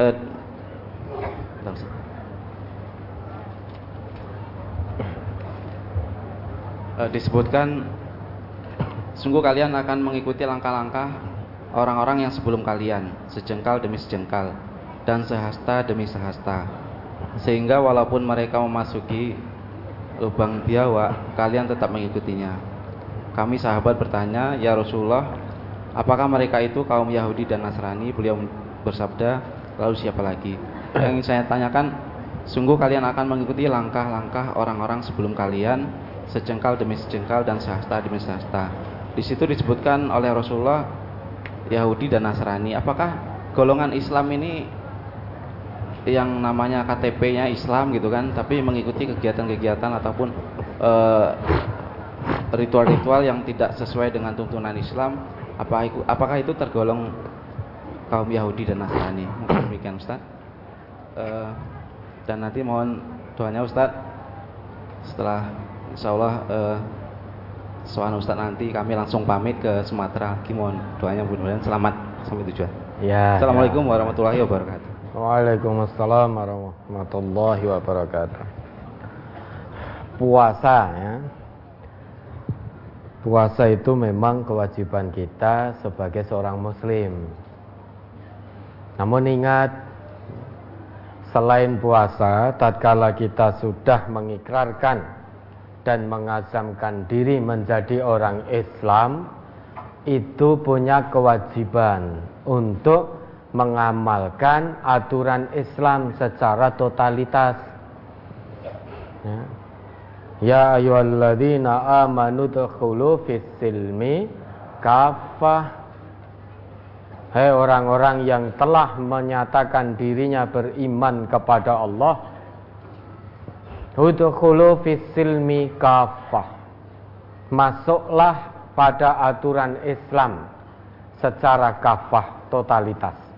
uh, disebutkan sungguh kalian akan mengikuti langkah-langkah orang-orang yang sebelum kalian sejengkal demi sejengkal dan sehasta demi sehasta sehingga walaupun mereka memasuki lubang biawa kalian tetap mengikutinya kami sahabat bertanya ya Rasulullah apakah mereka itu kaum Yahudi dan Nasrani beliau bersabda lalu siapa lagi yang ingin saya tanyakan sungguh kalian akan mengikuti langkah-langkah orang-orang sebelum kalian sejengkal demi sejengkal dan sehasta demi sehasta. Di situ disebutkan oleh Rasulullah Yahudi dan Nasrani. Apakah golongan Islam ini yang namanya KTP-nya Islam gitu kan, tapi mengikuti kegiatan-kegiatan ataupun eh, ritual-ritual yang tidak sesuai dengan tuntunan Islam, apa apakah itu tergolong kaum Yahudi dan Nasrani? Mungkin demikian Ustaz. Eh, dan nanti mohon doanya Ustaz setelah Insya Allah eh, soal Ustaz nanti kami langsung pamit ke Sumatera. Mohon doanya mudah-mudahan selamat sampai tujuan. Ya. Assalamualaikum warahmatullahi wabarakatuh. Waalaikumsalam warahmatullahi wabarakatuh. Puasa ya. Puasa itu memang kewajiban kita sebagai seorang muslim. Namun ingat selain puasa tatkala kita sudah mengikrarkan dan mengazamkan diri menjadi orang Islam itu punya kewajiban untuk mengamalkan aturan Islam secara totalitas. Ya. Ya ayyuhalladzina amanu dkhulu fis silmi kafah Hai orang-orang yang telah menyatakan dirinya beriman kepada Allah Udkhulu fis silmi kafah Masuklah pada aturan Islam secara kafah totalitas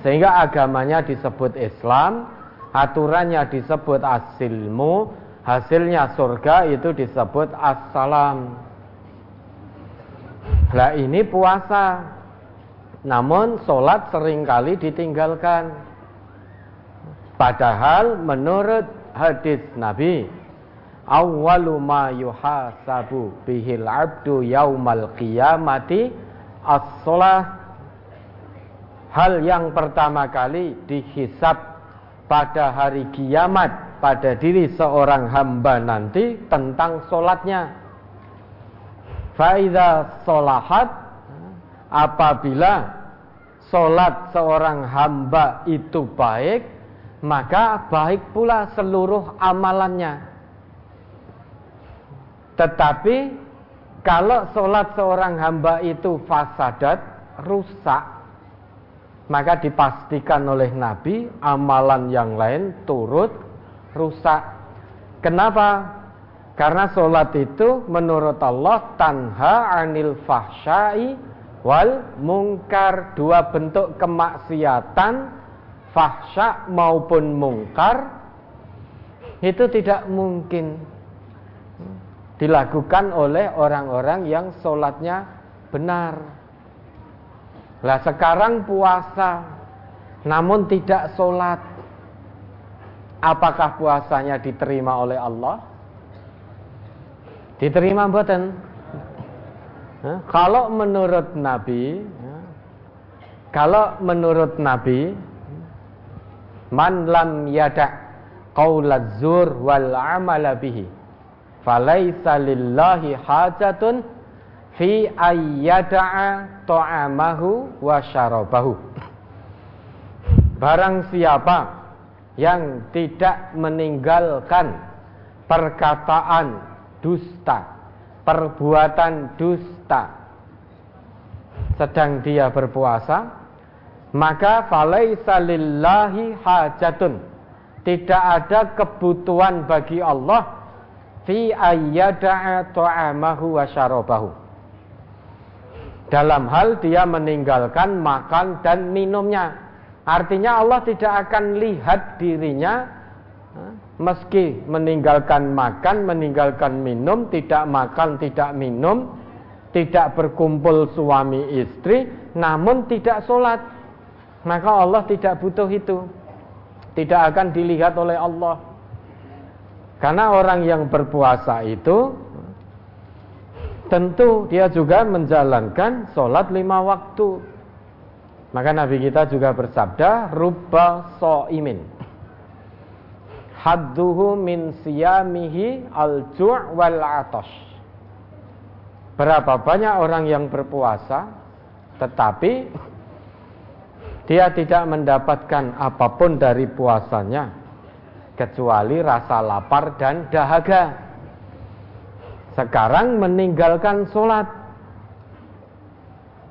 Sehingga agamanya disebut Islam aturannya disebut asilmu, hasilnya surga itu disebut assalam. Lah ini puasa. Namun sholat sering kali ditinggalkan. Padahal menurut hadis Nabi, awwalu ma yuhasabu bihil abdu yaumal qiyamati as-sholah Hal yang pertama kali dihisap pada hari kiamat pada diri seorang hamba nanti tentang solatnya. Faiza solahat apabila solat seorang hamba itu baik, maka baik pula seluruh amalannya. Tetapi kalau solat seorang hamba itu fasadat, rusak, maka dipastikan oleh Nabi amalan yang lain turut rusak. Kenapa? Karena sholat itu menurut Allah tanha anil fahsyai wal mungkar dua bentuk kemaksiatan fahsya maupun mungkar itu tidak mungkin dilakukan oleh orang-orang yang sholatnya benar. Lah sekarang puasa namun tidak sholat. Apakah puasanya diterima oleh Allah? Diterima mboten? Kalau menurut Nabi, kalau menurut Nabi, man lam yada qaulaz wal amala bihi, falaisa lillahi hajatun fi ayyada'a ta'amahu wa syarabahu. Barang siapa yang tidak meninggalkan perkataan dusta, perbuatan dusta sedang dia berpuasa, maka falaisa lillahi hajatun. Tidak ada kebutuhan bagi Allah fi ayyada'a ta'amahu wa syarabahu dalam hal dia meninggalkan makan dan minumnya. Artinya Allah tidak akan lihat dirinya meski meninggalkan makan, meninggalkan minum, tidak makan, tidak minum, tidak berkumpul suami istri, namun tidak sholat. Maka Allah tidak butuh itu. Tidak akan dilihat oleh Allah. Karena orang yang berpuasa itu tentu dia juga menjalankan sholat lima waktu. Maka Nabi kita juga bersabda, rubba so'imin. Hadduhu min siyamihi al-ju' wal atosh. Berapa banyak orang yang berpuasa, tetapi dia tidak mendapatkan apa pun dari puasanya, kecuali rasa lapar dan dahaga. Sekarang meninggalkan sholat.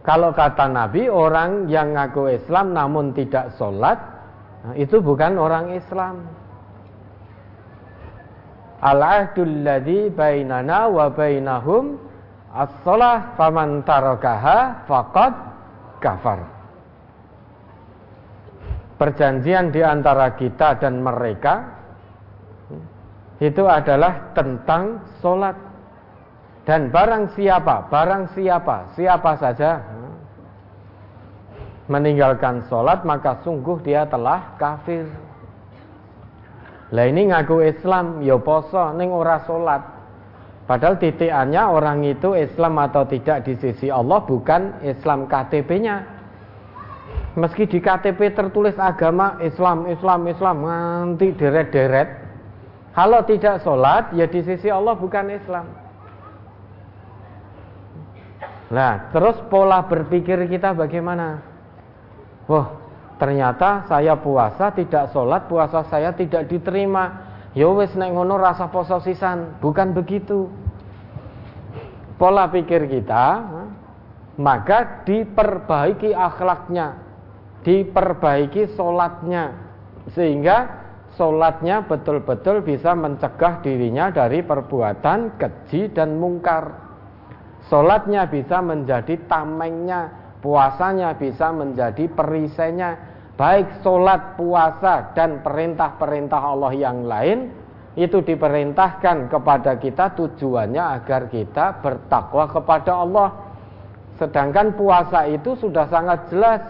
Kalau kata Nabi, orang yang ngaku Islam namun tidak sholat, Nah, itu bukan orang Islam. Al-ahdul ladzi bainana wa bainahum as-salah faman tarakaha faqad kafar. Perjanjian di antara kita dan mereka itu adalah tentang solat dan barang siapa, barang siapa, siapa saja meninggalkan solat maka sungguh dia telah kafir. Lah ini ngaku Islam, ya poso, ning ora solat. Padahal titikannya orang itu Islam atau tidak di sisi Allah bukan Islam KTP-nya. Meski di KTP tertulis agama Islam, Islam, Islam, nanti deret-deret. Kalau tidak sholat, ya di sisi Allah bukan Islam. Nah, terus pola berpikir kita bagaimana? Wah, ternyata saya puasa tidak sholat puasa saya tidak diterima. Ya wis nek ngono rasa poso sisan. Bukan begitu. Pola pikir kita maka diperbaiki akhlaknya diperbaiki sholatnya sehingga sholatnya betul-betul bisa mencegah dirinya dari perbuatan keji dan mungkar sholatnya bisa menjadi tamengnya puasanya bisa menjadi perisainya baik sholat, puasa, dan perintah-perintah Allah yang lain itu diperintahkan kepada kita tujuannya agar kita bertakwa kepada Allah. Sedangkan puasa itu sudah sangat jelas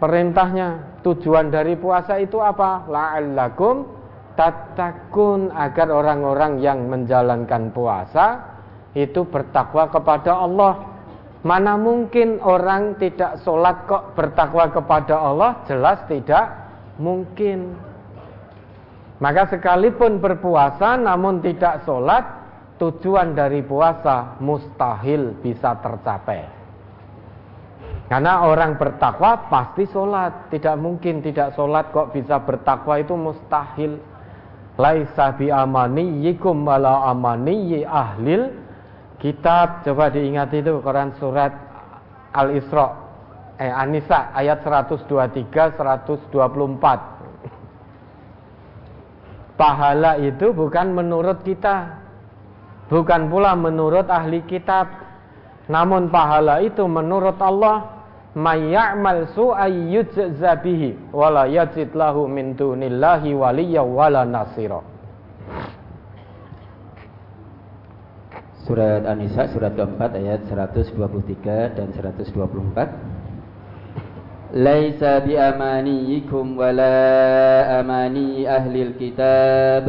perintahnya. Tujuan dari puasa itu apa? La'allakum tatakun agar orang-orang yang menjalankan puasa itu bertakwa kepada Allah. Mana mungkin orang tidak sholat kok bertakwa kepada Allah? Jelas tidak mungkin. Maka sekalipun berpuasa namun tidak sholat, tujuan dari puasa mustahil bisa tercapai. Karena orang bertakwa pasti sholat, tidak mungkin tidak sholat kok bisa bertakwa itu mustahil. Laisa bi amaniyikum wala amaniyi ahlil Kitab coba diingat itu Quran surat Al-Isra eh An-Nisa ayat 123 124. Pahala itu bukan menurut kita. Bukan pula menurut ahli kitab. Namun pahala itu menurut Allah may ya'mal su'ay wala yajid lahu min. Surat An-Nisa surat keempat ayat 123 dan 124 Laisa bi amaniyikum wala amani ahli kitab.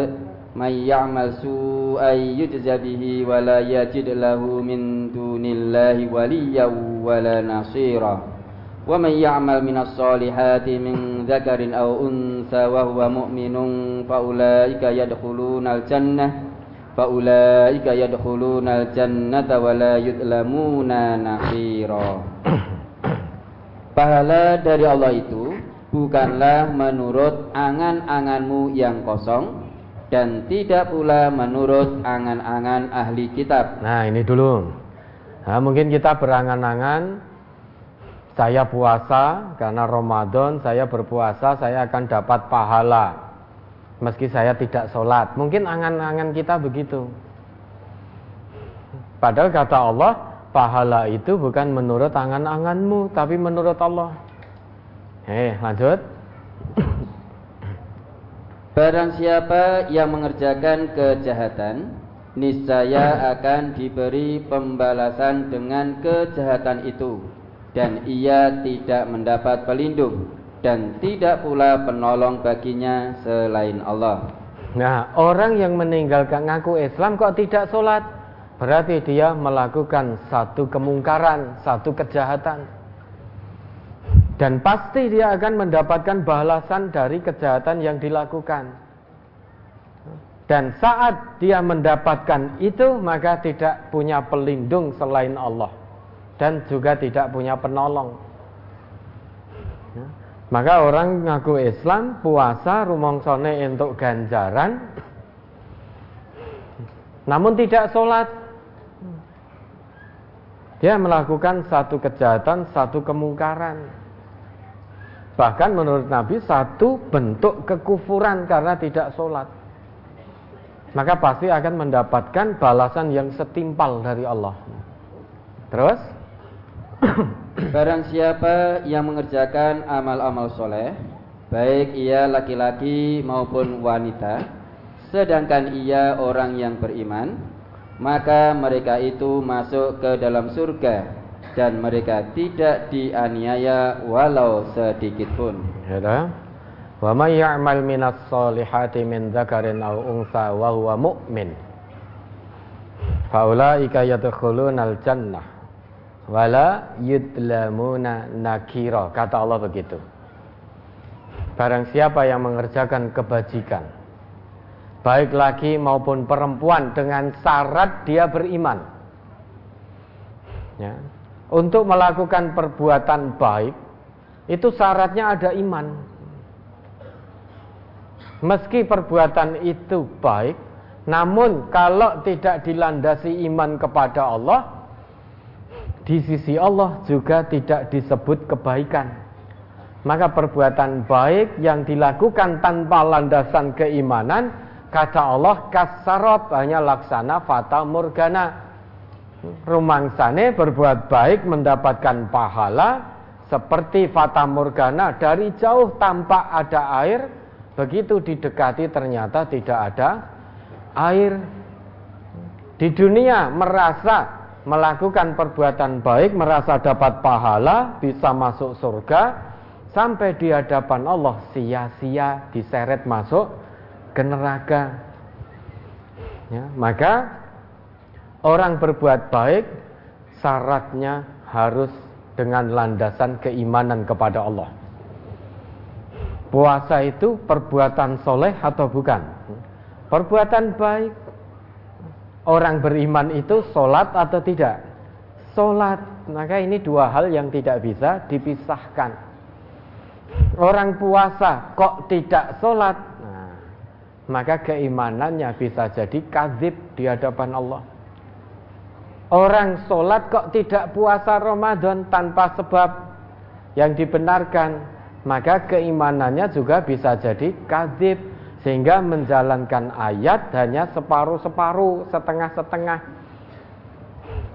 May ya'mal su'ay yujza bihi wala yajid lahu min dunillahi waliyyan wala nasira. Minas solihati min dzakarin aw unsa wa huwa mu'minun fa ulaika yadkhuluna al-jannah faulaika yadkhulunal jannata wa la yudlamuna nakhira. Pahala dari Allah itu bukanlah menurut angan-anganmu yang kosong dan tidak pula menurut angan-angan ahli kitab. Nah ini dulu. Nah, mungkin kita berangan-angan. Saya puasa karena Ramadan saya berpuasa saya akan dapat pahala meski saya tidak sholat. Mungkin angan-angan kita begitu. Padahal kata Allah, pahala itu bukan menurut angan-anganmu, tapi menurut Allah. Eh, lanjut. Barang siapa yang mengerjakan kejahatan, niscaya akan diberi pembalasan dengan kejahatan itu, dan ia tidak mendapat pelindung dan tidak pula penolong baginya selain Allah. Nah, orang yang meninggalkan ngaku Islam kok tidak sholat, berarti dia melakukan satu kemungkaran, satu kejahatan. Dan pasti dia akan mendapatkan balasan dari kejahatan yang dilakukan. Dan saat dia mendapatkan itu, maka tidak punya pelindung selain Allah. Dan juga tidak punya penolong. Maka orang ngaku Islam, puasa, rumongsone untuk ganjaran, namun tidak sholat. Dia melakukan satu kejahatan, satu kemungkaran. Bahkan menurut Nabi satu bentuk kekufuran karena tidak sholat. Maka pasti akan mendapatkan balasan yang setimpal dari Allah. Terus? Barang siapa yang mengerjakan amal-amal soleh Baik ia laki-laki maupun wanita Sedangkan ia orang yang beriman Maka mereka itu masuk ke dalam surga Dan mereka tidak dianiaya walau sedikit pun. Wa may ya'mal minas solihati min dzakarin aw unsa wa huwa mu'min. Faulaika yadkhulunal jannah wala yudlamuna nakira. Kata Allah begitu. Barang siapa yang mengerjakan kebajikan baik laki maupun perempuan dengan syarat dia beriman ya untuk melakukan perbuatan baik itu syaratnya ada iman. Meski perbuatan itu baik namun kalau tidak dilandasi iman kepada Allah di sisi Allah juga tidak disebut kebaikan. Maka perbuatan baik yang dilakukan tanpa landasan keimanan, kata Allah kasarot hanya laksana fata morgana. Rumangsane berbuat baik mendapatkan pahala seperti fata morgana dari jauh tampak ada air, begitu didekati ternyata tidak ada air. Di dunia merasa melakukan perbuatan baik merasa dapat pahala, bisa masuk surga sampai di hadapan Allah sia-sia diseret masuk ke neraka. Ya, maka orang berbuat baik syaratnya harus dengan landasan keimanan kepada Allah. Puasa itu perbuatan soleh atau bukan? Perbuatan baik orang beriman itu sholat atau tidak? Sholat. Maka ini dua hal yang tidak bisa dipisahkan. Orang puasa kok tidak sholat? Nah, maka keimanannya bisa jadi kazib di hadapan Allah. Orang sholat kok tidak puasa Ramadan tanpa sebab yang dibenarkan, maka keimanannya juga bisa jadi kazib sehingga menjalankan ayat hanya separuh-separuh, setengah-setengah.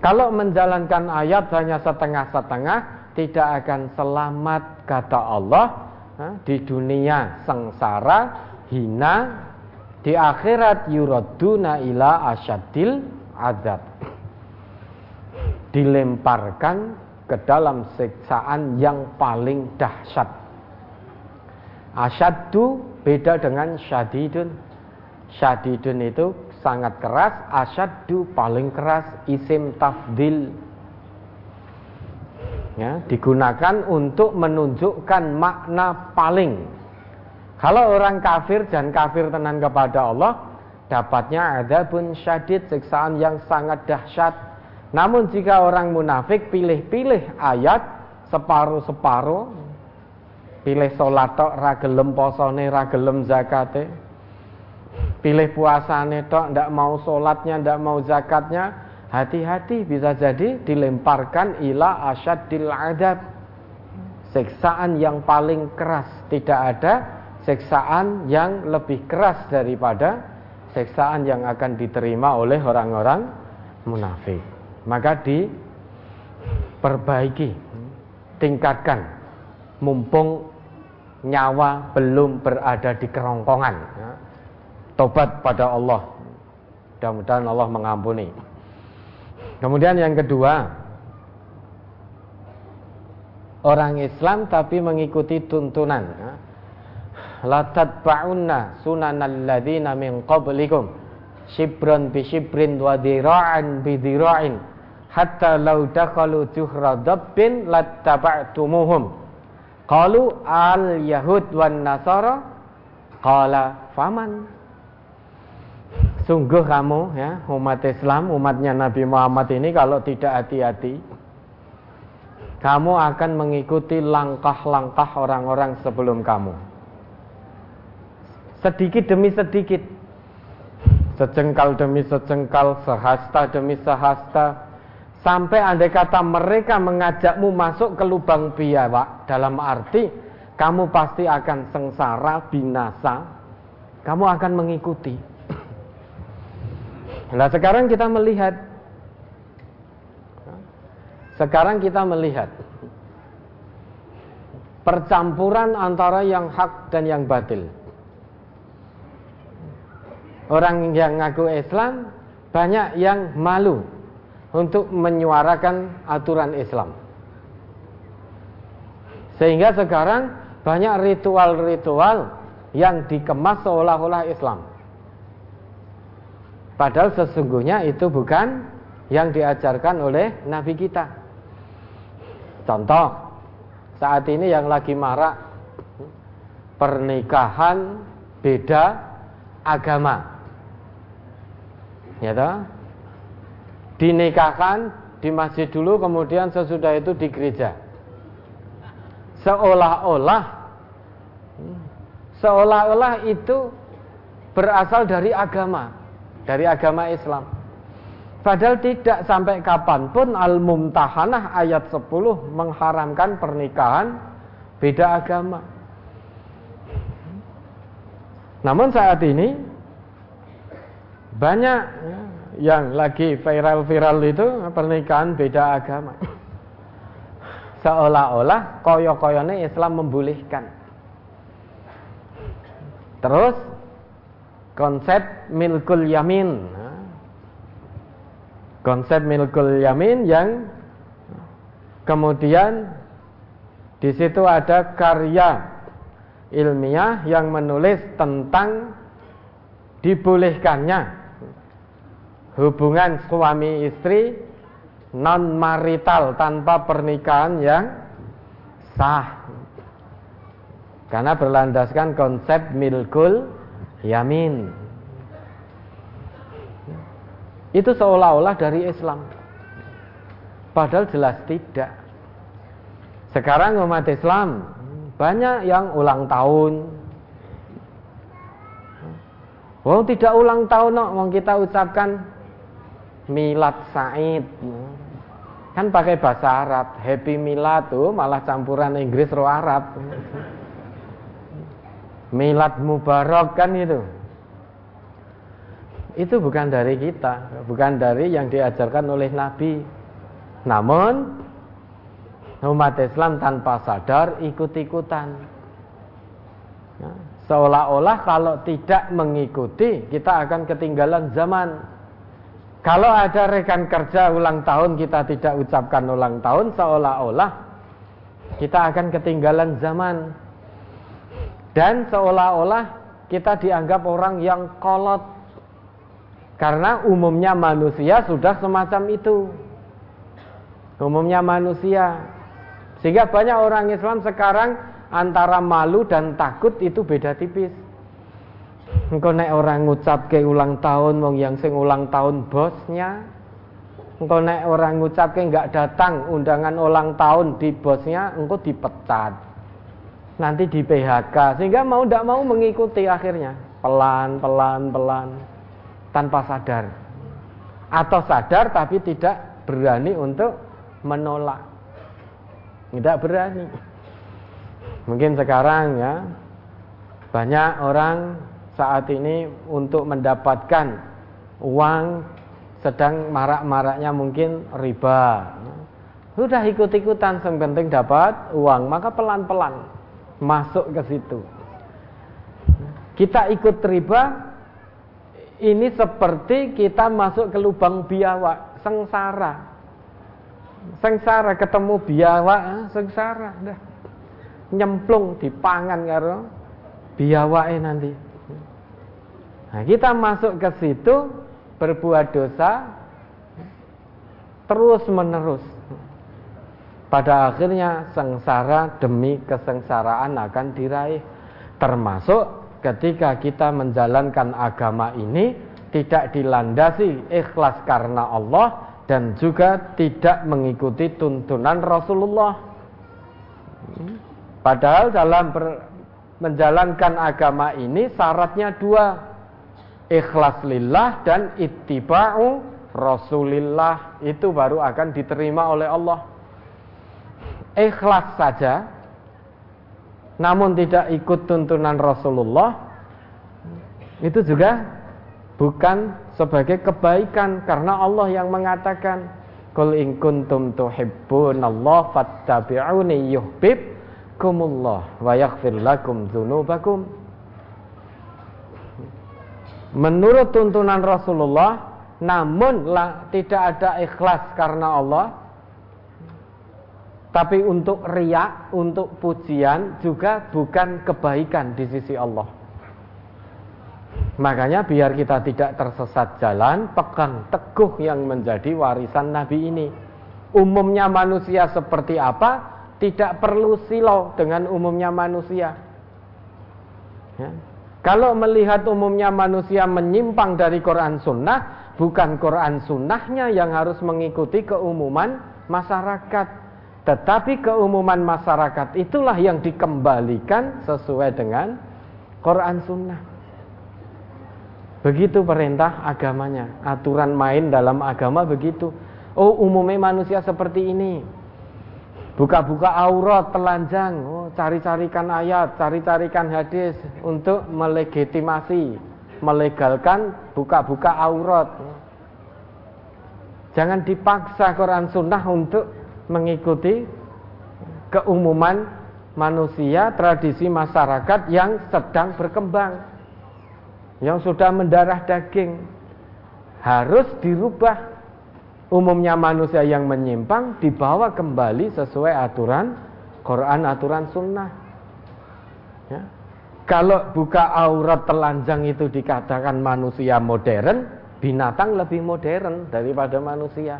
Kalau menjalankan ayat hanya setengah-setengah, tidak akan selamat kata Allah di dunia sengsara, hina, di akhirat yuraduna ila asyadil azab. Dilemparkan ke dalam siksaan yang paling dahsyat. Asyaddu Beda dengan syadidun. Syadidun itu sangat keras, asyaddu paling keras, isim tafdil. Ya, digunakan untuk menunjukkan makna paling. Kalau orang kafir dan kafir tenan kepada Allah, dapatnya ada pun syadid, siksaan yang sangat dahsyat. Namun jika orang munafik pilih-pilih ayat separuh-separuh, pilih sholat tok ra gelem posone ra gelem zakate. Pilih puasane tok ndak mau sholatnya ndak mau zakatnya hati-hati bisa jadi dilemparkan ila asyadil adab. Siksaan yang paling keras tidak ada siksaan yang lebih keras daripada siksaan yang akan diterima oleh orang-orang munafik. Maka diperbaiki tingkatkan mumpung nyawa belum berada di kerongkongan. Ya. Tobat pada Allah. Mudah-mudahan Allah mengampuni. Kemudian yang kedua, orang Islam tapi mengikuti tuntunan. Ya. La tatba'unna sunanal ladzina min qablikum shibran bi shibrin wa dira'an bi dira'in hatta law dakhalu juhra dabbin lattaba'tumuhum Qalu al Yahud wan Nasara qala faman Sungguh kamu ya umat Islam, umatnya Nabi Muhammad ini kalau tidak hati-hati kamu akan mengikuti langkah-langkah orang-orang sebelum kamu. Sedikit demi sedikit. Sejengkal demi sejengkal, sehasta demi sehasta, Sampai andai kata mereka mengajakmu masuk ke lubang biawak dalam arti kamu pasti akan sengsara, binasa, kamu akan mengikuti. Nah sekarang kita melihat. Sekarang kita melihat. Percampuran antara yang hak dan yang batil. Orang yang ngaku Islam Banyak yang malu Untuk menyuarakan aturan Islam Sehingga sekarang banyak ritual-ritual yang dikemas seolah-olah Islam. Padahal sesungguhnya itu bukan yang diajarkan oleh Nabi kita. Contoh, saat ini yang lagi marak pernikahan beda agama. Ya? Dinikahkan di masjid dulu kemudian sesudah itu di gereja seolah-olah seolah-olah itu berasal dari agama, dari agama Islam. Padahal tidak sampai kapan pun Al-Mumtahanah ayat 10 mengharamkan pernikahan beda agama. Namun saat ini banyak ya, yang lagi viral-viral itu pernikahan beda agama seolah-olah koyo-koyone Islam membolehkan. Terus konsep milkul yamin. Konsep milkul yamin yang kemudian di situ ada karya ilmiah yang menulis tentang dibolehkannya hubungan suami istri non marital tanpa pernikahan yang sah. Karena berlandaskan konsep milkul yamin. Itu seolah-olah dari Islam. Padahal jelas tidak. Sekarang umat Islam banyak yang ulang tahun. Wong tidak ulang tahun, no. Kita ucapkan milad Said. Kan pakai bahasa Arab, Happy Milad tuh malah campuran Inggris roh Arab. Milad Mubarak kan itu. Itu bukan dari kita, bukan dari yang diajarkan oleh Nabi. Namun umat Islam tanpa sadar ikut-ikutan. Ya, seolah-olah kalau tidak mengikuti kita akan ketinggalan zaman. Kalau ada rekan kerja ulang tahun kita tidak ucapkan ulang tahun seolah-olah kita akan ketinggalan zaman. Dan seolah-olah kita dianggap orang yang kolot. Karena umumnya manusia sudah semacam itu. Umumnya manusia. Sehingga banyak orang Islam sekarang antara malu dan takut itu beda tipis. Engkau nek orang ngucap ke ulang tahun wong yang sing ulang tahun bosnya. Engkau nek orang ngucap ke nggak datang undangan ulang tahun di bosnya, engkau dipecat. Nanti di PHK sehingga mau tidak mau mengikuti akhirnya. Pelan pelan pelan. Tanpa sadar. Atau sadar tapi tidak berani untuk menolak. Tidak berani. Mungkin sekarang ya banyak orang saat ini untuk mendapatkan uang sedang marak-maraknya mungkin riba. Sudah ikut-ikutan, yang penting dapat uang, maka pelan-pelan masuk ke situ. Kita ikut riba, ini seperti kita masuk ke lubang biawak, sengsara. Sengsara ketemu biawak, sengsara, dah nyemplung dipangan karo biawake nanti. Nah, kita masuk ke situ berbuat dosa terus menerus. Pada akhirnya sengsara demi kesengsaraan akan diraih. Termasuk ketika kita menjalankan agama ini tidak dilandasi ikhlas karena Allah dan juga tidak mengikuti tuntunan Rasulullah. Padahal dalam menjalankan agama ini syaratnya dua ikhlas lillah dan ittiba'u rasulillah. Itu baru akan diterima oleh Allah. Ikhlas saja namun tidak ikut tuntunan Rasulullah itu juga bukan sebagai kebaikan karena Allah yang mengatakan Qul in kuntum tuhibbunallaha fattabi'uni yuhibbukumullah wa yaghfir lakum dzunubakum Menurut tuntunan Rasulullah namun lah, tidak ada ikhlas karena Allah tapi untuk riak, untuk pujian juga bukan kebaikan di sisi Allah. Makanya biar kita tidak tersesat jalan, pegang teguh yang menjadi warisan Nabi ini. Umumnya manusia seperti apa, tidak perlu silau dengan umumnya manusia. Ya. Kalau melihat umumnya manusia menyimpang dari Quran Sunnah, bukan Quran Sunnahnya yang harus mengikuti keumuman masyarakat. Tetapi keumuman masyarakat itulah yang dikembalikan sesuai dengan Quran Sunnah. Begitu perintah agamanya, aturan main dalam agama begitu. Oh, umumnya manusia seperti ini. Buka-buka aurat, telanjang, oh, cari-carikan ayat, cari-carikan hadis untuk melegitimasi, melegalkan buka-buka aurat. Jangan dipaksa Quran Sunnah untuk mengikuti keumuman manusia, tradisi masyarakat yang sedang berkembang yang sudah mendarah daging. Harus dirubah umumnya manusia yang menyimpang dibawa kembali sesuai aturan Quran aturan sunnah ya. kalau buka aurat telanjang itu dikatakan manusia modern binatang lebih modern daripada manusia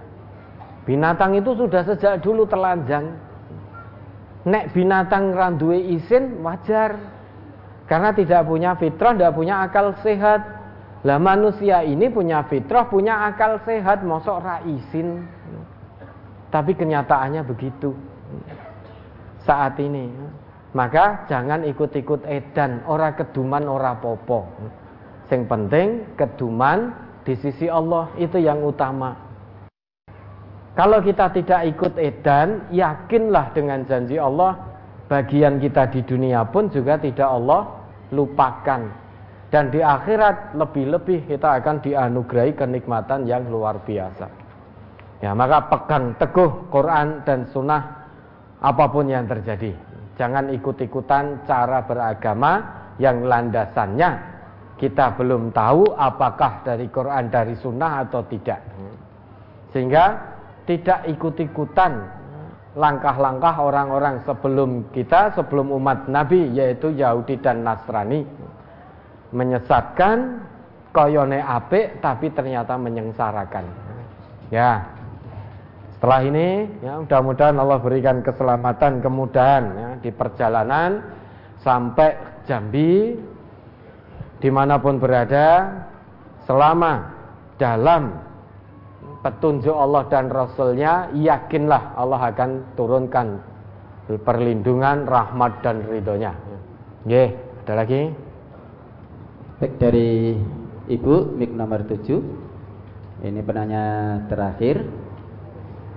binatang itu sudah sejak dulu telanjang nek binatang randuwe isin wajar karena tidak punya fitrah, tidak punya akal sehat. Lah manusia ini punya fitrah, punya akal sehat, mosok raisin. Tapi kenyataannya begitu. Saat ini. Maka jangan ikut-ikut edan, ora keduman, ora popo. Yang penting keduman di sisi Allah itu yang utama. Kalau kita tidak ikut edan, yakinlah dengan janji Allah bagian kita di dunia pun juga tidak Allah lupakan dan di akhirat lebih-lebih kita akan dianugerahi kenikmatan yang luar biasa. Ya maka pegang teguh Quran dan Sunnah apa pun yang terjadi. Jangan ikut-ikutan cara beragama yang landasannya kita belum tahu apakah dari Quran dari Sunnah atau tidak. Sehingga tidak ikut-ikutan langkah-langkah orang-orang sebelum kita, sebelum umat Nabi yaitu Yahudi dan Nasrani menyesatkan koyone apik tapi ternyata menyengsarakan. Ya. Setelah ini ya mudah-mudahan Allah berikan keselamatan kemudahan ya, di perjalanan sampai Jambi di mana pun berada selama dalam petunjuk Allah dan Rasulnya, yakinlah Allah akan turunkan perlindungan, rahmat dan ridhonya. Oke, ada lagi? Baik dari Ibu mik nomor 7 Ini penanya terakhir.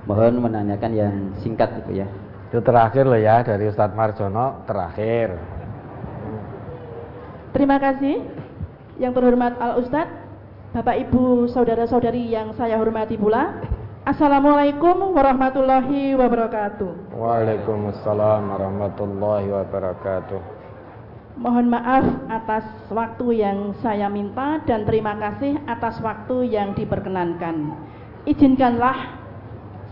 Mohon menanyakan yang singkat Ibu ya. Itu terakhir loh ya dari Ustadz Marjono terakhir. Terima kasih Yang terhormat Al Ustadz Bapak Ibu saudara-saudari yang saya hormati pula. Assalamualaikum warahmatullahi wabarakatuh. Waalaikumsalam warahmatullahi wabarakatuh Mohon maaf atas waktu yang saya minta dan terima kasih atas waktu yang diperkenankan. Izinkanlah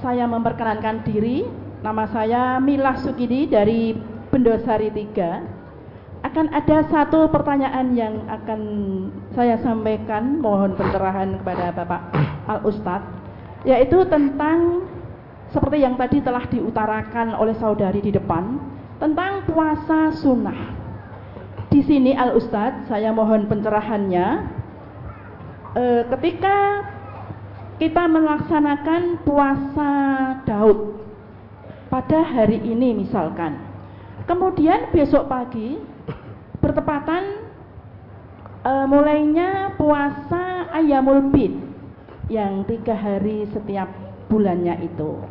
saya memperkenankan diri. Nama saya Milah Sukidi dari Bendosari 3 akan ada satu pertanyaan yang akan saya sampaikan. Mohon pencerahan kepada Bapak Al Ustadz yaitu tentang seperti yang tadi telah diutarakan oleh saudari di depan tentang puasa sunnah. Di sini Al Ustadz saya mohon pencerahannya e, ketika kita melaksanakan puasa Daud pada hari ini misalkan kemudian besok pagi bertepatan uh, mulainya puasa ayamul bid yang tiga hari setiap bulannya itu.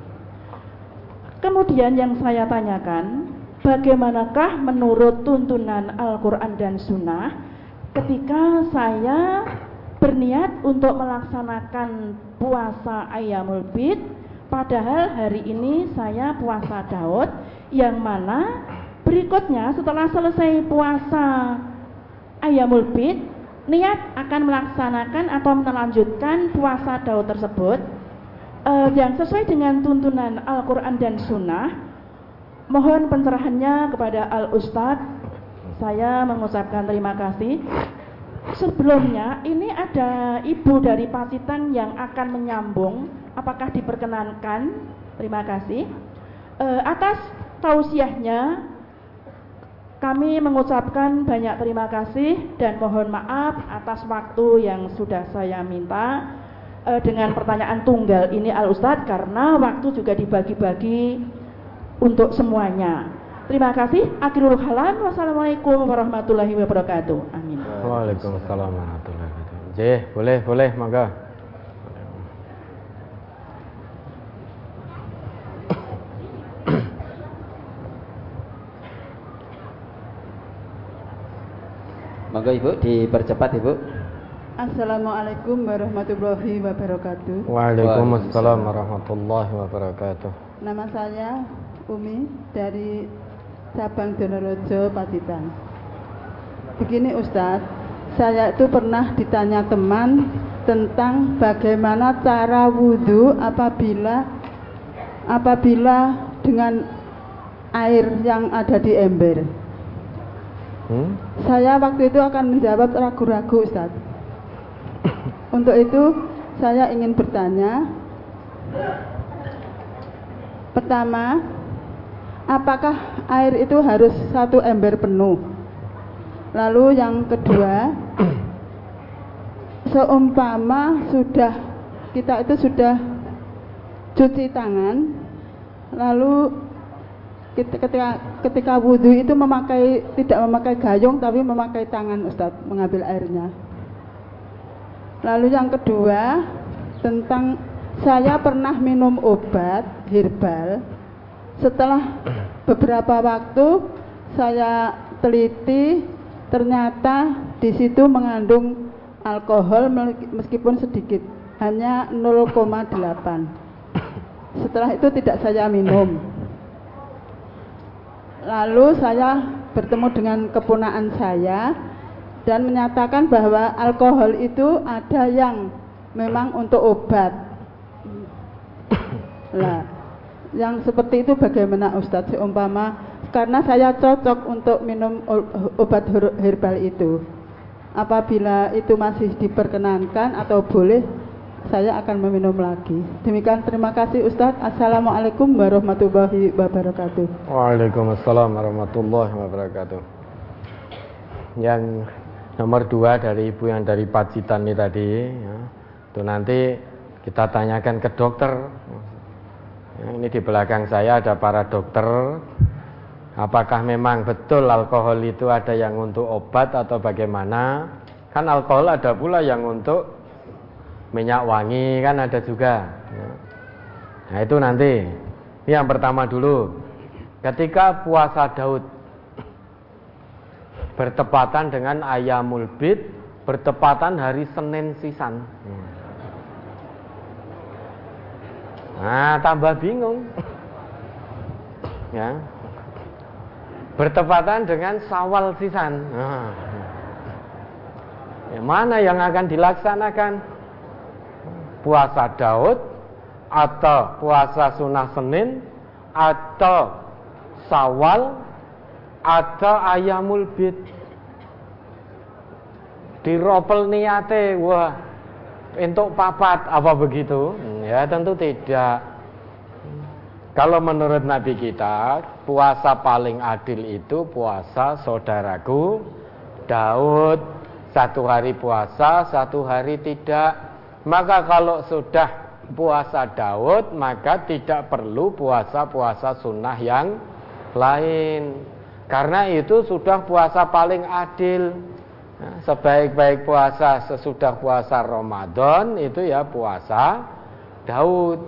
Kemudian yang saya tanyakan, bagaimanakah menurut tuntunan Al-Quran dan Sunnah ketika saya berniat untuk melaksanakan puasa Ayamul Bid padahal hari ini saya puasa Daud yang mana berikutnya setelah selesai puasa Ayamul Bid niat akan melaksanakan atau melanjutkan puasa Daud tersebut? Uh, yang sesuai dengan tuntunan Al-Quran dan Sunnah Mohon pencerahannya kepada Al Ustadz. Saya mengucapkan terima kasih. Sebelumnya ini ada ibu dari Pacitan yang akan menyambung. Apakah diperkenankan? Terima kasih. E, atas tausiahnya kami mengucapkan banyak terima kasih dan mohon maaf atas waktu yang sudah saya minta e, dengan pertanyaan tunggal ini Al Ustadz karena waktu juga dibagi-bagi untuk semuanya. Terima kasih. Akhirul kalam. Wassalamualaikum warahmatullahi wabarakatuh. Amin. Waalaikumsalam warahmatullahi wabarakatuh. Jeh, boleh, boleh, mangga. Monggo Ibu dipercepat Ibu. Assalamualaikum warahmatullahi wabarakatuh. Waalaikumsalam warahmatullahi wabarakatuh. Nama saya Umi dari cabang Donorejo Pacitan. Begini Ustadz, saya itu pernah ditanya teman tentang bagaimana cara wudhu apabila apabila dengan air yang ada di ember. Hmm? Saya waktu itu akan menjawab ragu-ragu Ustadz. Untuk itu saya ingin bertanya, pertama, apakah air itu harus satu ember penuh? Lalu yang kedua, seumpama sudah kita itu sudah cuci tangan, lalu ketika ketika wudhu itu memakai tidak memakai gayung tapi memakai tangan Ustadz mengambil airnya. Lalu yang kedua tentang saya pernah minum obat herbal setelah beberapa waktu saya teliti ternyata di situ mengandung alkohol meskipun sedikit hanya 0,8 setelah itu tidak saya minum. Lalu saya bertemu dengan kepunaan saya dan menyatakan bahwa alkohol itu ada yang memang untuk obat. Lah yang seperti itu bagaimana Ustadz? Seumpama karena saya cocok untuk minum obat herbal itu. Apabila itu masih diperkenankan atau boleh saya akan meminum lagi. Demikian terima kasih Ustadz. Assalamualaikum warahmatullahi wabarakatuh. Waalaikumsalam warahmatullahi wabarakatuh. Yang nomor dua dari ibu yang dari Pacitan ini tadi ya, itu nanti kita tanyakan ke dokter ini di belakang saya ada para dokter. Apakah memang betul alkohol itu ada yang untuk obat atau bagaimana? Kan alkohol ada pula yang untuk minyak wangi kan ada juga. Ya. Nah itu nanti. Ini yang pertama dulu. Ketika puasa Daud bertepatan dengan ayamul bid, bertepatan hari Senin sisan. Hmm. Nah, tambah bingung. ya. Bertepatan dengan Sawal Sisan. Nah. Ya, mana yang akan dilaksanakan? Puasa Daud atau puasa Sunnah Senin atau Sawal atau Ayamul Bid. Diropel niate, wah untuk papat apa begitu? Ya tentu tidak. Kalau menurut Nabi kita, puasa paling adil itu puasa saudaraku Daud. Satu hari puasa, satu hari tidak. Maka kalau sudah puasa Daud, maka tidak perlu puasa-puasa sunnah yang lain. Karena itu sudah puasa paling adil. Sebaik-baik puasa sesudah puasa Ramadan itu ya puasa Daud.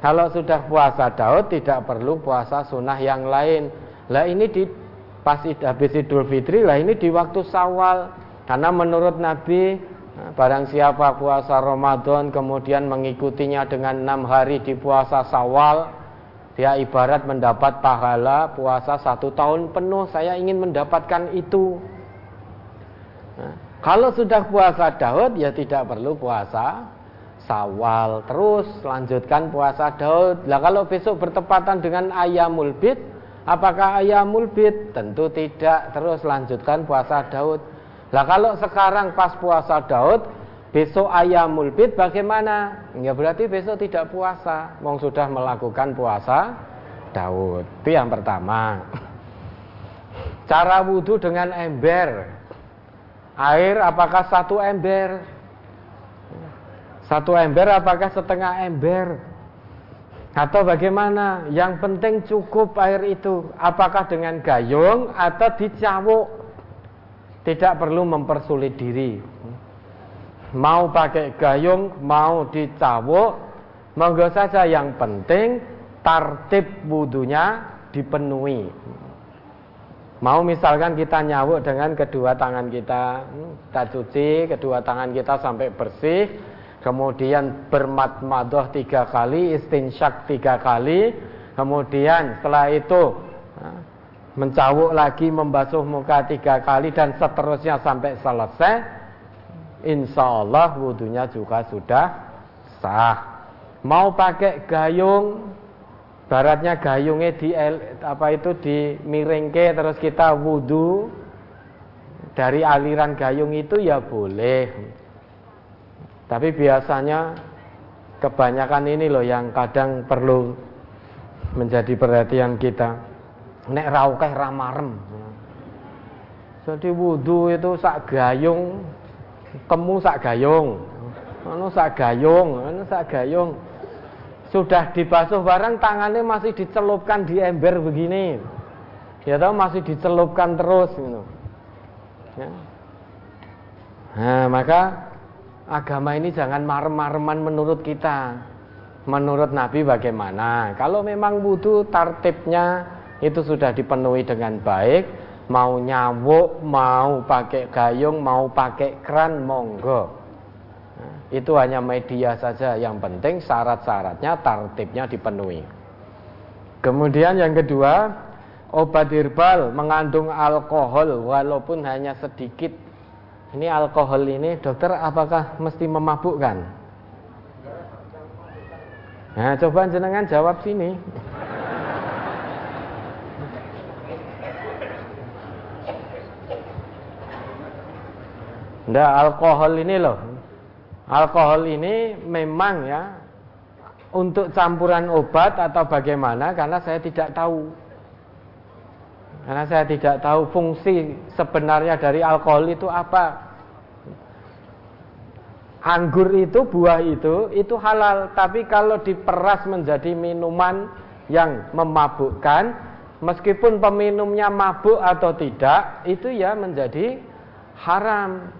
Kalau sudah puasa Daud tidak perlu puasa sunnah yang lain. Lah ini di pas habis Idul Fitri lah ini di waktu Sawal. Karena menurut Nabi nah, barang siapa puasa Ramadan kemudian mengikutinya dengan enam hari di puasa Sawal, dia ibarat mendapat pahala puasa satu tahun penuh. Saya ingin mendapatkan itu. Nah, kalau sudah puasa Daud ya tidak perlu puasa Sawal terus lanjutkan puasa Daud. Lah kalau besok bertepatan dengan Ayamul Bid, apakah Ayamul Bid? Tentu tidak. Terus lanjutkan puasa Daud. Lah kalau sekarang pas puasa Daud, besok Ayamul Bid bagaimana? Ya berarti besok tidak puasa. Wong sudah melakukan puasa Daud. Itu yang pertama. Cara wudhu dengan ember. Air apakah satu ember? Satu ember apakah setengah ember? Atau bagaimana? Yang penting cukup air itu. Apakah dengan gayung atau dicawuk? Tidak perlu mempersulit diri. Mau pakai gayung, mau dicawuk, monggo saja yang penting tartib wudhunya dipenuhi. Mau misalkan kita nyawuk dengan kedua tangan kita, hmm, kita cuci kedua tangan kita sampai bersih, kemudian bermatmadoh tiga kali, istinsyak tiga kali, kemudian setelah itu mencawuk lagi, membasuh muka tiga kali dan seterusnya sampai selesai, insya Allah wudhunya juga sudah sah. Mau pakai gayung, baratnya gayungnya di apa itu di miringke terus kita wudhu dari aliran gayung itu ya boleh. Tapi biasanya kebanyakan ini loh yang kadang perlu menjadi perhatian kita. Nek raukeh ramarem. Jadi wudhu itu sak gayung, kemu sak gayung, anu sak gayung, anu sak gayung. Sudah dibasuh barang tangannya masih dicelupkan di ember begini. Ya tahu masih dicelupkan terus gitu. Ya. Nah, maka agama ini jangan marem-mareman menurut kita. Menurut Nabi bagaimana? Kalau memang wudhu tartibnya itu sudah dipenuhi dengan baik, mau nyawuk, mau pakai gayung, mau pakai kran, monggo. Nah, itu hanya media saja. Yang penting syarat-syaratnya, tartibnya dipenuhi. Kemudian yang kedua, obat herbal mengandung alkohol walaupun hanya sedikit ini alkohol ini dokter apakah mesti memabukkan? Nah, coba jenengan jawab sini. Ndak alkohol ini loh. Alkohol ini memang ya untuk campuran obat atau bagaimana karena saya tidak tahu. Karena saya tidak tahu fungsi sebenarnya dari alkohol itu apa. Anggur itu, buah itu, itu halal. Tapi kalau diperas menjadi minuman yang memabukkan, meskipun peminumnya mabuk atau tidak, itu ya menjadi haram.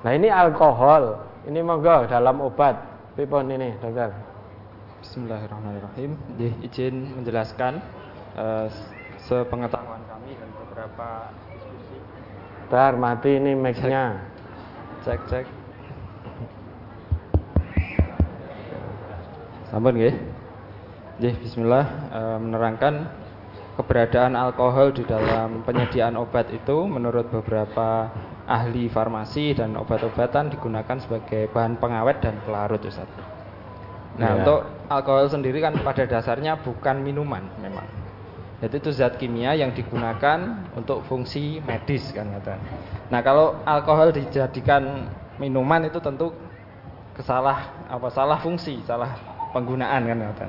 Nah ini alkohol. Ini monggo dalam obat. Pipon ini, dokter. Bismillahirrahmanirrahim. Izin menjelaskan uh, sepengetahuan kami dan beberapa diskusi. Bentar, mati ini mic-nya. Cek, cek. Sampun nggih. Nggih, bismillah e, menerangkan keberadaan alkohol di dalam penyediaan obat itu menurut beberapa ahli farmasi dan obat-obatan digunakan sebagai bahan pengawet dan pelarut Ustaz. Nah, ya. untuk alkohol sendiri kan pada dasarnya bukan minuman memang. Jadi itu zat kimia yang digunakan untuk fungsi medis kan kata. Nah kalau alkohol dijadikan minuman itu tentu kesalah apa salah fungsi, salah penggunaan kan kata.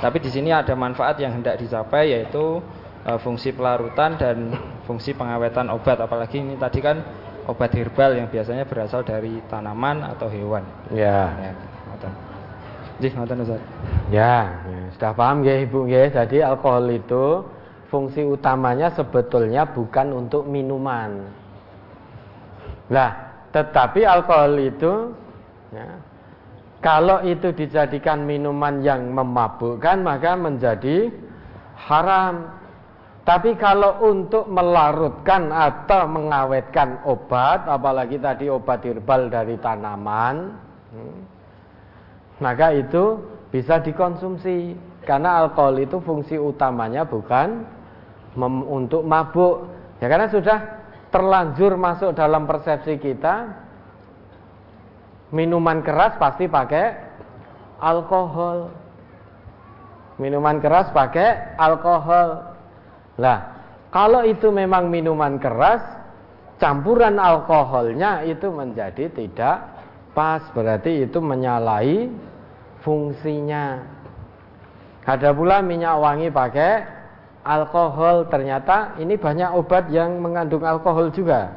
Tapi di sini ada manfaat yang hendak dicapai yaitu e, fungsi pelarutan dan fungsi pengawetan obat. Apalagi ini tadi kan obat herbal yang biasanya berasal dari tanaman atau hewan. Ya. ya Ustaz. Ya, ya, sudah paham ya Ibu ya. Jadi alkohol itu fungsi utamanya sebetulnya bukan untuk minuman. Nah, tetapi alkohol itu ya, Kalau itu dijadikan minuman yang memabukkan maka menjadi haram. Tapi kalau untuk melarutkan atau mengawetkan obat, apalagi tadi obat herbal dari tanaman, hmm, maka itu bisa dikonsumsi. Karena alkohol itu fungsi utamanya bukan untuk mabuk. Ya karena sudah terlanjur masuk dalam persepsi kita, minuman keras pasti pakai alkohol. Minuman keras pakai alkohol. Lah, kalau itu memang minuman keras, campuran alkoholnya itu menjadi tidak pas, berarti itu menyalahi fungsinya. Ada pula minyak wangi pakai alkohol, ternyata ini banyak obat yang mengandung alkohol juga,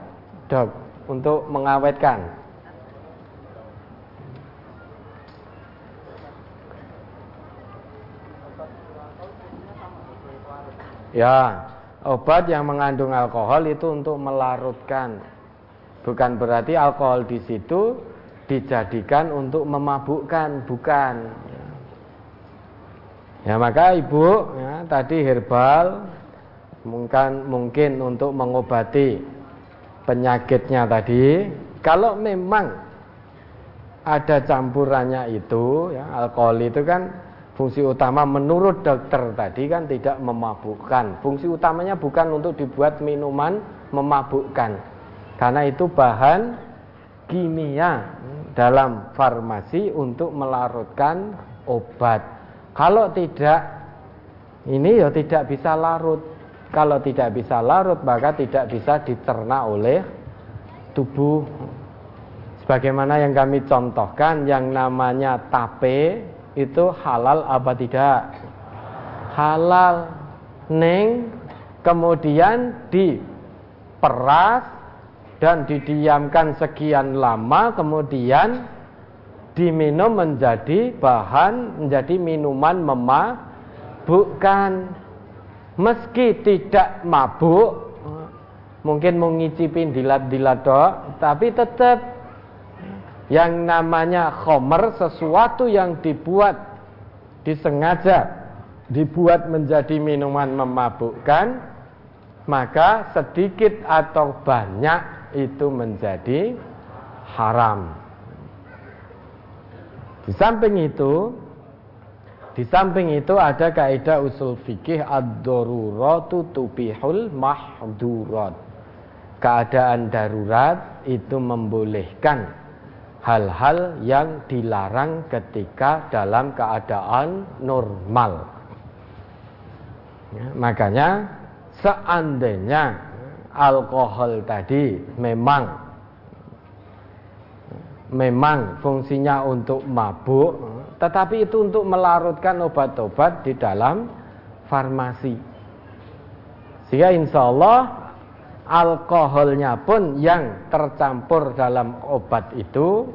dok, untuk mengawetkan. Ya, obat yang mengandung alkohol itu untuk melarutkan. Bukan berarti alkohol di situ dijadikan untuk memabukkan, bukan. Ya maka ibu ya, tadi herbal mungkin mungkin untuk mengobati penyakitnya tadi. Kalau memang ada campurannya itu, ya, alkohol itu kan Fungsi utama menurut dokter tadi kan tidak memabukkan. Fungsi utamanya bukan untuk dibuat minuman memabukkan. Karena itu bahan kimia dalam farmasi untuk melarutkan obat. Kalau tidak ini ya tidak bisa larut. Kalau tidak bisa larut maka tidak bisa dicerna oleh tubuh. Sebagaimana yang kami contohkan yang namanya tape itu halal apa tidak? Halal. Neng kemudian diperas dan didiamkan sekian lama kemudian diminum menjadi bahan menjadi minuman memabukkan meski tidak mabuk mungkin mengicipin dilat-dilat tapi tetap yang namanya khomer sesuatu yang dibuat disengaja dibuat menjadi minuman memabukkan maka sedikit atau banyak itu menjadi haram. Di samping itu di samping itu ada kaidah usul fikih ad-daruratu tubihul mahdurat. Keadaan darurat itu membolehkan hal-hal yang dilarang ketika dalam keadaan normal. Ya, makanya seandainya alkohol tadi memang memang fungsinya untuk mabuk, tetapi itu untuk melarutkan obat-obat di dalam farmasi. Sehingga insya Allah alkoholnya pun yang tercampur dalam obat itu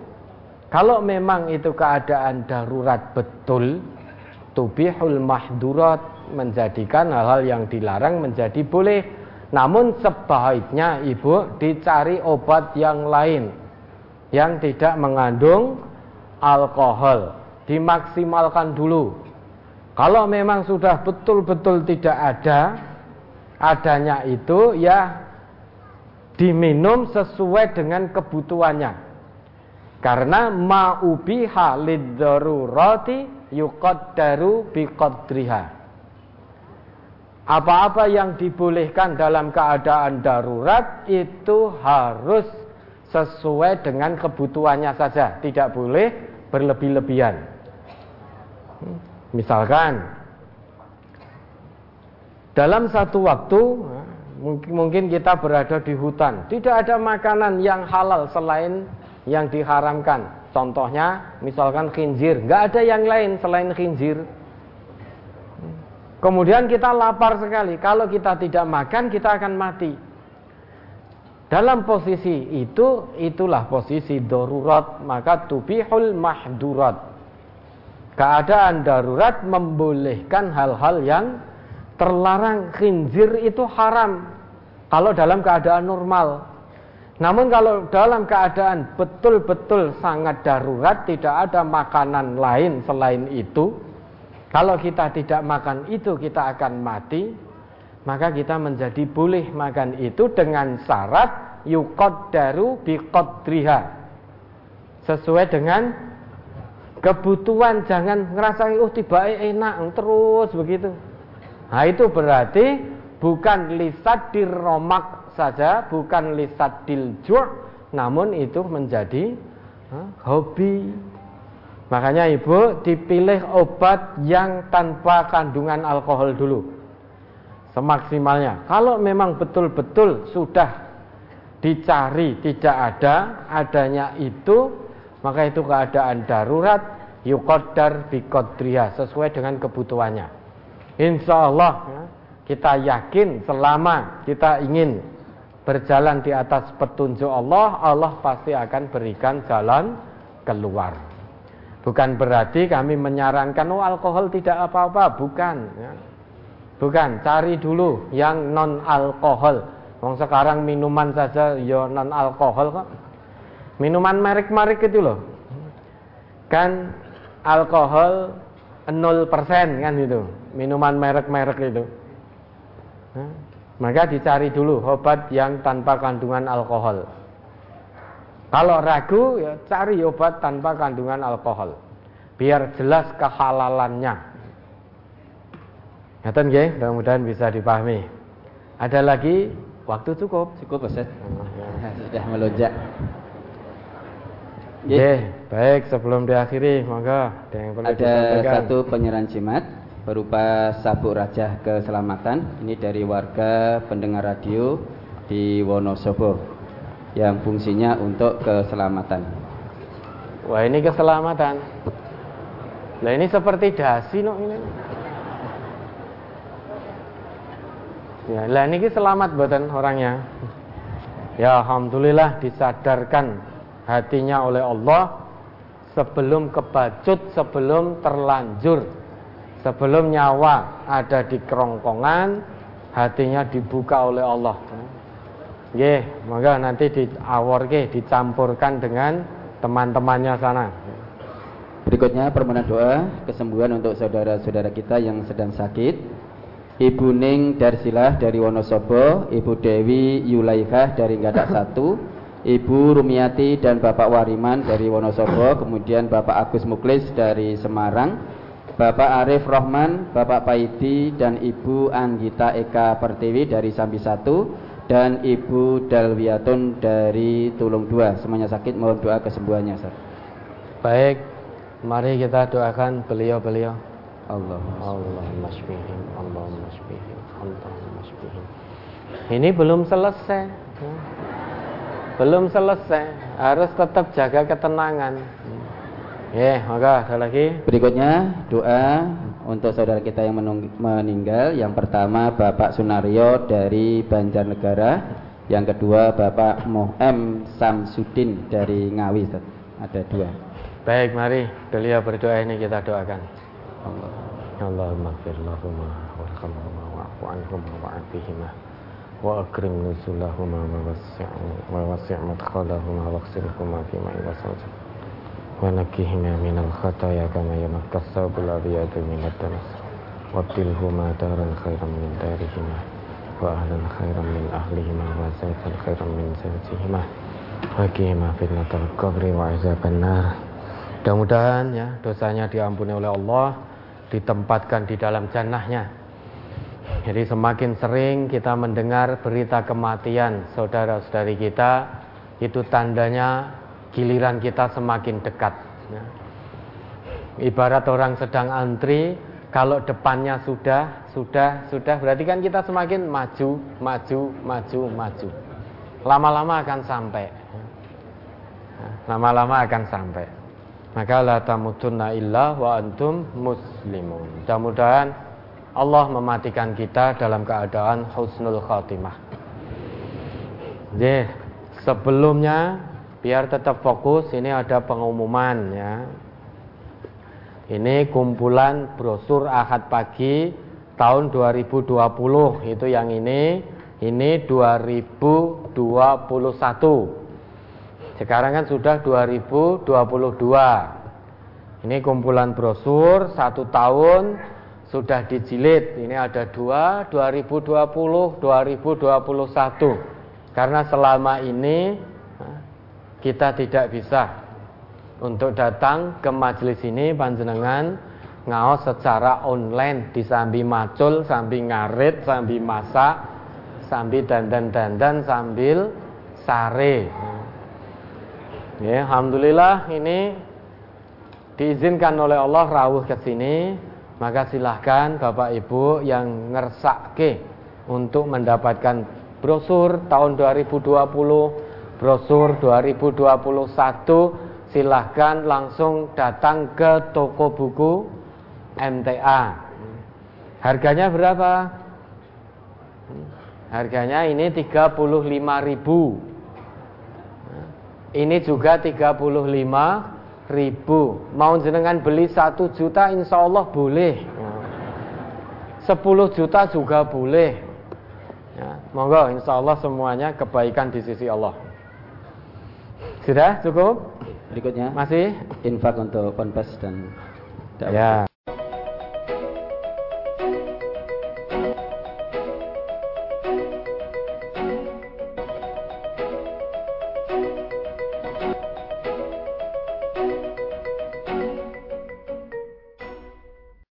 kalau memang itu keadaan darurat betul tubihul mahdurat menjadikan hal-hal yang dilarang menjadi boleh. Namun sebaiknya ibu dicari obat yang lain yang tidak mengandung alkohol. Dimaksimalkan dulu. Kalau memang sudah betul-betul tidak ada adanya itu ya diminum sesuai dengan kebutuhannya. Karena ma'ubiha lidzarurati yuqaddaru biqadriha. Apa-apa yang dibolehkan dalam keadaan darurat itu harus sesuai dengan kebutuhannya saja, tidak boleh berlebih-lebihan. Misalkan dalam satu waktu Mungkin kita berada di hutan, tidak ada makanan yang halal selain yang diharamkan. Contohnya, misalkan khinzir, nggak ada yang lain selain khinzir. Kemudian kita lapar sekali. Kalau kita tidak makan, kita akan mati. Dalam posisi itu, itulah posisi darurat, maka tubihul mahdurat. Keadaan darurat membolehkan hal-hal yang terlarang khinzir itu haram kalau dalam keadaan normal. Namun kalau dalam keadaan betul-betul sangat darurat, tidak ada makanan lain selain itu, kalau kita tidak makan itu kita akan mati, maka kita menjadi boleh makan itu dengan syarat yuqaddaru biqadriha. Sesuai dengan kebutuhan, jangan ngerasa oh tiba enak terus begitu. Nah itu berarti bukan lisadir romak saja bukan lisat diljur namun itu menjadi hobi. Makanya ibu dipilih obat yang tanpa kandungan alkohol dulu. Semaksimalnya. Kalau memang betul-betul sudah dicari tidak ada adanya itu maka itu keadaan darurat yukodar bikodriya sesuai dengan kebutuhannya insya Allah ya, kita yakin selama kita ingin berjalan di atas petunjuk Allah, Allah pasti akan berikan jalan keluar. Bukan berarti kami menyarankan oh alkohol tidak apa-apa, bukan. Ya. Bukan, cari dulu yang non alkohol. Wong sekarang minuman saja ya non alkohol kok. Minuman merek-merek itu loh. Kan alkohol 0% kan itu. Minuman merek-merek itu. Maka dicari dulu obat yang tanpa kandungan alkohol. Kalau ragu, ya cari obat tanpa kandungan alkohol. Biar jelas kehalalannya. Ngaten nggih, mudah-mudahan bisa dipahami. Ada lagi waktu cukup? Cukup, Ustaz. Sudah melonjak. Oke, baik sebelum diakhiri, maka ada yang perlu Ada satu penyerahan jimat berupa sabuk rajah keselamatan ini dari warga pendengar radio di Wonosobo yang fungsinya untuk keselamatan. Wah ini keselamatan. Nah ini seperti dasi no ini. Ya, lah ini selamat buatan orangnya. Ya alhamdulillah disadarkan hatinya oleh Allah sebelum kebacut, sebelum terlanjur Sebelum nyawa ada di kerongkongan, hatinya dibuka oleh Allah. Ye, maka nanti di ke, dicampurkan dengan teman-temannya sana. Berikutnya permohonan doa kesembuhan untuk saudara-saudara kita yang sedang sakit. Ibu Ning Darsilah dari Wonosobo, Ibu Dewi Yulaikah dari Gadak Satu, Ibu Rumiati dan Bapak Wariman dari Wonosobo, kemudian Bapak Agus Muklis dari Semarang, Bapak Arif Rohman, Bapak Paidi dan Ibu Anggita Eka Pertiwi dari Sambi 1 dan Ibu Dalwiatun dari Tulung 2. Semuanya sakit mohon doa kesembuhannya, Ustaz. Baik, mari kita doakan beliau-beliau. Allah Allah masbihim, Allah masbihim, Allah masbihim. Ini belum selesai. Belum selesai, harus tetap jaga ketenangan. Ya, maka ada lagi. Berikutnya doa untuk saudara kita yang meninggal. Yang pertama Bapak Sunario dari Banjarnegara. Yang kedua Bapak Mohem Samsudin dari Ngawi. Ada dua. Baik, mari beliau berdoa ini kita doakan. Allah. Allahumma fir lahumma warhamhumma wa'fu anhumma wa'afihima wa akrim nusulahuma wa wasi' madkhalahuma wa ghsilhuma fi ma'i wasawjah ونكهنا من الخطايا كما ينقى الثوب الأبيض من الدنس وابدلهما دارا خيرا من دارهما وأهلا خيرا من أهلهما وزوجا خيرا من زوجهما وقهما فتنة القبر وعذاب النار Mudah-mudahan ya dosanya diampuni oleh Allah, ditempatkan di dalam jannahnya. Jadi semakin sering kita mendengar berita kematian saudara-saudari kita, itu tandanya giliran kita semakin dekat. Ibarat orang sedang antri, kalau depannya sudah, sudah, sudah, berarti kan kita semakin maju, maju, maju, maju. Lama-lama akan sampai. Lama-lama akan sampai. Maka la tamutunna illa wa antum muslimun. Mudah-mudahan Allah mematikan kita dalam keadaan husnul khatimah. Jadi sebelumnya biar tetap fokus ini ada pengumuman ya ini kumpulan brosur Ahad pagi tahun 2020 itu yang ini Ini 2021. Sekarang kan sudah 2022. Ini kumpulan brosur satu tahun sudah dijilid. Ini ada dua 2020, 2021. Karena selama ini kita tidak bisa untuk datang ke majelis ini panjenengan ngaos secara online disambi macul, sambil ngarit, sambil masak, sambil dandan-dandan, sambil sare. Ya, alhamdulillah ini diizinkan oleh Allah rawuh ke sini, maka silahkan Bapak Ibu yang ngersake untuk mendapatkan brosur tahun 2020, brosur 2021, silahkan langsung datang ke toko buku MTA. Harganya berapa? Harganya ini 35.000 ini juga 35 ribu. Mau jenengan beli satu juta insya Allah boleh. 10 juta juga boleh. Ya, monggo insya Allah semuanya kebaikan di sisi Allah sudah cukup? Berikutnya. Masih? Infak untuk ponpes dan dakwah. ya